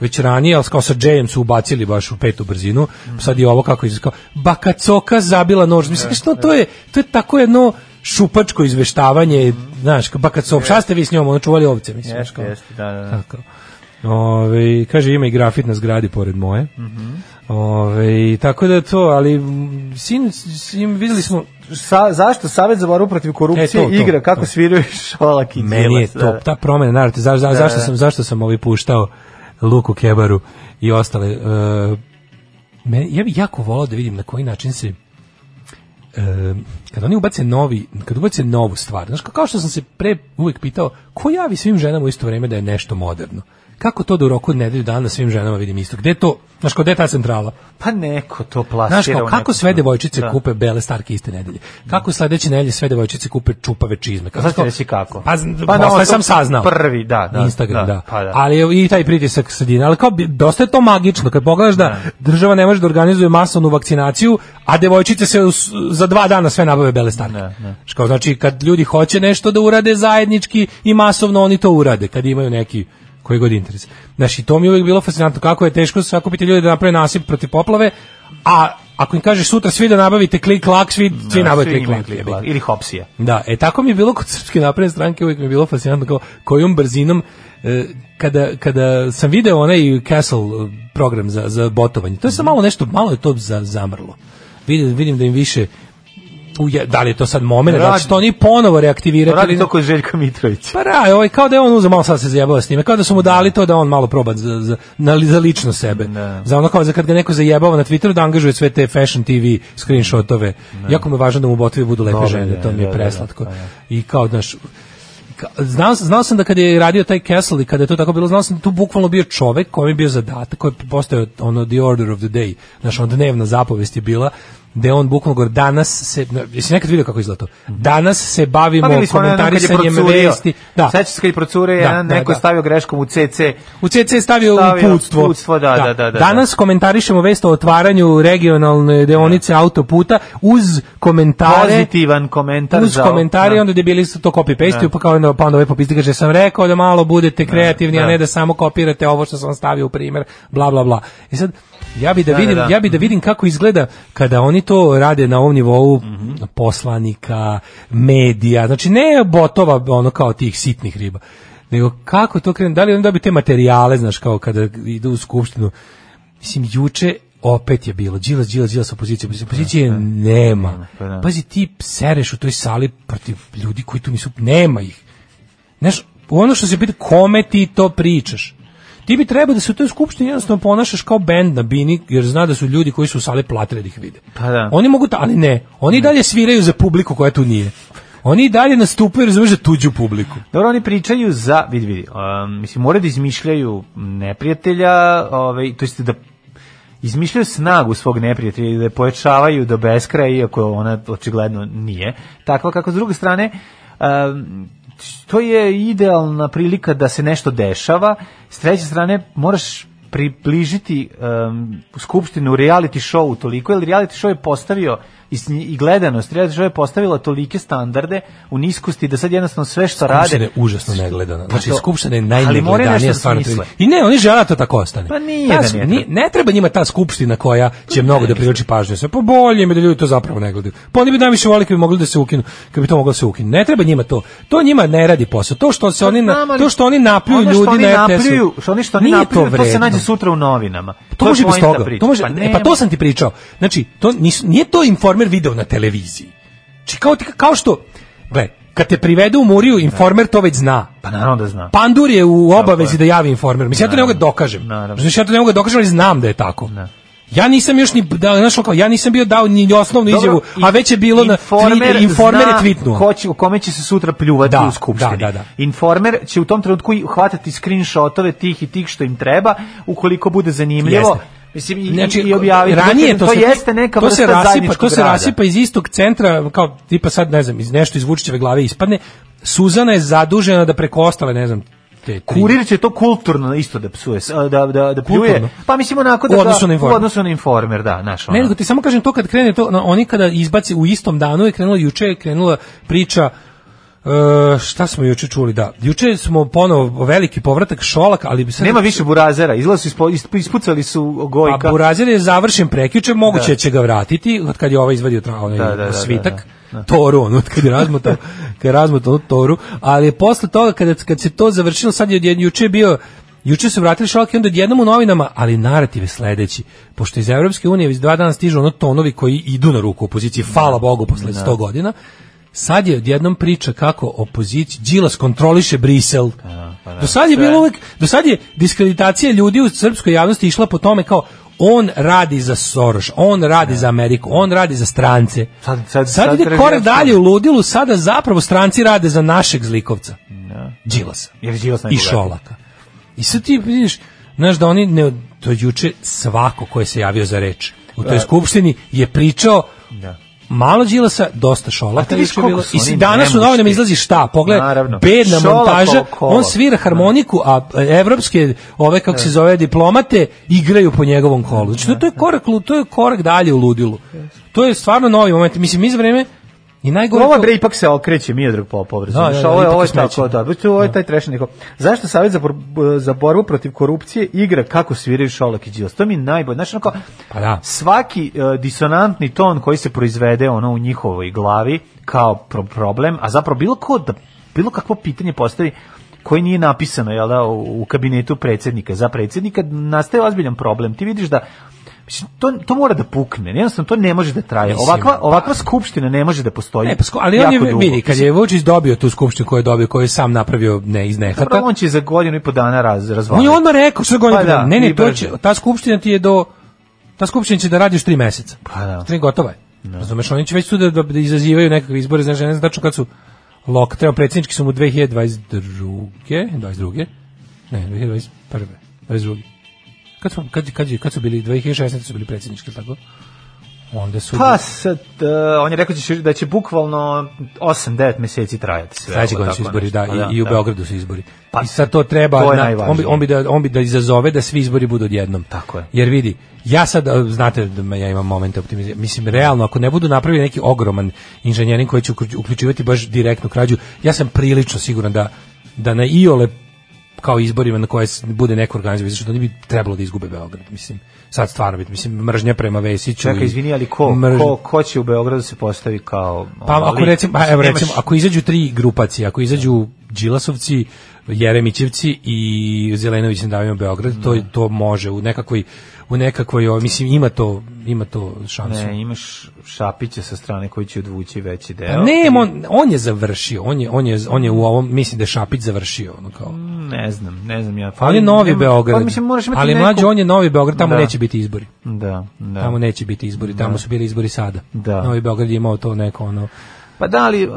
već ranije, ali kao sa Jayem su ubacili baš u petu brzinu, mhm. sad je ovo kako izskao, bakacoka zabila nož, mislim, e, što e. to je, to je tako jedno, šupačko izveštavanje, mm. znaš, pa kad se opšaste vi s njom, ono čuvali ovce, mislim. Jeste, jeste, da, da, da. Tako. Ove, kaže, ima i grafit na zgradi pored moje. Mm -hmm. Ove, tako da to, ali sin, sin videli smo... Sa, zašto Savet za borbu protiv korupcije e, to, to, igra kako sviraju [laughs] Šolak i Meni je to, da. ta promena, naravno, za, za, da, zašto, sam, zašto sam ovaj puštao Luku Kebaru i ostale. Uh, me, ja bih jako volao da vidim na koji način se e, kad oni ubace novi, kad ubace novu stvar, znaš, kao što sam se pre uvek pitao, ko javi svim ženama u isto vreme da je nešto moderno? Kako to da u roku od nedelju dana svim ženama vidim isto? Gde to? Znaš, gde ta centrala? Pa neko to plasira. Znaš, kao, kako sve devojčice da. kupe bele starke iste nedelje? Kako da. sledeće nedelje sve devojčice kupe čupave čizme? Kako? Znaš reći kako? Pa, pa, pa no, sam saznao. Prvi, da, da. Instagram, da. da. Pa, da. Ali i taj pritisak sredina. Ali kao, dosta je to magično. Kad pogledaš da, da, država ne može da organizuje masovnu vakcinaciju, a devojčice se za dva dana sve nabave bele starke. Da, da. znači, kad ljudi hoće nešto da urade zajednički i masovno oni to urade, kad imaju neki koji god interes. Znači, to mi je uvijek bilo fascinantno kako je teško sakupiti ljude da naprave nasip protiv poplave, a ako im kažeš sutra svi da nabavite klik lak, svi, da, svi nabave klik lak. Ili hopsija. Da, e tako mi je bilo kod Srpske napredne stranke, uvijek mi je bilo fascinantno kao kojom brzinom e, kada, kada sam video onaj Castle e, program za, za botovanje, to je sad malo nešto, malo je to za, zamrlo. Vidim, vidim da im više u, da li je to sad moment, da što oni ponovo reaktivirati. Radi to kod Željka Mitrović. Pa ra, ovaj, kao da je on uzeo malo sad se zajebava s njime, kao da su mu da. dali to da on malo proba za, za, na, za lično sebe. Ne. Da. Za ono kao za kad ga neko zajebava na Twitteru da angažuje sve te fashion TV screenshotove. Ne. Da. Jako mu je važno da mu botovi budu lepe žene, to mi je preslatko. I kao, znaš, znao, znao sam da kad je radio taj Castle i kada je to tako bilo, znao sam da tu bukvalno bio čovek koji je bio zadatak, koji je postao ono the order of the day, znaš, on dnevna zapovest je bila gde on bukvalno danas se jesi nekad video kako izgleda to danas se bavimo pa komentarisanjem vesti da sećaš se kad je procure da, da, neko da. stavio greškom u CC u CC stavio, stavio uputstvo, uputstvo da da. da, da. Da, da, danas komentarišemo vest o otvaranju regionalne deonice autoputa uz komentare pozitivan komentar uz za komentare onda debili su to copy paste pa kao pa onda ovaj popis kaže sam rekao da malo budete kreativni a ne da samo kopirate ovo što sam stavio u primer bla bla bla i sad Ja bih da, da, da vidim, da, da. ja bi da vidim kako izgleda kada oni to rade na ovom nivou mm -hmm. poslanika, medija. Znači ne botova ono kao tih sitnih riba. Nego kako to krene, da li oni dobiju te materijale, znaš, kao kada idu u skupštinu. Mislim, juče opet je bilo Đilas, Đilas, Đilas opozicija, opozicije da, da. nema. Pa Pazi, ti sereš u toj sali protiv ljudi koji tu nisu, nema ih. Znaš, ono što se pita, kome ti to pričaš? Ti bi trebao da se u toj skupštini jednostavno ponašaš kao bend na bini, jer zna da su ljudi koji su u sali platili da ih vide. Pa da. Oni mogu, ta, ali ne, oni ne. dalje sviraju za publiku koja tu nije. Oni dalje nastupaju, razumeš, za tuđu publiku. Dobro, oni pričaju za, vidi, vidi, um, mislim, moraju da izmišljaju neprijatelja, ovaj, to jest da izmišljaju snagu svog neprijatelja i da je pojačavaju do beskraja, iako ona očigledno nije. Takva kako s druge strane, um, to je idealna prilika da se nešto dešava. S treće strane, moraš približiti um, skupštinu reality show toliko, jer reality show je postavio i, i gledanost. Treba je da postavila tolike standarde u niskosti da sad jednostavno sve što rade... Skupština je užasno negledana. Znači, pa to, skupština je najnegledanija stvar. Da I ne, oni žele da to tako ostane. Pa nije ta, da nije Ne treba njima ta skupština koja će pa mnogo da privlači pažnju. Sve, pa bolje mi da ljudi to zapravo ne gledaju. Pa oni bi najviše volili kad bi mogli da se ukinu, kad bi to moglo se ukinu. Ne treba njima to. To njima ne radi posao. To što se pa oni na, to što oni napiju ljudi oni na RTS-u. Što oni što oni napljuju, to, to, se nađe sutra u novinama. To, to može bez toga. To može, pa, e, pa to sam ti pričao. Znači, to nije to informe informer video na televiziji. Či kao, kao što, gle, kad te privedu u Muriju, da. informer to već zna. Pa naravno da zna. Pandur je u obavezi da javi informer. Mislim, ja to ne mogu da dokažem. Znači, ja to ne mogu da dokažem, ali znam da je tako. Ne. Da. Ja nisam još ni da našao kao ja nisam bio dao ni osnovnu Dobro, izjavu, a već je bilo na informer, informer zna je tweetnuo. Ko će u kome će se sutra pljuvati da, u da, skupštini. Da, da, da. Informer će u tom trenutku hvatati screenshotove tih i tih što im treba, ukoliko bude zanimljivo Mislim i, znači, i objaviti. Ranije dakle, to, to se, jeste neka to se rasipa, to se grada. rasipa iz istog centra, kao tipa sad ne znam, iz nešto iz Vučićeve glave ispadne. Suzana je zadužena da preko ostale, ne znam, te tri. Kurir će to kulturno isto da psuje, da, da, da pljuje. Pa mislim onako da... U odnosu na informer. odnosu na informer, da, znaš. Ono. Ne, ti samo kažem to kad krene to, oni kada izbaci u istom danu je krenula, juče je krenula priča Uh, šta smo juče čuli, da. Juče smo ponovo veliki povratak Šolak, ali bi sad... Nema više Burazera, izlazi ispo, ispucali su Gojka. Pa Burazer je završen prekjuče, moguće da. će ga vratiti, od kad je ovaj izvadio tra, onaj da, da, da, da svitak. Da, Toru, ono, kad je razmotao, [laughs] kad je razmotao Toru, ali posle toga, kad, kad se to završilo, sad je juče bio, Juče su vratili i onda jednom u novinama, ali narativ je sledeći. Pošto iz Evropske unije već dva dana stižu ono tonovi koji idu na ruku opoziciji, hvala Bogu, posle 100 godina, sad je odjednom priča kako opozicija Đilas kontroliše Brisel. A, pa da, do sad je bilo uvek, do sad je diskreditacija ljudi u srpskoj javnosti išla po tome kao on radi za Soros, on radi ne. za Ameriku, on radi za strance. Sad, sad, sad, sad ide korak da dalje u ludilu, sada zapravo stranci rade za našeg zlikovca. Da. Đilasa. Jer Đilas I Šolaka. I sad ti vidiš, znaš da oni ne, to juče svako ko je se javio za reč u toj da. skupštini je pričao da malo Đilasa, dosta Šolaka je bilo. I si danas u novinama izlazi šta? Pogledaj, Naravno. bedna Šolako montaža, on svira harmoniku, a evropske ove kako se da. zove diplomate igraju po njegovom kolu. Znači to je da, korak, to je korak dalje u ludilu. To je stvarno novi moment. Mislim iz vreme I najgore ovo bre ipak se okreće Miodrag Popov, razumiješ? Da, da, da, ovo je ovo je tako da. Bit Ovo je taj trešni Zašto Savjet za, za borbu protiv korupcije igra kako sviraju Šolak i Đilas? To mi najbolje. Znači, onako, pa da. svaki uh, disonantni ton koji se proizvede ono u njihovoj glavi kao pro problem, a zapravo bilo ko da bilo kakvo pitanje postavi koji nije napisano je da, u kabinetu predsjednika za predsjednika nastaje ozbiljan problem. Ti vidiš da to, to mora da pukne. Jednostavno to ne može da traje. Ovakva da. ovakva skupština ne može da postoji. Ne, pa sku, ali on je dugo. vidi kad je Vučić dobio tu skupštinu koju je dobio, koju je sam napravio ne iz nehata. Dobro, on će za godinu i po dana raz razvaliti. On je odmah rekao što godinu. Pa da, ne, ne, to će, ta skupština ti je do ta skupština će da radiš 3 meseca. Pa da. Tri gotova je. Da. Razumeš, oni će već tu da, da, da izazivaju nekakve izbore, znaš, ne znam tačno kad su lok, treba predsjednički su mu 2022. 22. Ne, 2021. 22. Kad, smo, kad, kad, kad su bili, 2016. su bili predsjednički, tako? onda su pa sad, uh, on je rekao da će, da će bukvalno 8-9 mjeseci trajati sve. Sledeće godine su izbori, da, pa da, i, u da. Beogradu su izbori. Pa, I sad to treba, to na, on, bi, on, bi da, on bi da izazove da svi izbori budu odjednom. Tako je. Jer vidi, ja sad, e, znate da ja imam momente optimizma, mislim, realno, ako ne budu napravili neki ogroman inženjerin koji će uključivati baš direktnu krađu, ja sam prilično siguran da da na iole kao izborima na koje bude neko organizovao, što oni bi trebalo da izgube Beograd, mislim. Sad stvarno bit, mislim, mržnja prema Vesiću. Čekaj, izvini, ali ko, mržnja... ko, ko će u Beogradu se postavi kao... Pa ali, ako, recimo, a, pa, evo, recimo, ako izađu tri grupacije, ako izađu Đilasovci, Jeremićevci i Zelenović na Davimo Beograd, to, to može u nekakvoj u nekakvoj, mislim, ima to, ima to šansu. Ne, imaš Šapića sa strane koji će odvući veći pa deo. A ne, on, on je završio, on je, on, je, on je u ovom, mislim da je Šapić završio. Ono kao. Mm, ne znam, ne znam ja. Pa on je Novi nema, Beograd, pa, mislim, moraš imati ali neko... mlađe on je Novi Beograd, tamo da. neće biti izbori. Da, da. Tamo neće biti izbori, tamo da. su bili izbori sada. Da. Novi Beograd je imao to neko ono... Pa da li, uh,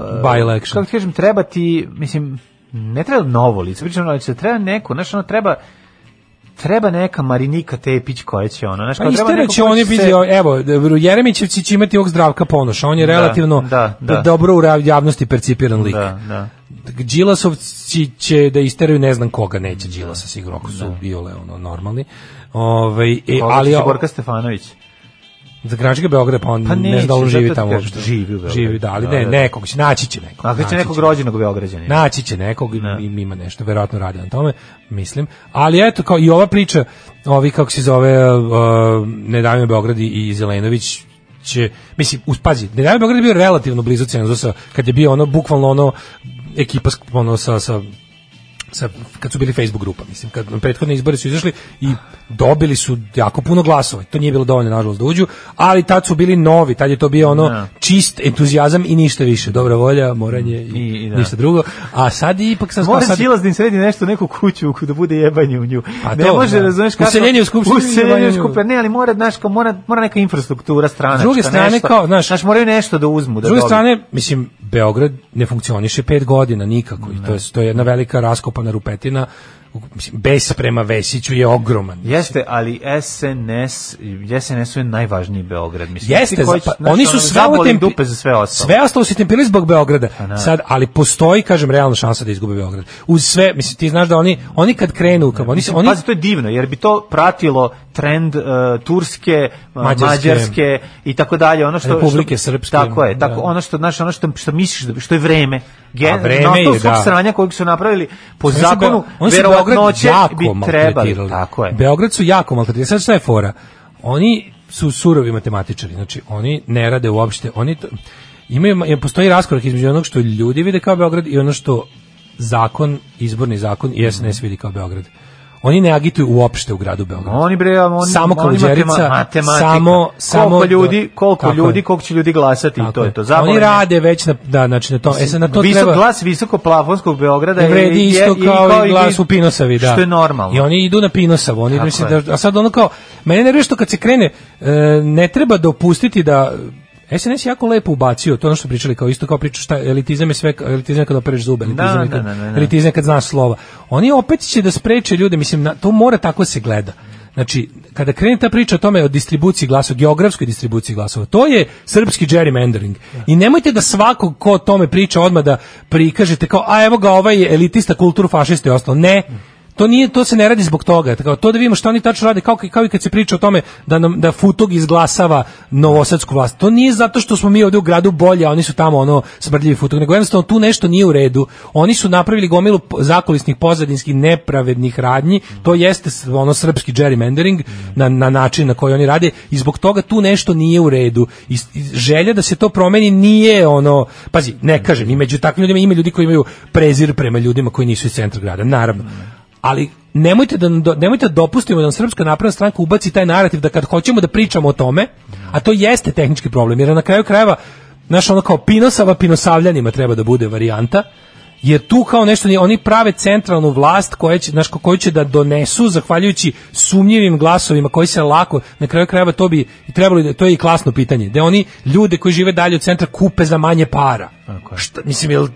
kako ti kažem, treba ti, mislim, ne treba novo lice, pričam, ali treba neko, znaš, ono treba, treba neka Marinika Tepić koja će ono, znači pa treba će oni biti, se... evo, Jeremićevci će imati ovog zdravka ponoša, on je da, relativno da, da. dobro u javnosti percipiran lik. Da, da. Đilasovci će da isteraju ne znam koga, neće Đilasa sigurno, ako su da. biole ono, normalni. Ovaj e, ali, Borka Stefanović za građanke Beograda, pa on pa neći, ne zna da on živi tamo uopšte. Živi u Živi, da, ali da, ne, da. nekog će, naći će nekog. Ako će nekog rođenog Beograđanina. Naći će nekog, ne. Da. ima nešto, verovatno radi na tome, mislim. Ali eto, kao i ova priča, ovi kako se zove, uh, Nedavimo Beograd i Zelenović, će, mislim, uspazi, Nedavimo Beograd je bio relativno blizu cenzusa, kad je bio ono, bukvalno ono, ekipa ono, sa, sa sa, kad su bili Facebook grupa, mislim, kad prethodne izbore su izašli i dobili su jako puno glasova. To nije bilo dovoljno, nažalost, da uđu, ali tad su bili novi, tad je to bio ono da. čist entuzijazam i ništa više. Dobra volja, moranje i, I, i da. ništa drugo. A sad ipak sam... Moram sad... silaz da im sredi nešto, neku kuću da bude jebanje u nju. Pa ne to, može, da. razumeš kako... Useljenje u skupštini. Useljenje u skupštini, ne, ali mora, znaš, kao, mora, mora neka infrastruktura strana. S druge strane, nešto, kao, znaš... Znaš, moraju nešto da uzmu, da S druge strane, mislim, Beograd ne funkcioniše pet godina nikako i to je, to je jedna velika raskopana rupetina mislim, bes prema Vesiću je ogroman. Jeste, ali SNS, SNS je najvažniji Beograd. Mislim, Jeste, koji, pa, oni su sve u tempi... dupe za sve ostalo. Sve ostalo su tempili zbog Beograda. Pa, da. Sad, ali postoji, kažem, realna šansa da izgube Beograd. Uz sve, mislim, ti znaš da oni, oni kad krenu... Kao, oni, mislim, oni... Pazi, to je divno, jer bi to pratilo trend uh, Turske, uh, Mađarske, Mađarske i tako dalje. Ono što, Republike Srpske. Tako je, tako, da. ono što, znaš, ono što, što misliš, da, što je vreme gen, je, da. sranja kojeg su napravili po Sve zakonu, verovatnoće bi trebali. Tako je. Beograd su jako maltretirali. Sad šta je fora? Oni su surovi matematičari, znači oni ne rade uopšte, oni to, imaju, postoji raskorak između onog što ljudi vide kao Beograd i ono što zakon, izborni zakon i SNS vidi kao Beograd. Oni ne agituju uopšte u gradu Beogradu. Oni bre, oni samo oni matematika. Samo samo koliko ljudi, koliko ljudi, koliko će ljudi glasati i to je to. Zaboravim. Oni rade već na da znači na to. E sad na to Visok treba glas visoko plafonskog Beograda je vredi isto kao, kao i glas u Pinosavi, da. Što je normalno. I oni idu na Pinosavu, oni misle da a sad ono kao mene nervira što kad se krene e, ne treba dopustiti da SNS jako lepo ubacio, to ono što pričali, kao isto kao priču, šta, elitizam je sve, elitizam je kad opereš zube, da, elitizam, je, da, kad, da, elitizam je kad znaš slova. Oni opet će da spreče ljude, mislim, na, to mora tako se gleda. Znači, kada krene ta priča o tome o distribuciji glasova, geografskoj distribuciji glasova, to je srpski gerrymandering. I nemojte da svakog ko o tome priča odmah da prikažete kao, a evo ga, ovaj elitista, kulturu, fašista i ostalo. Ne, To nije to se ne radi zbog toga. Tako to da vidimo šta oni tačno rade kao kao i kad se priča o tome da nam da Futog izglasava novosadsku vlast. To nije zato što smo mi ovde u gradu bolji, a oni su tamo ono smrdljivi Futog, nego jednostavno tu nešto nije u redu. Oni su napravili gomilu zakulisnih pozadinskih nepravednih radnji. To jeste ono srpski gerrymandering na, na način na koji oni rade i zbog toga tu nešto nije u redu. I, i želja da se to promeni nije ono, pazi, ne kažem, i među takvim ljudima ima ljudi koji imaju prezir prema ljudima koji nisu iz centra grada, naravno ali nemojte da nemojte da dopustimo da srpska napredna stranka ubaci taj narativ da kad hoćemo da pričamo o tome, a to jeste tehnički problem, jer na kraju krajeva naš ono kao pinosava pinosavljanima treba da bude varijanta, jer tu kao nešto oni prave centralnu vlast koja će znaš koju će da donesu zahvaljujući sumnjivim glasovima koji se lako na kraju krajeva to bi trebalo to je i klasno pitanje da oni ljude koji žive dalje od centra kupe za manje para. Šta, mislim jel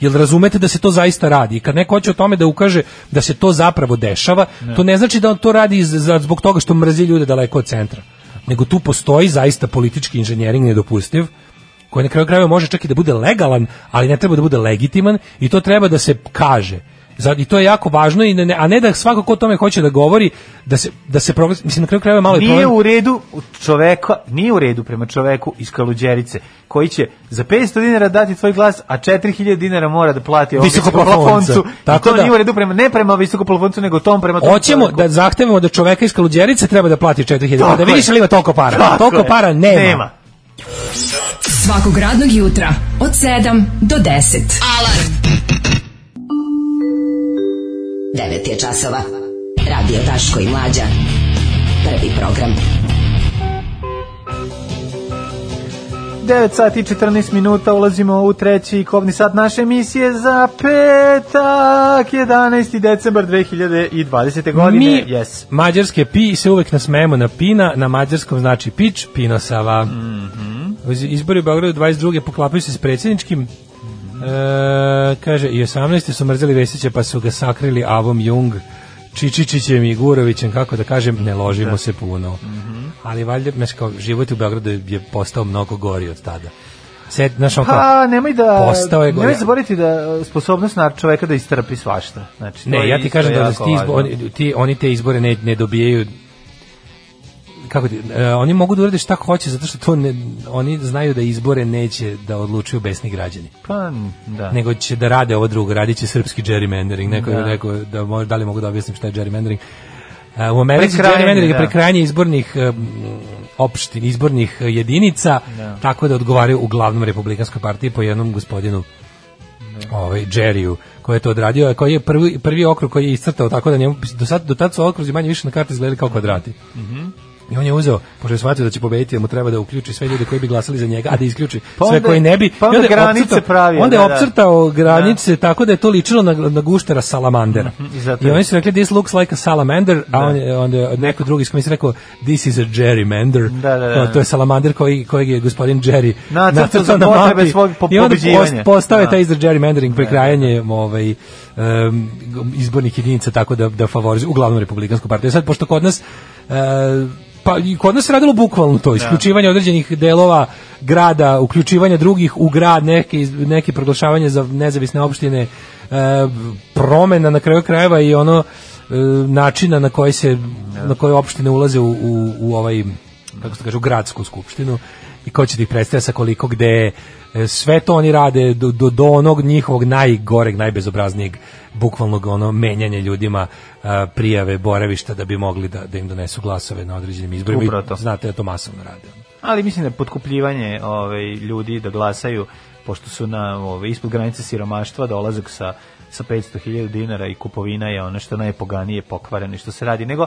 Jel razumete da se to zaista radi? I kad neko hoće o tome da ukaže da se to zapravo dešava, ne. to ne znači da on to radi zbog toga što mrzi ljude daleko od centra. Nego tu postoji zaista politički inženjering nedopustiv koji na kraju krajeva može čak i da bude legalan, ali ne treba da bude legitiman i to treba da se kaže I to je jako važno, i ne, a ne da svako ko o tome hoće da govori, da se, da se proglasi, mislim, na kraju krajeva malo nije je problem. u redu čoveka, nije u redu prema čoveku iz Kaluđerice, koji će za 500 dinara dati tvoj glas, a 4000 dinara mora da plati ovom visokoplafoncu. Tako I to da, nije u redu prema, ne prema visokoplafoncu, nego tom prema tom Hoćemo da zahtevamo da čoveka iz Kaluđerice treba da plati 4000 dinara. Pa da vidiš li ima toliko para? Tako toliko je. para nema. nema. Svakog radnog jutra od 7 do 10. Alarm! 9 je časova. Radio Taško i Mlađa. Prvi program. 9 sati i 14 minuta ulazimo u treći kovni sat naše emisije za petak 11. decembar 2020. godine. Mi, yes. mađarske pi, se uvek nasmejemo na pina, na mađarskom znači pić, pinosava. Mm -hmm. Izbori u Beogradu 22. poklapaju se s predsjedničkim, E, kaže, i 18. su mrzeli Vesića pa su ga sakrili Avom Jung, Čičičićem i Gurovićem, kako da kažem, ne ložimo da. se puno. Mm -hmm. Ali valjda, znaš, kao, život u Beogradu je postao mnogo gori od tada. Sed, znaš, onko, pa, nemoj da, postao je Nemoj zaboriti da e, sposobnost nar čoveka da istrpi svašta. Znači, ne, ja ti kažem da, da ti, izbo, oni, ti, oni te izbore ne, ne dobijaju kako ti, e, oni mogu da urade šta hoće zato što to ne, oni znaju da izbore neće da odlučuju besni građani. Pa, da. Nego će da rade ovo drugo, radiće srpski gerrymandering. Neko da. je rekao da, da li mogu da objasnim šta je gerrymandering. E, u Americi gerrymandering je da. prekrajanje izbornih e, opštin, izbornih e, jedinica, da. tako da odgovaraju uglavnom Republikanskoj partiji po jednom gospodinu da. ovaj Jerryu koji je to odradio, koji je prvi prvi okrug koji je iscrtao tako da njemu do sad do tad su okruzi manje više na karti izgledali kao kvadrati. Mhm. Mm I on je uzeo, pošto je shvatio da će pobediti, da mu treba da uključi sve ljude koji bi glasali za njega, a da isključi pa onda, sve koji ne bi. Pa onda, onda granice obcrtao, pravi. Onda je obcrtao da, da. da, granice da. tako da je to ličilo na, na guštera salamandera. Mm -hmm, I, zato I oni su rekli, this looks like a salamander, da. a on je, onda neko drugi iz komisije rekao, this is a gerrymander. Da, da, da. To je salamander koji, kojeg je gospodin Jerry nacrtao na, na mapi. Svog po, I onda post, postao je da. taj izraz gerrymandering, prekrajanje ovaj, um, izbornih jedinica tako da, da favorizuje, uglavnom republikansku partiju. Sad, pošto kod nas uh, pa i kod nas se radilo bukvalno to, da. isključivanje određenih delova grada, uključivanje drugih u grad, neke, neke proglašavanje za nezavisne opštine, e, promena na kraju krajeva i ono e, načina na koji se na koje opštine ulaze u, u, u ovaj kako se kaže, u gradsku skupštinu i ko će ti da ih sa koliko gde E, sve to oni rade do, do, do onog njihovog najgoreg, najbezobraznijeg bukvalnog ono menjanje ljudima a, e, prijave boravišta da bi mogli da, da im donesu glasove na određenim izborima. Znate da to masovno rade. Ali mislim da potkupljivanje ovaj, ljudi da glasaju pošto su na ove ovaj, ispod granice siromaštva dolazak sa sa 500.000 dinara i kupovina je ono što najpoganije pokvareno i što se radi. Nego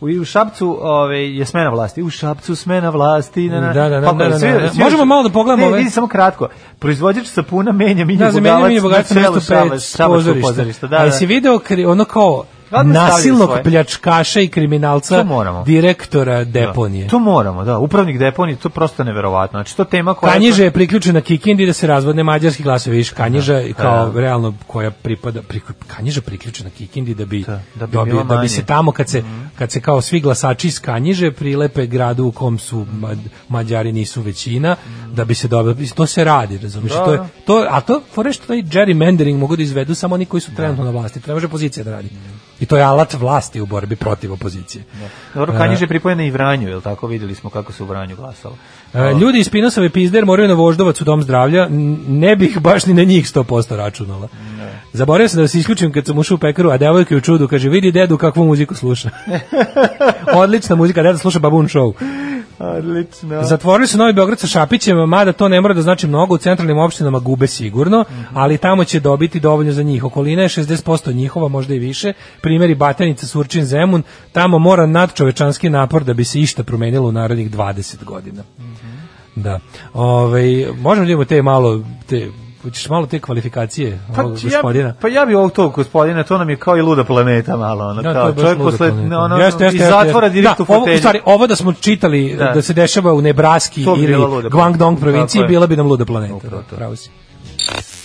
u Šapcu ove, ovaj, je smena vlasti. U Šapcu smena vlasti. Na, na, da, da, da, pa, da, da, svi, da, da. Svi, Možemo malo da pogledamo. Ne, ove... vidi samo kratko. Proizvođač sapuna menja Minja da, Bugavac, menja, minja bugavac na celu Šabaš, Šabaš pozorišta. Da, da. A da. jesi video ono kao nasilnog pljačkaša i kriminalca direktora da. deponije. Da, to moramo, da. Upravnik deponije, to je prosto neverovatno. Znači, to tema koja... Kanjiža je priključena Kikindi da se razvodne mađarski glasovi. Viš, Kanjiža da, kao da. realno koja pripada... Pri, Kanjiža priključena Kikindi da bi, da, da bi, dobio, da bi se tamo kad se, mm. kad se kao svi glasači iz Kanjiže prilepe gradu u kom su ma, Mađari nisu većina, mm. da bi se dobio... To se radi, razumiješ? Da. To, je, to, a to, foreš, i gerrymandering mogu da izvedu samo oni koji su trenutno da. na vlasti. Treba ne pozicija da radi. Mm. I to je alat vlasti u borbi protiv opozicije. Ne. Da. Dobro, Kanjiže je pripojena i Vranju, jel tako? Videli smo kako se u Vranju glasalo. E, ljudi iz Pinosove pizder moraju na voždovac u dom zdravlja, ne bih baš ni na njih 100% računala. Ne. Zaboravio sam da se isključim kad sam ušao u pekaru, a devojka u čudu kaže, vidi dedu kakvu muziku sluša. [laughs] Odlična muzika, deda sluša babun show. Odlično. Zatvorili su Novi Beograd sa Šapićem, mada to ne mora da znači mnogo, u centralnim opštinama gube sigurno, ali tamo će dobiti dovoljno za njih. Okolina je 60% njihova, možda i više. Primjeri Batajnica, Surčin, Zemun, tamo mora nadčovečanski napor da bi se išta promenilo u narednih 20 godina. Mm Da. Ove, ovaj, možemo da imamo te malo te hoćeš malo te kvalifikacije pa, gospodina. Ja, pa ja bi ovog tog gospodina, to nam je kao i luda planeta malo, ono, da, kao čovjek posle, no, ono, jeste, jeste, iz zatvora direkt da, u fotelju. u stvari, ovo da smo čitali, da, da se dešava u Nebraski ili Guangdong provinciji, bila bi nam luda planeta. Upravo da, Pravo si.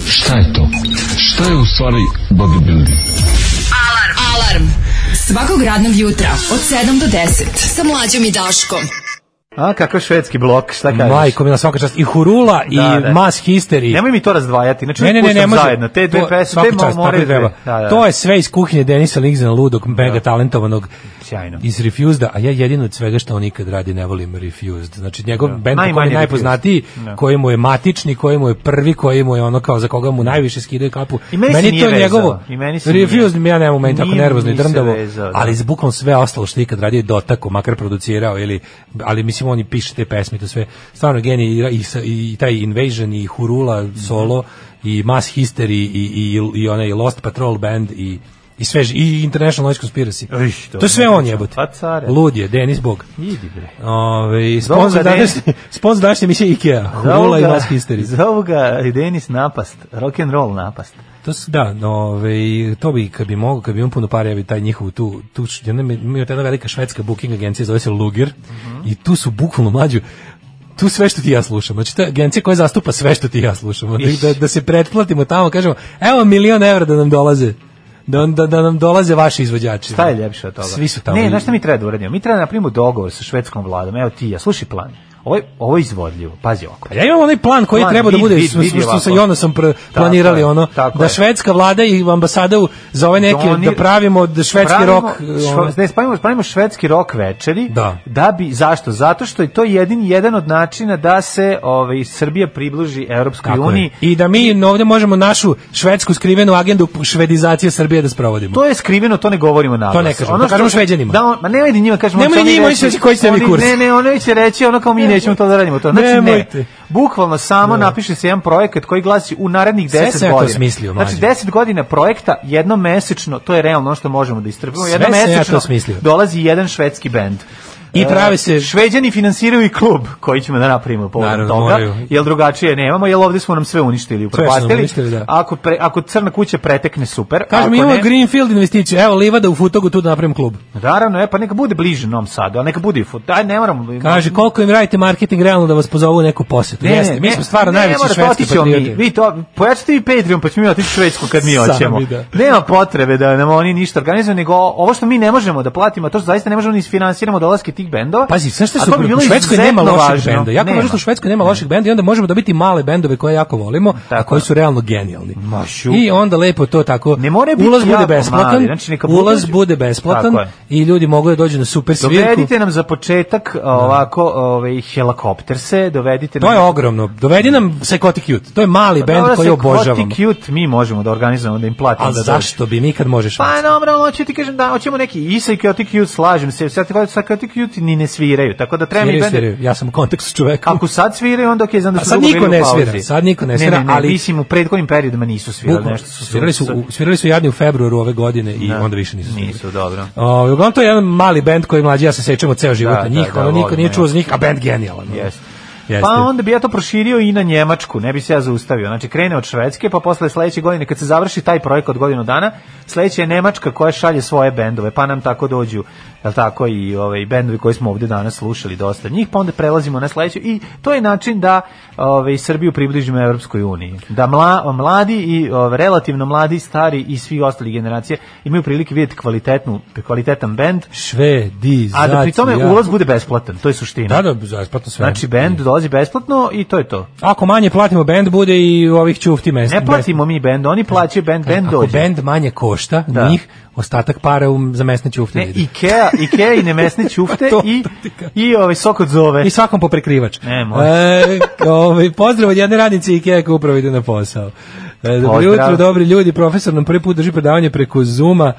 Šta je to? Šta je u stvari bodybuilding? Alarm! Alarm! Svakog radnog jutra od 7 do 10 sa mlađom i Daškom. A kakav švedski blok, šta kažeš? Majko mi na svaka čast i Hurula da, i da. da. Mass History. Nemoj mi to razdvajati, znači ne, ne, ne, ne može, zajedno. Te dve pesme, te čast, more treba. Da, da, da. To je sve iz kuhinje Denisa Ligzena Ludog, mega da. talentovanog sjajno. Iz Refused, a ja jedino od svega što on ikad radi ne volim Refused. Znači njegov no. Da. bend koji je najpoznatiji, no. Da. koji mu je matični, koji mu je prvi, koji mu je ono kao za koga mu najviše skidaju kapu. I meni, meni to je njegovo. I meni Refused mi ja nemam moment tako nervozno i drndavo, vezao, da. ali zbukom sve ostalo što ikad radi je dotako, makar producirao ili ali mislim oni piše te pesme to sve. Stvarno genije i, i, i, taj Invasion i Hurula solo mm -hmm. i Mass History i, i, i, i onaj Lost Patrol Band i i sve i International Noise Conspiracy. Uiš, to, to sve on jebote. Pa Lud je, Denis Bog. Idi bre. Ove, sponsor danas, sponsor danas mi se IKEA, Hula i Mask History. Zovu ga Denis Napast, rock and roll Napast. To da, no, ove, to bi kad bi mogao, kad bi on puno para, ja bi taj njihov tu tu jedna mi je jedna velika švedska booking agencija zove se Luger mm -hmm. i tu su bukvalno mlađu tu sve što ti ja slušam. Znači, ta agencija koja zastupa sve što ti ja slušam. Da, da se pretplatimo tamo, kažemo, evo milion evra da nam dolaze da, da, da nam dolaze vaši izvođači. Šta je da. ljepše od toga? Svi su tamo. Ne, znaš šta mi treba da uradimo? Mi treba da napravimo dogovor sa švedskom vladom. Evo ti ja, slušaj plan. Ovo je, ovo je izvodljivo. Pazi ovako. Pa ja imam onaj plan koji treba da bude, vid, vid, što sa Jonasom pr planirali da je, ono, da švedska vlada i ambasada za ove neke, Donir, da pravimo švedski pravimo, rok. Ono. Ne, spravimo, spravimo švedski rok večeri. Da. da. bi, zašto? Zato što je to jedin jedan od načina da se ovaj, Srbija približi Europskoj Tako uniji. Je. I da mi I, ovdje možemo našu švedsku skrivenu agendu švedizacije Srbije da sprovodimo. To je skriveno, to ne govorimo na To ne kažemo, ono to kažemo švedjanima. Da, on, ma nemoj njima kažemo. Nemoj njima, oni će reći koji ste mi kurs. Ne, ne, oni će reći ono kao mi nećemo to da radimo to. Znači Nemojte. ne. Bukvalno samo ne. Da. napiše se jedan projekat koji glasi u narednih 10 godina. To smislio, znači 10 godina projekta jednomesečno, to je realno što možemo da istrpimo. jednomesečno mesečno ja dolazi jedan švedski bend. I e. prave se... Šveđani finansiraju i klub koji ćemo da napravimo povodom toga, moraju. jer drugačije nemamo, jel ovde smo nam sve uništili, upropastili. Da. Ako, pre, ako crna kuća pretekne, super. Kažemo, ako ne... Greenfield investiciju, evo livada u Futogu, tu da napravim klub. Naravno, e, pa neka bude bliže Novom Sadu, a neka bude i Futogu. Aj, ne moramo... Kaže, koliko im radite marketing realno da vas pozovu u neku posetu. Ne, Jeste, mi smo stvarno najveći švedski patrioti. Vi to, pojačite vi Patreon, pa ćemo imati otići Švedsku kad mi hoćemo. Da. Nema potrebe da nam oni ništa organizuju, nego ovo što mi ne možemo da platimo, to što zaista ne možemo da isfinansiramo dolaske tih tih bendova. Pazi, sve što su u Švedskoj nema loših bendova. Jako nema. što u Švedskoj nema loših bendova i onda možemo dobiti male bendove koje jako volimo, tako. a koji su realno genijalni. I onda lepo to tako. Ne more biti ulaz bude besplatan. Mali. Znači, neka ulaz bude besplatan i ljudi mogu da dođu na super svirku. Dovedite nam za početak da. ovako ovaj helikopterse, dovedite nam. To je ogromno. Dovedi nam Psychotic Cute. To je mali pa bend koji obožavam. Psychotic Cute mi možemo da organizujemo da im platimo da zašto bi mi kad možeš? Pa dobro, hoću ti kažem da hoćemo neki i Psychotic Cute slažem se. Sad ti sad Psychotic niti ni ne sviraju. Tako da treba sviraju, mi bende... Ja sam u kontaktu s Ako sad sviraju, onda ok, znam da pa su sad niko ne svira. Sad niko ne svira, ne, ne, ne, ali mislim u prethodnim periodima nisu svirali Bukno, nešto. Su svirali su u, svirali su jadni u februaru ove godine i da. onda više nisu. Svirali. Nisu, dobro. O, ovaj, uglavnom to je jedan mali bend koji mlađi ja se sećamo ceo život da, njih, da, da, ono niko nije čuo za njih, a bend genijalan. Jeste. Jeste. Pa onda bi ja to proširio i na Njemačku, ne bi se ja zaustavio. Znači krene od Švedske, pa posle sledeće godine kad se završi taj projekat od godinu dana, sledeća je Nemačka koja šalje svoje bendove, pa nam tako dođu, jel tako i ovaj bendovi koji smo ovde danas slušali dosta njih, pa onda prelazimo na sledeću i to je način da ovaj Srbiju približimo evropskoj uniji. Da mla, mladi i ovaj, relativno mladi, stari i svi ostali generacije imaju prilike vidjeti kvalitetnu kvalitetan bend. Švedizacija. A da pri tome ulaz bude besplatan, to je suština. Da, da, besplatno sve. Znači bend dolazi besplatno i to je to. Ako manje platimo bend bude i ovih ćufti mesta. Ne platimo mi bend, oni plaćaju bend, bend dođe. Ako bend manje košta, da. njih ostatak para um, za mesne ćufte. Ne, Ikea, Ikea i ne mesne ćufte [laughs] to, i, i ovaj sok od zove. I svakom po prekrivač. Ne, može. E, ovaj, pozdrav od jedne radnice Ikea koja upravo ide na posao. E, dobro jutro, dobri ljudi, profesor nam prvi put drži predavanje preko Zuma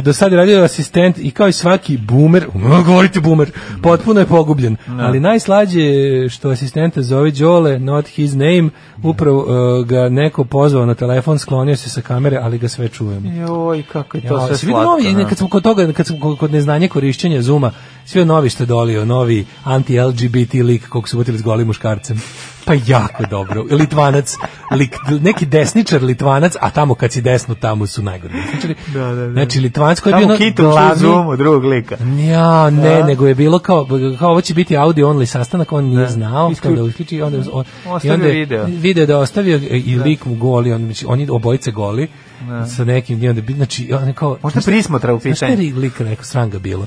do sad je radio asistent i kao i svaki boomer, [laughs] govorite boomer, potpuno je pogubljen. No. Da. Ali najslađe što asistenta zove Đole, not his name, upravo uh, ga neko pozvao na telefon, sklonio se sa kamere, ali ga sve čujemo. Joj, kako je to ja, sve slatko. Novi, da. kad smo kod toga, kad smo kod neznanja korišćenja Zuma, svi novi što dolio, novi anti-LGBT lik, kog su botili s golim muškarcem. Pa jako dobro. Litvanac, lik, neki desničar Litvanac, a tamo kad si desno, tamo su najgori desničari. Da, da, da. Znači, Litvanac koji je bio glavni... Tamo drugog lika. Ja, ne, da. nego je bilo kao, kao ovo će biti audio only sastanak, on nije da. znao, Isključ... kada uključi, onda, da. on, i onda je video. video da ostavio i da. lik mu goli, on, znači, oni obojice goli, da. sa nekim, i onda, znači, on je kao... Možda prismotra u pitanju. Znaš, lik rekao, sranga bilo.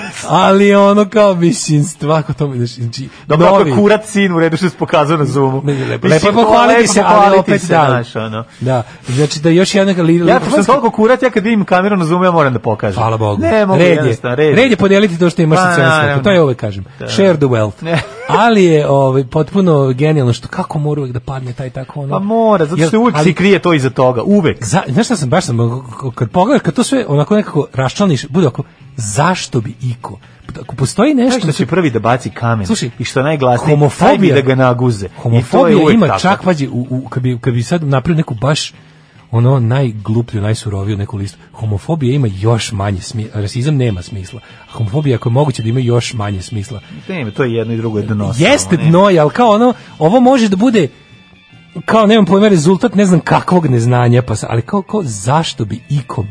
ali ono kao mislim svako to vidiš znači dobro novi, ako kurat sin u redu što se pokazao na zoomu ne, lepo lepo pohvaliti se ali opet se, da naš, ono. da znači da još jedna li, ja pošto sam toliko kurat ja kad vidim kameru na zoomu ja moram da pokažem hvala bogu ne mogu red je, red je podeliti to što imaš sa pa, celom svetom to je uvek kažem da. share the wealth ali je ovaj potpuno genijalno što kako mora uvek da padne taj tako ono. Pa mora, zato što uvek se krije to iza toga, uvek. Za, znaš šta sam baš sam kad pogledaš kad to sve onako nekako raščlaniš, bude oko zašto bi iko ako postoji nešto da će prvi da baci kamen slušaj, i što najglasnije homofobija da ga naguze e, homofobija ima tako. čak vađi u, u, kad bi, kad bi sad napravio neku baš ono najgluplju, najsuroviju neku listu. Homofobija ima još manje smisla, rasizam nema smisla. A homofobija ako je moguće da ima još manje smisla. Ne, to je jedno i drugo je dno. Jeste dno, ali kao ono, ovo može da bude kao nemam pojma rezultat ne znam kakvog neznanja pa ali kao, kao zašto bi ikom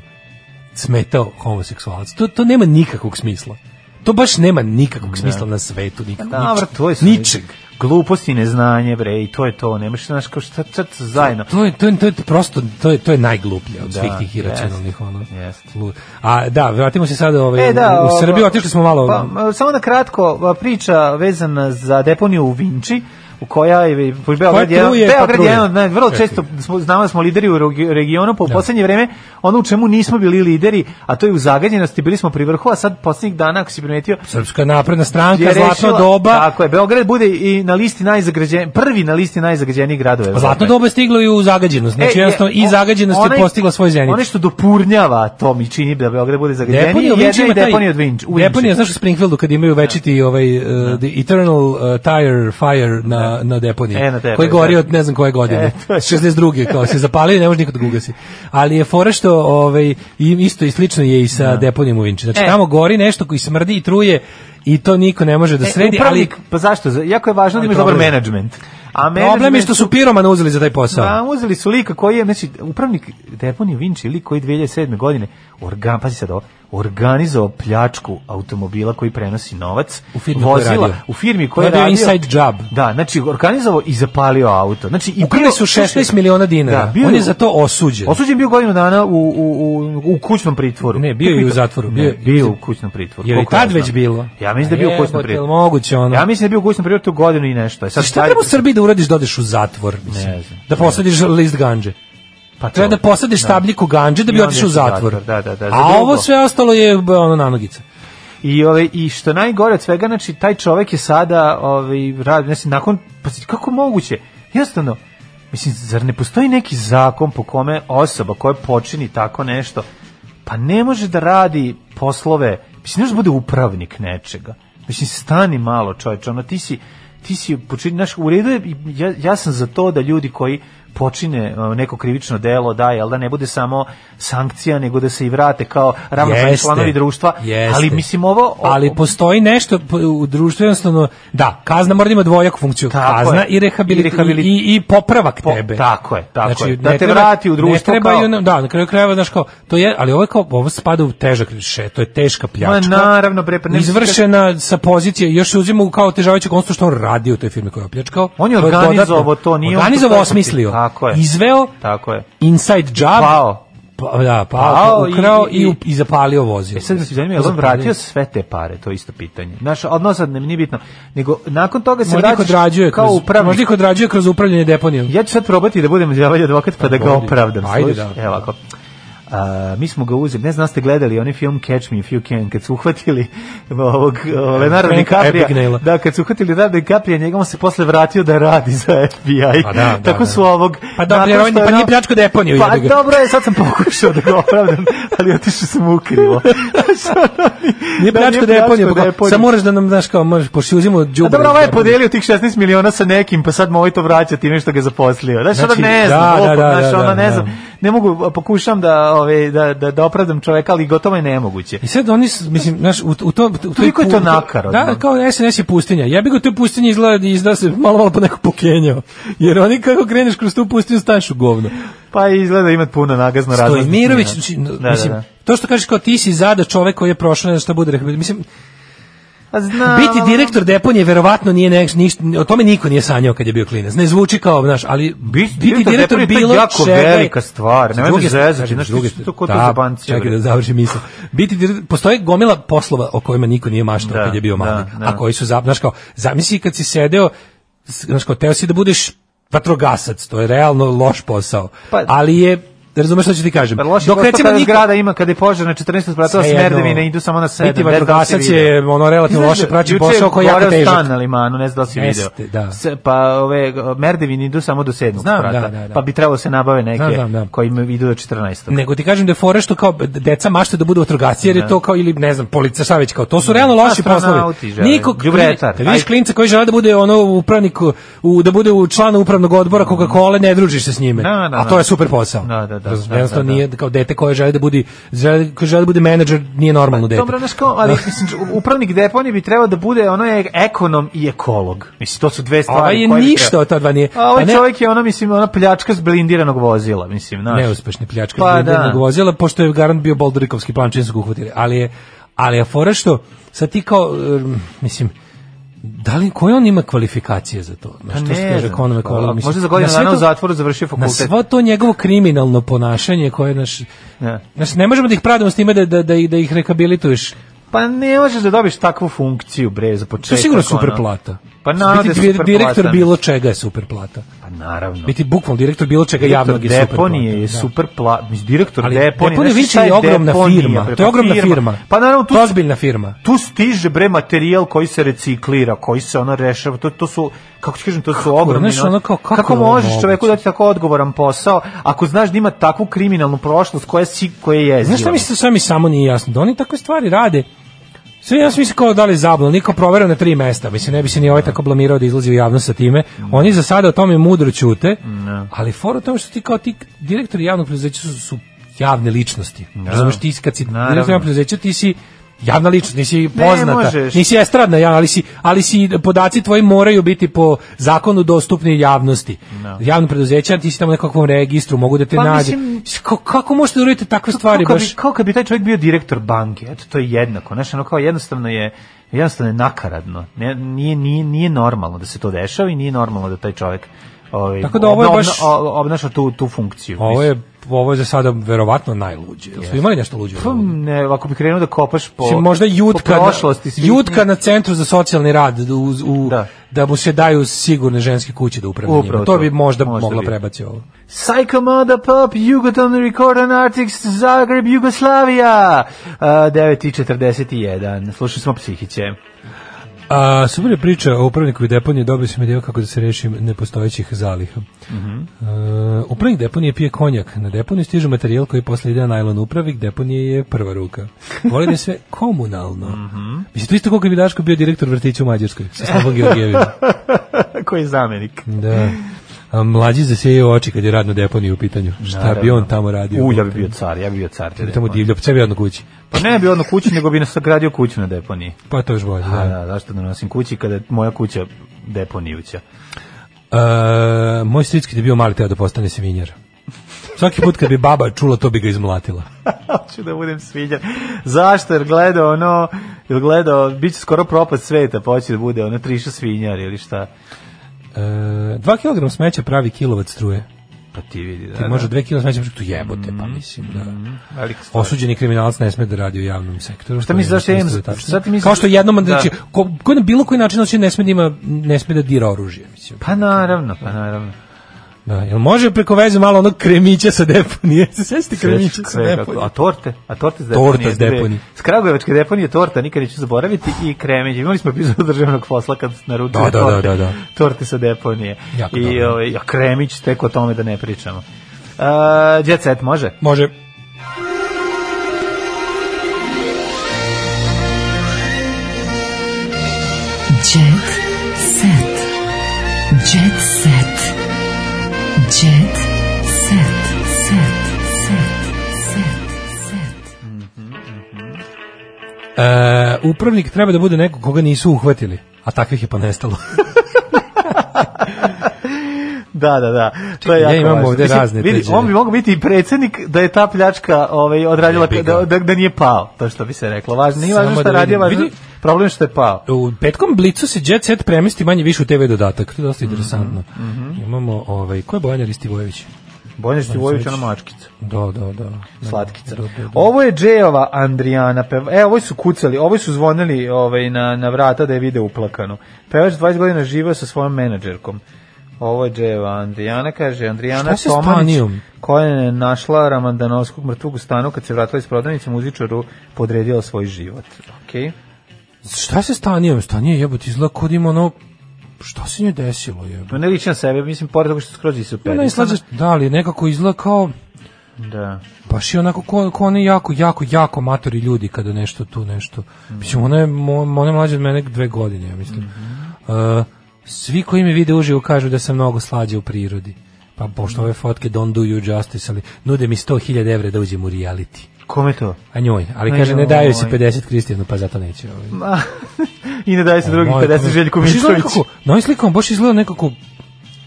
smetao homoseksualac to, to nema nikakvog smisla to baš nema nikakvog ne. Da. smisla na svetu nikakvog, pa da, nič, tvoj ničeg glupost i neznanje bre i to je to nemaš znaš kao šta šta zajedno to, je to je to je prosto to je to je najgluplje od da, svih tih iracionalnih ono yes. a da vratimo se sada ovaj e, da, u, u Srbiju otišli smo malo pa, samo na da kratko priča vezana za deponiju u Vinči u koja je Beograd je Beograd je ne, vrlo e, često e. smo znamo da smo lideri u regionu pa u da. poslednje vreme ono u čemu nismo bili lideri a to je u zagađenosti bili smo pri vrhu a sad poslednjih dana ako si primetio Srpska napredna stranka je rešila, zlatno doba tako je Beograd bude i na listi najzagađen prvi na listi najzagađenijih gradova Zlatno doba je stiglo i u zagađenost znači e, jednostavno i zagađenost onaj, je postigla svoj zenit ono što dopurnjava to mi čini da Beograd bude zagađeniji deponija, Vinči deponija od Vinč, u Deponija, znaš u Springfieldu kad imaju večiti da. ovaj, uh, the Eternal uh, Tire Fire na na, deponiji, e, na tebe, koji gori da. od ne znam koje godine, e, 62. kao se zapali, ne može nikad gugasi. Da ali je fora što ovaj, isto i slično je i sa da. deponijom u Vinči. Znači e. tamo gori nešto koji smrdi i truje i to niko ne može da e, sredi. E, upravnik, ali, pa zašto? Jako je važno da imaš dobar menadžment. A Problem je što su piromana uzeli za taj posao. Da, uzeli su lika koji je, znači, upravnik deponije Vinči, lik koji 2007. godine, organ, pazi sad ovo, organizovao pljačku automobila koji prenosi novac u firmi vozila koja radio. u firmi koja je radio inside job. Da, znači organizovao i zapalio auto. Znači i Ukrili su 16 miliona da, dinara. Da, bio, On je za to osuđen. Osuđen bio godinu dana u, u, u, u kućnom pritvoru. Ne, bio je u zatvoru. Bio, ne, bio u kućnom pritvoru. Je li tad već bilo? Ja mislim da je bio u kućnom pritvoru. Moguće ono. Ja mislim da je bio u kućnom pritvoru godinu i nešto. E sad znači, šta treba u Srbiji ne da uradiš da odeš u zatvor, mislim. Ne znam, da posadiš ne. list ganđe. Pa treba da posadiš stabljiku da. ganđe da bi otišao u zatvor. Da, da, da, A ovo sve ostalo je ono nanogice. I ovaj i što najgore od svega, znači taj čovjek je sada ovaj radi, znači nakon pa kako moguće? Jednostavno Mislim, zar ne postoji neki zakon po kome osoba koja počini tako nešto, pa ne može da radi poslove, mislim, ne može da bude upravnik nečega. Mislim, stani malo, čovječe, ono, ti si, ti si počin, znaš, u redu je, ja, ja sam za to da ljudi koji počine e, neko krivično delo, da, jel da ne bude samo sankcija, nego da se i vrate kao ravnopravni članovi društva, jeste. ali mislim ovo... O... Ali postoji nešto u društvu, jednostavno, da, kazna mora da ima dvojaku funkciju, tako kazna je. i, rehabilit, I, rehabilit... i, i, popravak po, tebe. Tako je, tako znači, je. Da te vrati u društvo ne kao... da, na kraju krajeva, znaš kao, to je, ali ovo je kao, ovo spada u težak še, to je teška pljačka. Ma, naravno, bre, pa ne izvršena sa pozicije, još se uzima kao težavajuće konstru što on radi u toj firmi koju je opljačkao. On je organizovao to, nije organizovao, osmislio. Tako je. Izveo Tako je. Inside job. Pao. Pa, da, pa, pao ukrao i, i, i, i zapalio vozio. E sad mi da se zanima, je on vratio sve te pare? To je isto pitanje. Znaš, odnos sad nije bitno. Nego, nakon toga se možda vraćaš kao kroz, upravnik. Možda ih odrađuje kroz upravljanje deponijom. Ja ću sad probati da budem djavalj advokat pa da, da ga opravdam. Ajde, da. Evo, ako. A, mi smo ga uzeli, ne znam da ste gledali onaj film Catch Me If You Can, kad su uhvatili e, ovog Leonardo DiCaprio. Da, kad su uhvatili Leonardo DiCaprio, njega se posle vratio da radi za FBI. Pa da, da, Tako da, su ovog... Pa da, pa, on, pa nije pljačko deponiju. Pa ga. dobro je, sad sam pokušao da ga opravdam, ali otišao sam ukrivo. [laughs] nije pljačko da, deponiju, pa, sad moraš da nam, znaš, kao, možeš, pošto uzimo džubre. Pa A dobro, ovaj je podelio tih 16 miliona sa nekim, pa sad mu ovaj to vraća time što ga zaposlio. Znaš, znači, ono ne znam, da, da, da, da, da, da, da, da, da, da, ne mogu pokušam da ove da da da opravdam čoveka, ali gotovo je nemoguće. I sad oni mislim, znaš, u, u to u to je to nakaradno. Da, kao SNS je pustinja. Ja bih go to pustinje izgleda izda da se malo malo po neko pokenjao. Jer oni kako kreneš kroz tu pustinju staneš u govno. Pa izgleda da ima puno nagazno razno. Stojmirović, znači, da, da, mislim, da, da. to što kažeš kao ti si zada čovek koji je prošao nešto šta bude, mislim Pa znam. Biti direktor deponije verovatno nije nek, ništa, o tome niko nije sanjao kad je bio klinac. Ne zvuči kao, znaš, ali biti, biti direktor, direktor bilo jako čega, velika stvar. Ne druge, zezati, znači druge, to ko da, Čekaj da završim misao. Biti direktor, postoji gomila poslova o kojima niko nije maštao da, kad je bio da, mali, da, da. a koji su, znaš, kao, zamisli kad si sedeo, znaš, kao, teo si da budeš vatrogasac, to je realno loš posao. Pa, ali je Da razumeš šta ću ti kažem. Pa loši Dok recimo da nikad... zgrada ima kada je požar na 14 spratu smerdevine idu samo na 7. Biti da vatrogasac je ono relativno loše praći posao koji je jako težak. Stan na limanu, ne znam da si Jeste, video. Da. S, pa ove merdevine idu samo do 7. Znam, sprata. Da, da, da. Pa bi trebalo da se nabave neke znam, znam, da. koji idu do 14. Nego ti kažem da je fore što kao deca mašte da budu vatrogasci jer je to kao ili ne znam policija šta već kao to su realno loši poslovi. Niko đubretar. Viš klinca koji žele da bude ono upravnik u da bude u članu upravnog odbora Coca-Cola ne družiš se s njime. A to je super posao. Da, da, Da, da, jednostavno da, da, nije kao dete koje želi da bude želi, koje želi da bude menadžer nije normalno pa dete. Dobro, znači ali da. mislim upravnik deponije bi trebao da bude ono je ekonom i ekolog. Mislim to su dve ovaj stvari koje. je ništa od ta dva nije. A ovaj pa čovjek je ona mislim ona pljačka s blindiranog vozila, mislim, znači. Neuspešni pljačka pa, s da. blindiranog vozila pošto je garant bio Boldrikovski plan čim su ga uhvatili, ali je ali je fora što sad ti kao mislim da li koje on ima kvalifikacije za to? Na što pa se kaže Konve Kola, mislim. Možda za godinu dana u zatvoru završio fakultet. Na svo to njegovo kriminalno ponašanje koje naš ne. Naš, ne možemo da ih pravdamo s time da da da, da ih rekabilituješ. Pa ne možeš da dobiš takvu funkciju bre za početak. To je sigurno super plata. Pa naravno biti da direktor bilo čega je super plata. Pa naravno. Biti bukvalno direktor bilo čega direktor javnog je super plata. Deponije je da. super plata. Mislim, direktor Ali deponije. Deponije više je ogromna deponija, firma. to je pa ogromna firma. firma. Pa naravno, tu, ozbiljna firma. Tu stiže bre materijal koji se reciklira, koji se ona rešava. To, to su, kako ti kažem, to su ogromni. Znaš, ono kao, kako, kako možeš čoveku dati tako odgovoran posao ako znaš da ima takvu kriminalnu prošlost koja, si, koja je jezio? Znaš šta mi, šta mi samo nije jasno? Da oni takve stvari rade Sve ja mislim kao da li zablo, niko proverio na tri mesta. Mislim ne bi se ni ovaj tako blamirao da izlazi u javnost sa time. Oni za sada o tome mudro ćute. Ali fora u tome što ti kao ti direktori javnog preduzeća su, su javne ličnosti. Da. Razumeš ti kad si direktor javnog preduzeća ti si Javna ličnost, nisi poznata, možeš. nisi estradna, ali si, ali si podaci tvoji moraju biti po zakonu dostupni javnosti. No. Da. Javno preduzeće, ti si tamo u nekakvom registru, mogu da te pa, nađe. Mislim, kako, kako možete da uradite takve stvari? Kako, baš? Kao kad bi taj čovjek bio direktor banke, eto, to je jednako, znaš, ono kao jednostavno je, jednostavno je nakaradno, nije, nije, nije normalno da se to dešava i nije normalno da taj čovjek Ovaj, Tako da ovo je baš obnaša tu tu funkciju. Ovo je ovo je za sada verovatno najluđe. Jel yes. su imali nešto luđe? Pa, ne, ako bi krenuo da kopaš po Sim, možda jutka po prošlosti, svi... jutka na centru za socijalni rad u, u da. da. mu se daju sigurne ženske kuće da upravlja to. to. bi možda, možda mogla prebaci ovo. Psycho Moda Pop, Jugoton Record and Artix, Zagreb, Jugoslavija. Uh, 9.41. Slušali smo psihiće. A, super je priča o upravniku i deponije, dobio sam ideju kako da se rešim nepostojećih zaliha. Mm -hmm. uh, upravnik deponije pije konjak. Na deponiju stiže materijal koji posle ide na najlon upravnik, deponije je prva ruka. Voli da sve [laughs] komunalno. Mm -hmm. Mislim, to isto koliko bi Daško bio direktor vrtića u Mađarskoj, sa Slobom Georgijevima. [laughs] koji je zamenik. Da mlađi zasijaju oči kad je radno deponije u pitanju. Šta Naravno. bi on tamo radio? U, ja bi bio car, ja bi bio car. Te tamo divlja, sve pa bi odno kući. Pa ne bi odno kući, nego bi nas sagradio kuću na deponiji. Pa to još bolje. Da. da, da, zašto da nosim kući kada je moja kuća deponijuća? Uh, moj stric kad je bio mali teo da postane svinjar. Svaki put kad bi baba čula, to bi ga izmlatila. [laughs] Hoću da budem svinjar. Zašto? Jer gledao ono, jer gledao, bit će skoro propast sveta, pa hoće da bude ono triša svinjar ili šta. 2 e, kg smeća pravi kilovat struje. Pa ti vidi, da. Ti može 2 da. kg smeća pa tu jebote, pa mhm, mislim da. Mhm, Osuđeni kriminalac ne sme da radi u javnom sektoru. Šta misliš zašto im? Šta ti misliš? Kao što jednom da. znači ko, ko na bilo koji način znači ne sme da ima ne sme da dira oružje, mislim. Pa naravno, pa naravno. Da, jel može preko veze malo onog kremića sa deponije? [laughs] Se sesti kremića sa deponije. A torte? A torte sa deponije? Torta s deponije. S Kragujevačke deponije torta, nikad neću zaboraviti, i kremić. Imali smo epizodu državnog posla kad naručuje da, da, da, torte, da, da, da. torte sa deponije. Jako I, o, ovaj, kremić, tek o tome da ne pričamo. Uh, jet set, može? Može. Uh, upravnik treba da bude neko koga nisu uhvatili, a takvih je pa nestalo. [laughs] da, da, da. To je ja jako imam ovde razne vidi, On bi mogao biti i predsjednik da je ta pljačka ovaj, odradila, da, da, da, nije pao, to što bi se reklo. Važno, nije važno što da radio, važno, problem što je pao. U petkom blicu se Jet Set premesti manje više u TV dodatak, to je dosta mm -hmm. interesantno. Mm -hmm. Imamo, ovaj, ko je Bojan Ristivojević? Bojan Stivojević, ona mačkica. Da, da, da. Slatkica. Da, da, da. da. Ovo je Džejova Andrijana. Peva... E, ovo su kucali, ovo su zvonili ovaj, na, na vrata da je vide uplakanu. Pevač 20 godina živa sa svojom menadžerkom. Ovo je Dževa Andrijana, kaže Andrijana Tomanić, koja je našla Ramandanovskog mrtvog u stanu kad se vratila iz prodavnice muzičaru, podredila svoj život. Okej. Okay. Šta se stanio? Stanio je jebote izgleda kod ima ono šta se nje desilo je? Pa ne liči na sebe, mislim, pored toga što skroz i super. Ne, slađe, da, ali nekako izgleda kao... Da. Baš je onako ko, ko oni jako, jako, jako matori ljudi kada nešto tu nešto. Mm. Mislim, ona je, ona je mlađa od mene dve godine, ja mislim. Mm -hmm. uh, svi koji me vide uživo kažu da sam mnogo slađe u prirodi. Pa pošto ove fotke don't do you justice, ali nude mi 100.000 evra da uđem u reality. Kome to? A njoj. Ali kaže, ne daju se 50 Kristijanu, pa zato neće. Ovaj. Ma, [laughs] I ne daju se drugih 50 Željku Mitroviću. Na ovim slikom baš izgleda nekako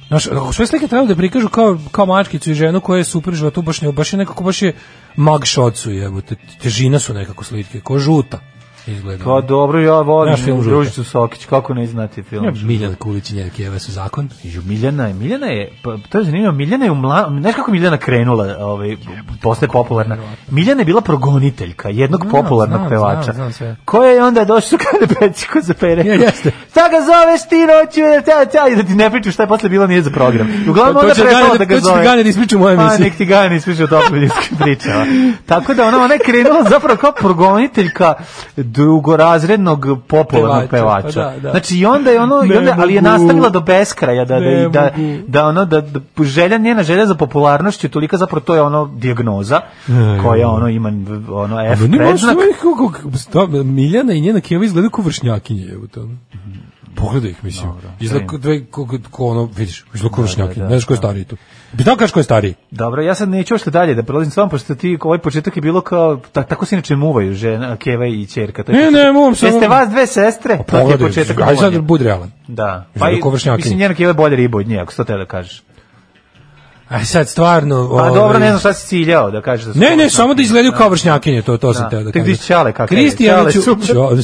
Znaš, sve slike trebalo da prikažu kao, kao mačkicu i ženu koja je super životu, baš, ne, baš je nekako, baš je mag šocu, jebote, težina su nekako slike, ko žuta izgleda. Pa dobro, ja volim film Družicu Sokić, kako ne znati film. Ja, Miljan Kulić i Njerkijeva su zakon. Ju, Miljana je, Miljana je, pa, to je zanimljivo, Miljana je u mla... Znaš kako Miljana krenula, ovaj, postaje popularna? Miljana je bila progoniteljka jednog znam, popularnog pevača. Znam, znam koja je onda došla [laughs] kada peći ko za pere. Ja, jeste. Šta ga zoveš ti noću, da, te, da te, da ti ne pričam šta je posle bilo nije za program. Uglavnom onda prestala da ga zove. To će da pa, ti Gane da ispriča moje misli. Pa, nek ti Gane ispriča o topljinskim pričama. Tako da ona, ona je krenula zapravo kao progoniteljka drugorazrednog popularnog pevača. pevača. Pa da, da. Znači i onda je ono i onda, ali je nastavila do beskraja da da, da, da ono da, da želja njena želja za popularnošću tolika zapravo to je ono dijagnoza koja ono ima ono F predznak. Miljana i njena keva izgledaju kao vršnjakinje u tom. Mhm. Pogledaj ih, mislim. Izgleda da kao ono, vidiš, izgleda kao da, da, vršnjakinje. Ne znaš ko je stariji tu. Bitokaško je stariji. Dobro, ja sad neću što dalje da prolazim s vama, pošto ti ovaj početak je bilo kao, ta, tako se inače muvaju žena, Keva i čerka. To je ne, početak. ne, muvam se. Jeste vas dve sestre? Pa pogledaj, aj sad budi realan. Da. Pa, i, mislim, njena Keva je bolja riba od nje, ako se to te da kažeš. Aj sad stvarno, pa ovaj... dobro, ne znam šta si ciljao da kažeš da Ne, ne, samo da izgledaju kao da. vršnjakinje, to to sam da. teo da kažem. Tek čale kako. Kristijanu ću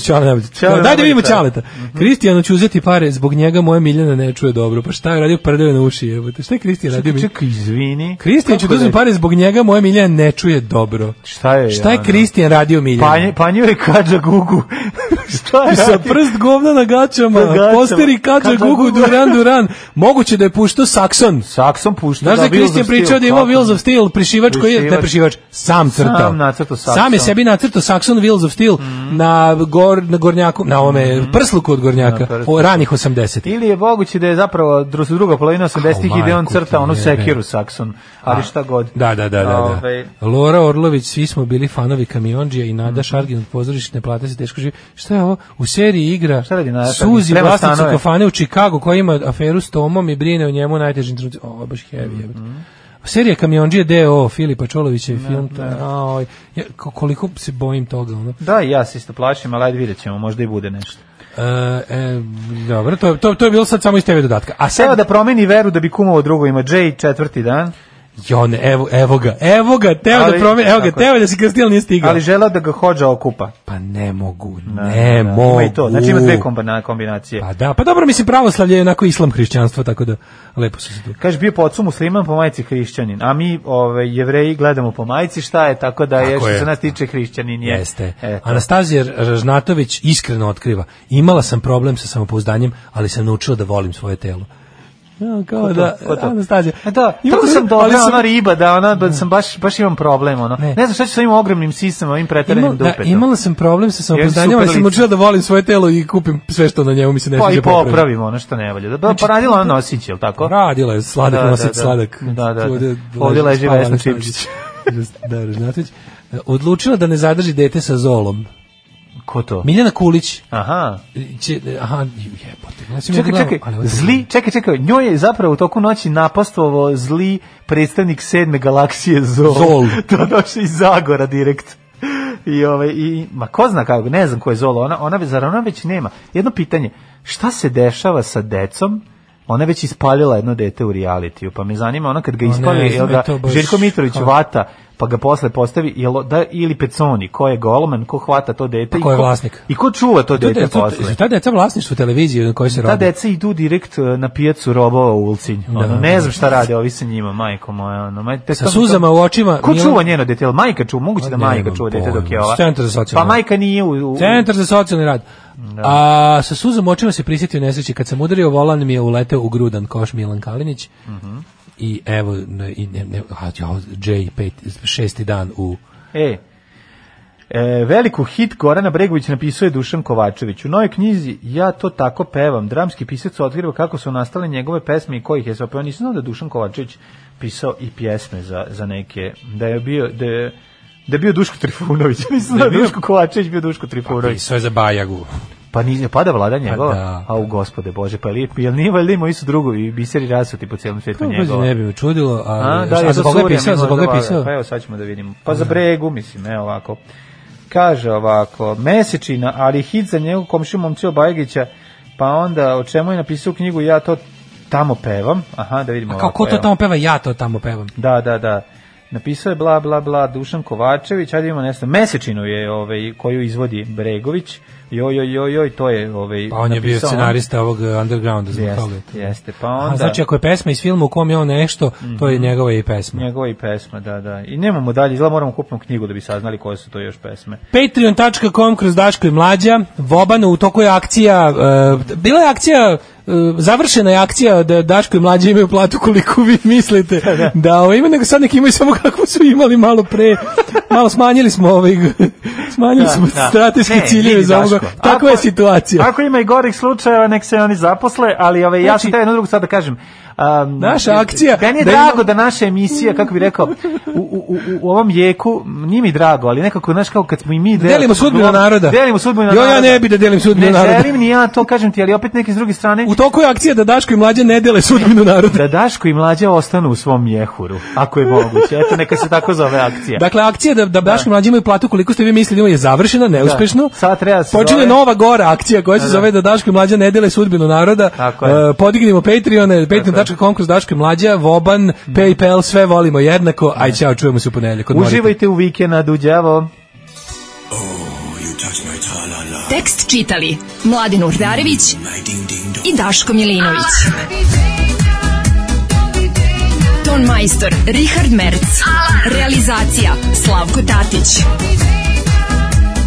čale, čale, Daj da vidimo Čaleta. Mhm. Kristijanu ću uzeti pare, zbog njega moja Miljana ne čuje dobro. Pa šta je radio prdeo na uši, jebote. Šta je Kristijan radio? Čekaj, izvini. Kristijan ću da uzeti pare, zbog njega moja Miljana ne čuje dobro. Šta je? Šta je Kristijan radio Miljana? Pa je kađa gugu. [laughs] šta je? Sa prst govna na gaćama, posteri kađa gugu Duran Duran. Moguće da je puštao Sakson. Sakson puštao. Kristijan pričao da imao Wheels of Steel, prišivač koji je, ne prišivač, sam crtao. Sam nacrtao sakson. Sam je sebi nacrtao Saxon Wheels of Steel mhm. na, gor, na gornjaku, na ovome mhm. prsluku od gornjaka, o, ranih 80. Ili je moguće da je zapravo druga polovina 80-ih oh, i da on crta onu sekiru Saxon, ali šta god. Da, da, da. da, da. Ovaj- Lora Orlović, svi smo bili fanovi kamionđija i Nada mhm. Šargin od pozorišta ne plate se teško živi. Šta je ovo? U seriji igra šta radi Nada Suzi, vlasnicu kafane u Čikagu koja ima aferu s Tomom i brine o njemu najtežim trenucima. Ovo je baš heavy. Mm. Serija Kamionđije D.O. Filipa Čolovića i no, film. Ta, no. ja, koliko se bojim toga. Ono. Da, ja se isto plašim, ali ajde vidjet ćemo, možda i bude nešto. E, e, dobro, to, to, to je bilo sad samo iz TV dodatka. A sad... Evo da promeni veru da bi kumovo drugo ima J četvrti dan. Jon, evo, evo ga, evo ga, teo da promeni, evo ga, teo da se krstil nije stigao. Ali želeo da ga hođa okupa. Pa ne mogu, da, ne da, mogu. Da. Ima i to, znači ima dve kombinacije. Pa da, pa dobro, mislim, pravoslavlje je onako islam hrišćanstvo, tako da lepo se tu. Kaže, bio po ocu musliman, po majici hrišćanin, a mi, ove, ovaj, jevreji, gledamo po majici šta je, tako da tako je, što je. se nas tiče hrišćanin je. Jeste. E. Anastazija Ražnatović iskreno otkriva, imala sam problem sa samopouzdanjem, ali sam naučila da volim svoje telo. Ja, kao ko da, ko to? Anastazija. E da, tako sam dobra, ona riba, da ona, da sam baš, baš imam problem, ono. Ne, ne znam šta ću sa ovim ogromnim sisama, ovim preterenim da, dupetom. Da, imala sam problem sa samopoznanjem, ali sam učila da volim svoje telo i kupim sve što na njemu mi se ne pa sviđa. Pa i popravim ono što ne valja. Da, da znači, poradila da, ona nosić, je li tako? Radila je, sladak da, nosić, da, sladak. Da, da, da. Ovdje leži Vesna Čimčić. [laughs] da, Ražnatović. E, odlučila da ne zadrži dete sa zolom. Ko to? Miljana Kulić. Aha. Će, aha, jebote. čekaj, čekaj, ali zli, čekaj, čekaj, njoj je zapravo u toku noći napastvovao zli predstavnik sedme galaksije Zol. Zol. [laughs] to došli iz Zagora direkt. I ovaj i ma ko zna kako, ne znam ko je Zola, ona ona zar ona već nema. Jedno pitanje, šta se dešava sa decom? Ona već ispalila jedno dete u realitiju, pa me zanima ona kad ga ispali, jel da Željko Mitrović vata pa ga posle postavi jelo, da, ili Peconi, ko je golman, ko hvata to dete pa ko je i ko, vlasnik. I ko čuva to, dete, dete posle. Ta deca vlasništvo televizije na kojoj se radi. Ta deca idu direkt e, na pijacu robova u Ulcinj. Da, da ne da. znam šta rade ovi sa njima, majko moja. Ono, maj, te, sa to, suzama to, u očima. Ko Milan... čuva njeno dete? majka čuva? Moguće da pa majka čuva dete dok je ova. Centar za socijalni Pa majka nije u... u... Centar za socijalni rad. Da. A sa suzom očima se prisjetio nesreći kad sam udario volan mi je uleteo u grudan koš Milan Kalinić. Mhm. Mm i evo i ne, ne, a, J5 šesti dan u e E, veliku hit Gorana Bregović napisao je Dušan Kovačević. U novoj knjizi Ja to tako pevam. Dramski pisac otkriva kako su nastale njegove pesme i kojih je sve Nisam znao da Dušan Kovačević pisao i pjesme za, za neke. Da je bio... Da je, da je bio Duško Trifunović. [laughs] Nisam znao da je da Duško Kovačević bio Duško pa, Trifunović. Pa, pisao je za Bajagu. Pa nije pada vlada pa njegova, pa da. a u da. gospode Bože, pa je lijep. Jel nije valjda imao isto drugo i biseri rasuti po cijelom svijetu pa, njegova? ne bi me čudilo, a, a, da, a za koga je pisao? Za koga je pisao? Pa evo sad ćemo da vidimo. Pa za da. bregu, mislim, evo ovako. Kaže ovako, mesečina, ali hit za njegov komšiju Momčeo Bajegića, pa onda o čemu je napisao knjigu, ja to tamo pevam. Aha, da vidimo. A kako ovako, to evo. tamo peva? Ja to tamo pevam. Da, da, da. Napisao je bla bla bla Dušan Kovačević, ajde imamo nešto. Mesečinu je ovaj koju izvodi Bregović. Jo jo jo jo to je ovaj Pa on je bio scenarista on... ovog undergrounda zbog jeste, toga. Jeste, pa onda. A znači ako je pesma iz filma u kom je on nešto, mm -hmm. to je mhm. njegova i pesma. Njegova i pesma, da, da. I nemamo dalje, izgleda moramo kupiti knjigu da bi saznali koje su to još pesme. patreon.com kroz Daško i mlađa, Vobana u toku je akcija, uh, bila je akcija E, završena je akcija da Daško i mlađi imaju platu koliko vi [laughs] mislite da, da, da ovo ima, nego sad neki imaju samo kako su imali malo pre. Malo smanjili smo ovaj, [laughs] smanjili da, smo da. strateške ciljeve za ovoga. Takva je situacija. Ako ima i gorih slučajeva, nek se oni zaposle, ali ovaj, ja sam znači- taj jednu drugu sad da kažem, Um, Naša akcija. Meni je da drago imam... da naša emisija, kako bi rekao, u, u, u ovom jeku, nije mi drago, ali nekako, znaš, kao kad smo i mi... Del, delimo sudbinu naroda. Delimo sudbinu naroda. Jo, ja ne bih da delim sudbinu ne naroda. Ne želim ni ja, to kažem ti, ali opet neki s druge strane... U toku je akcija da Daško i mlađa ne dele sudbinu naroda. Da Daško i mlađa ostanu u svom jehuru, ako je moguće. Eto, neka se tako zove akcija. Dakle, akcija da, da Daško i da. mlađe imaju platu koliko ste vi mislili je završena, da. neuspešno. Da. Sad treba da se Počinje zove... nova gora akcija koja se da, da. zove da Daško i mlađa ne dele sudbinu naroda. Tako je. Uh, podignimo Patreon, patreon Dačka konkurs, Dačka mlađa, Voban, mm. PayPal, sve volimo jednako. Aj, ćao, čujemo se u ponedeljak. Uživajte u vikendu, đavo. Oh, Tekst čitali Mladin Urdarević i Daško Milinović. Ton majstor Richard Merc. Realizacija Slavko Tatić.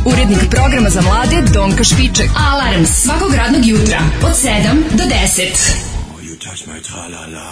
Urednik programa za mlade Donka Špiček. Alarms svakog radnog jutra od 7 do 10. 啦啦啦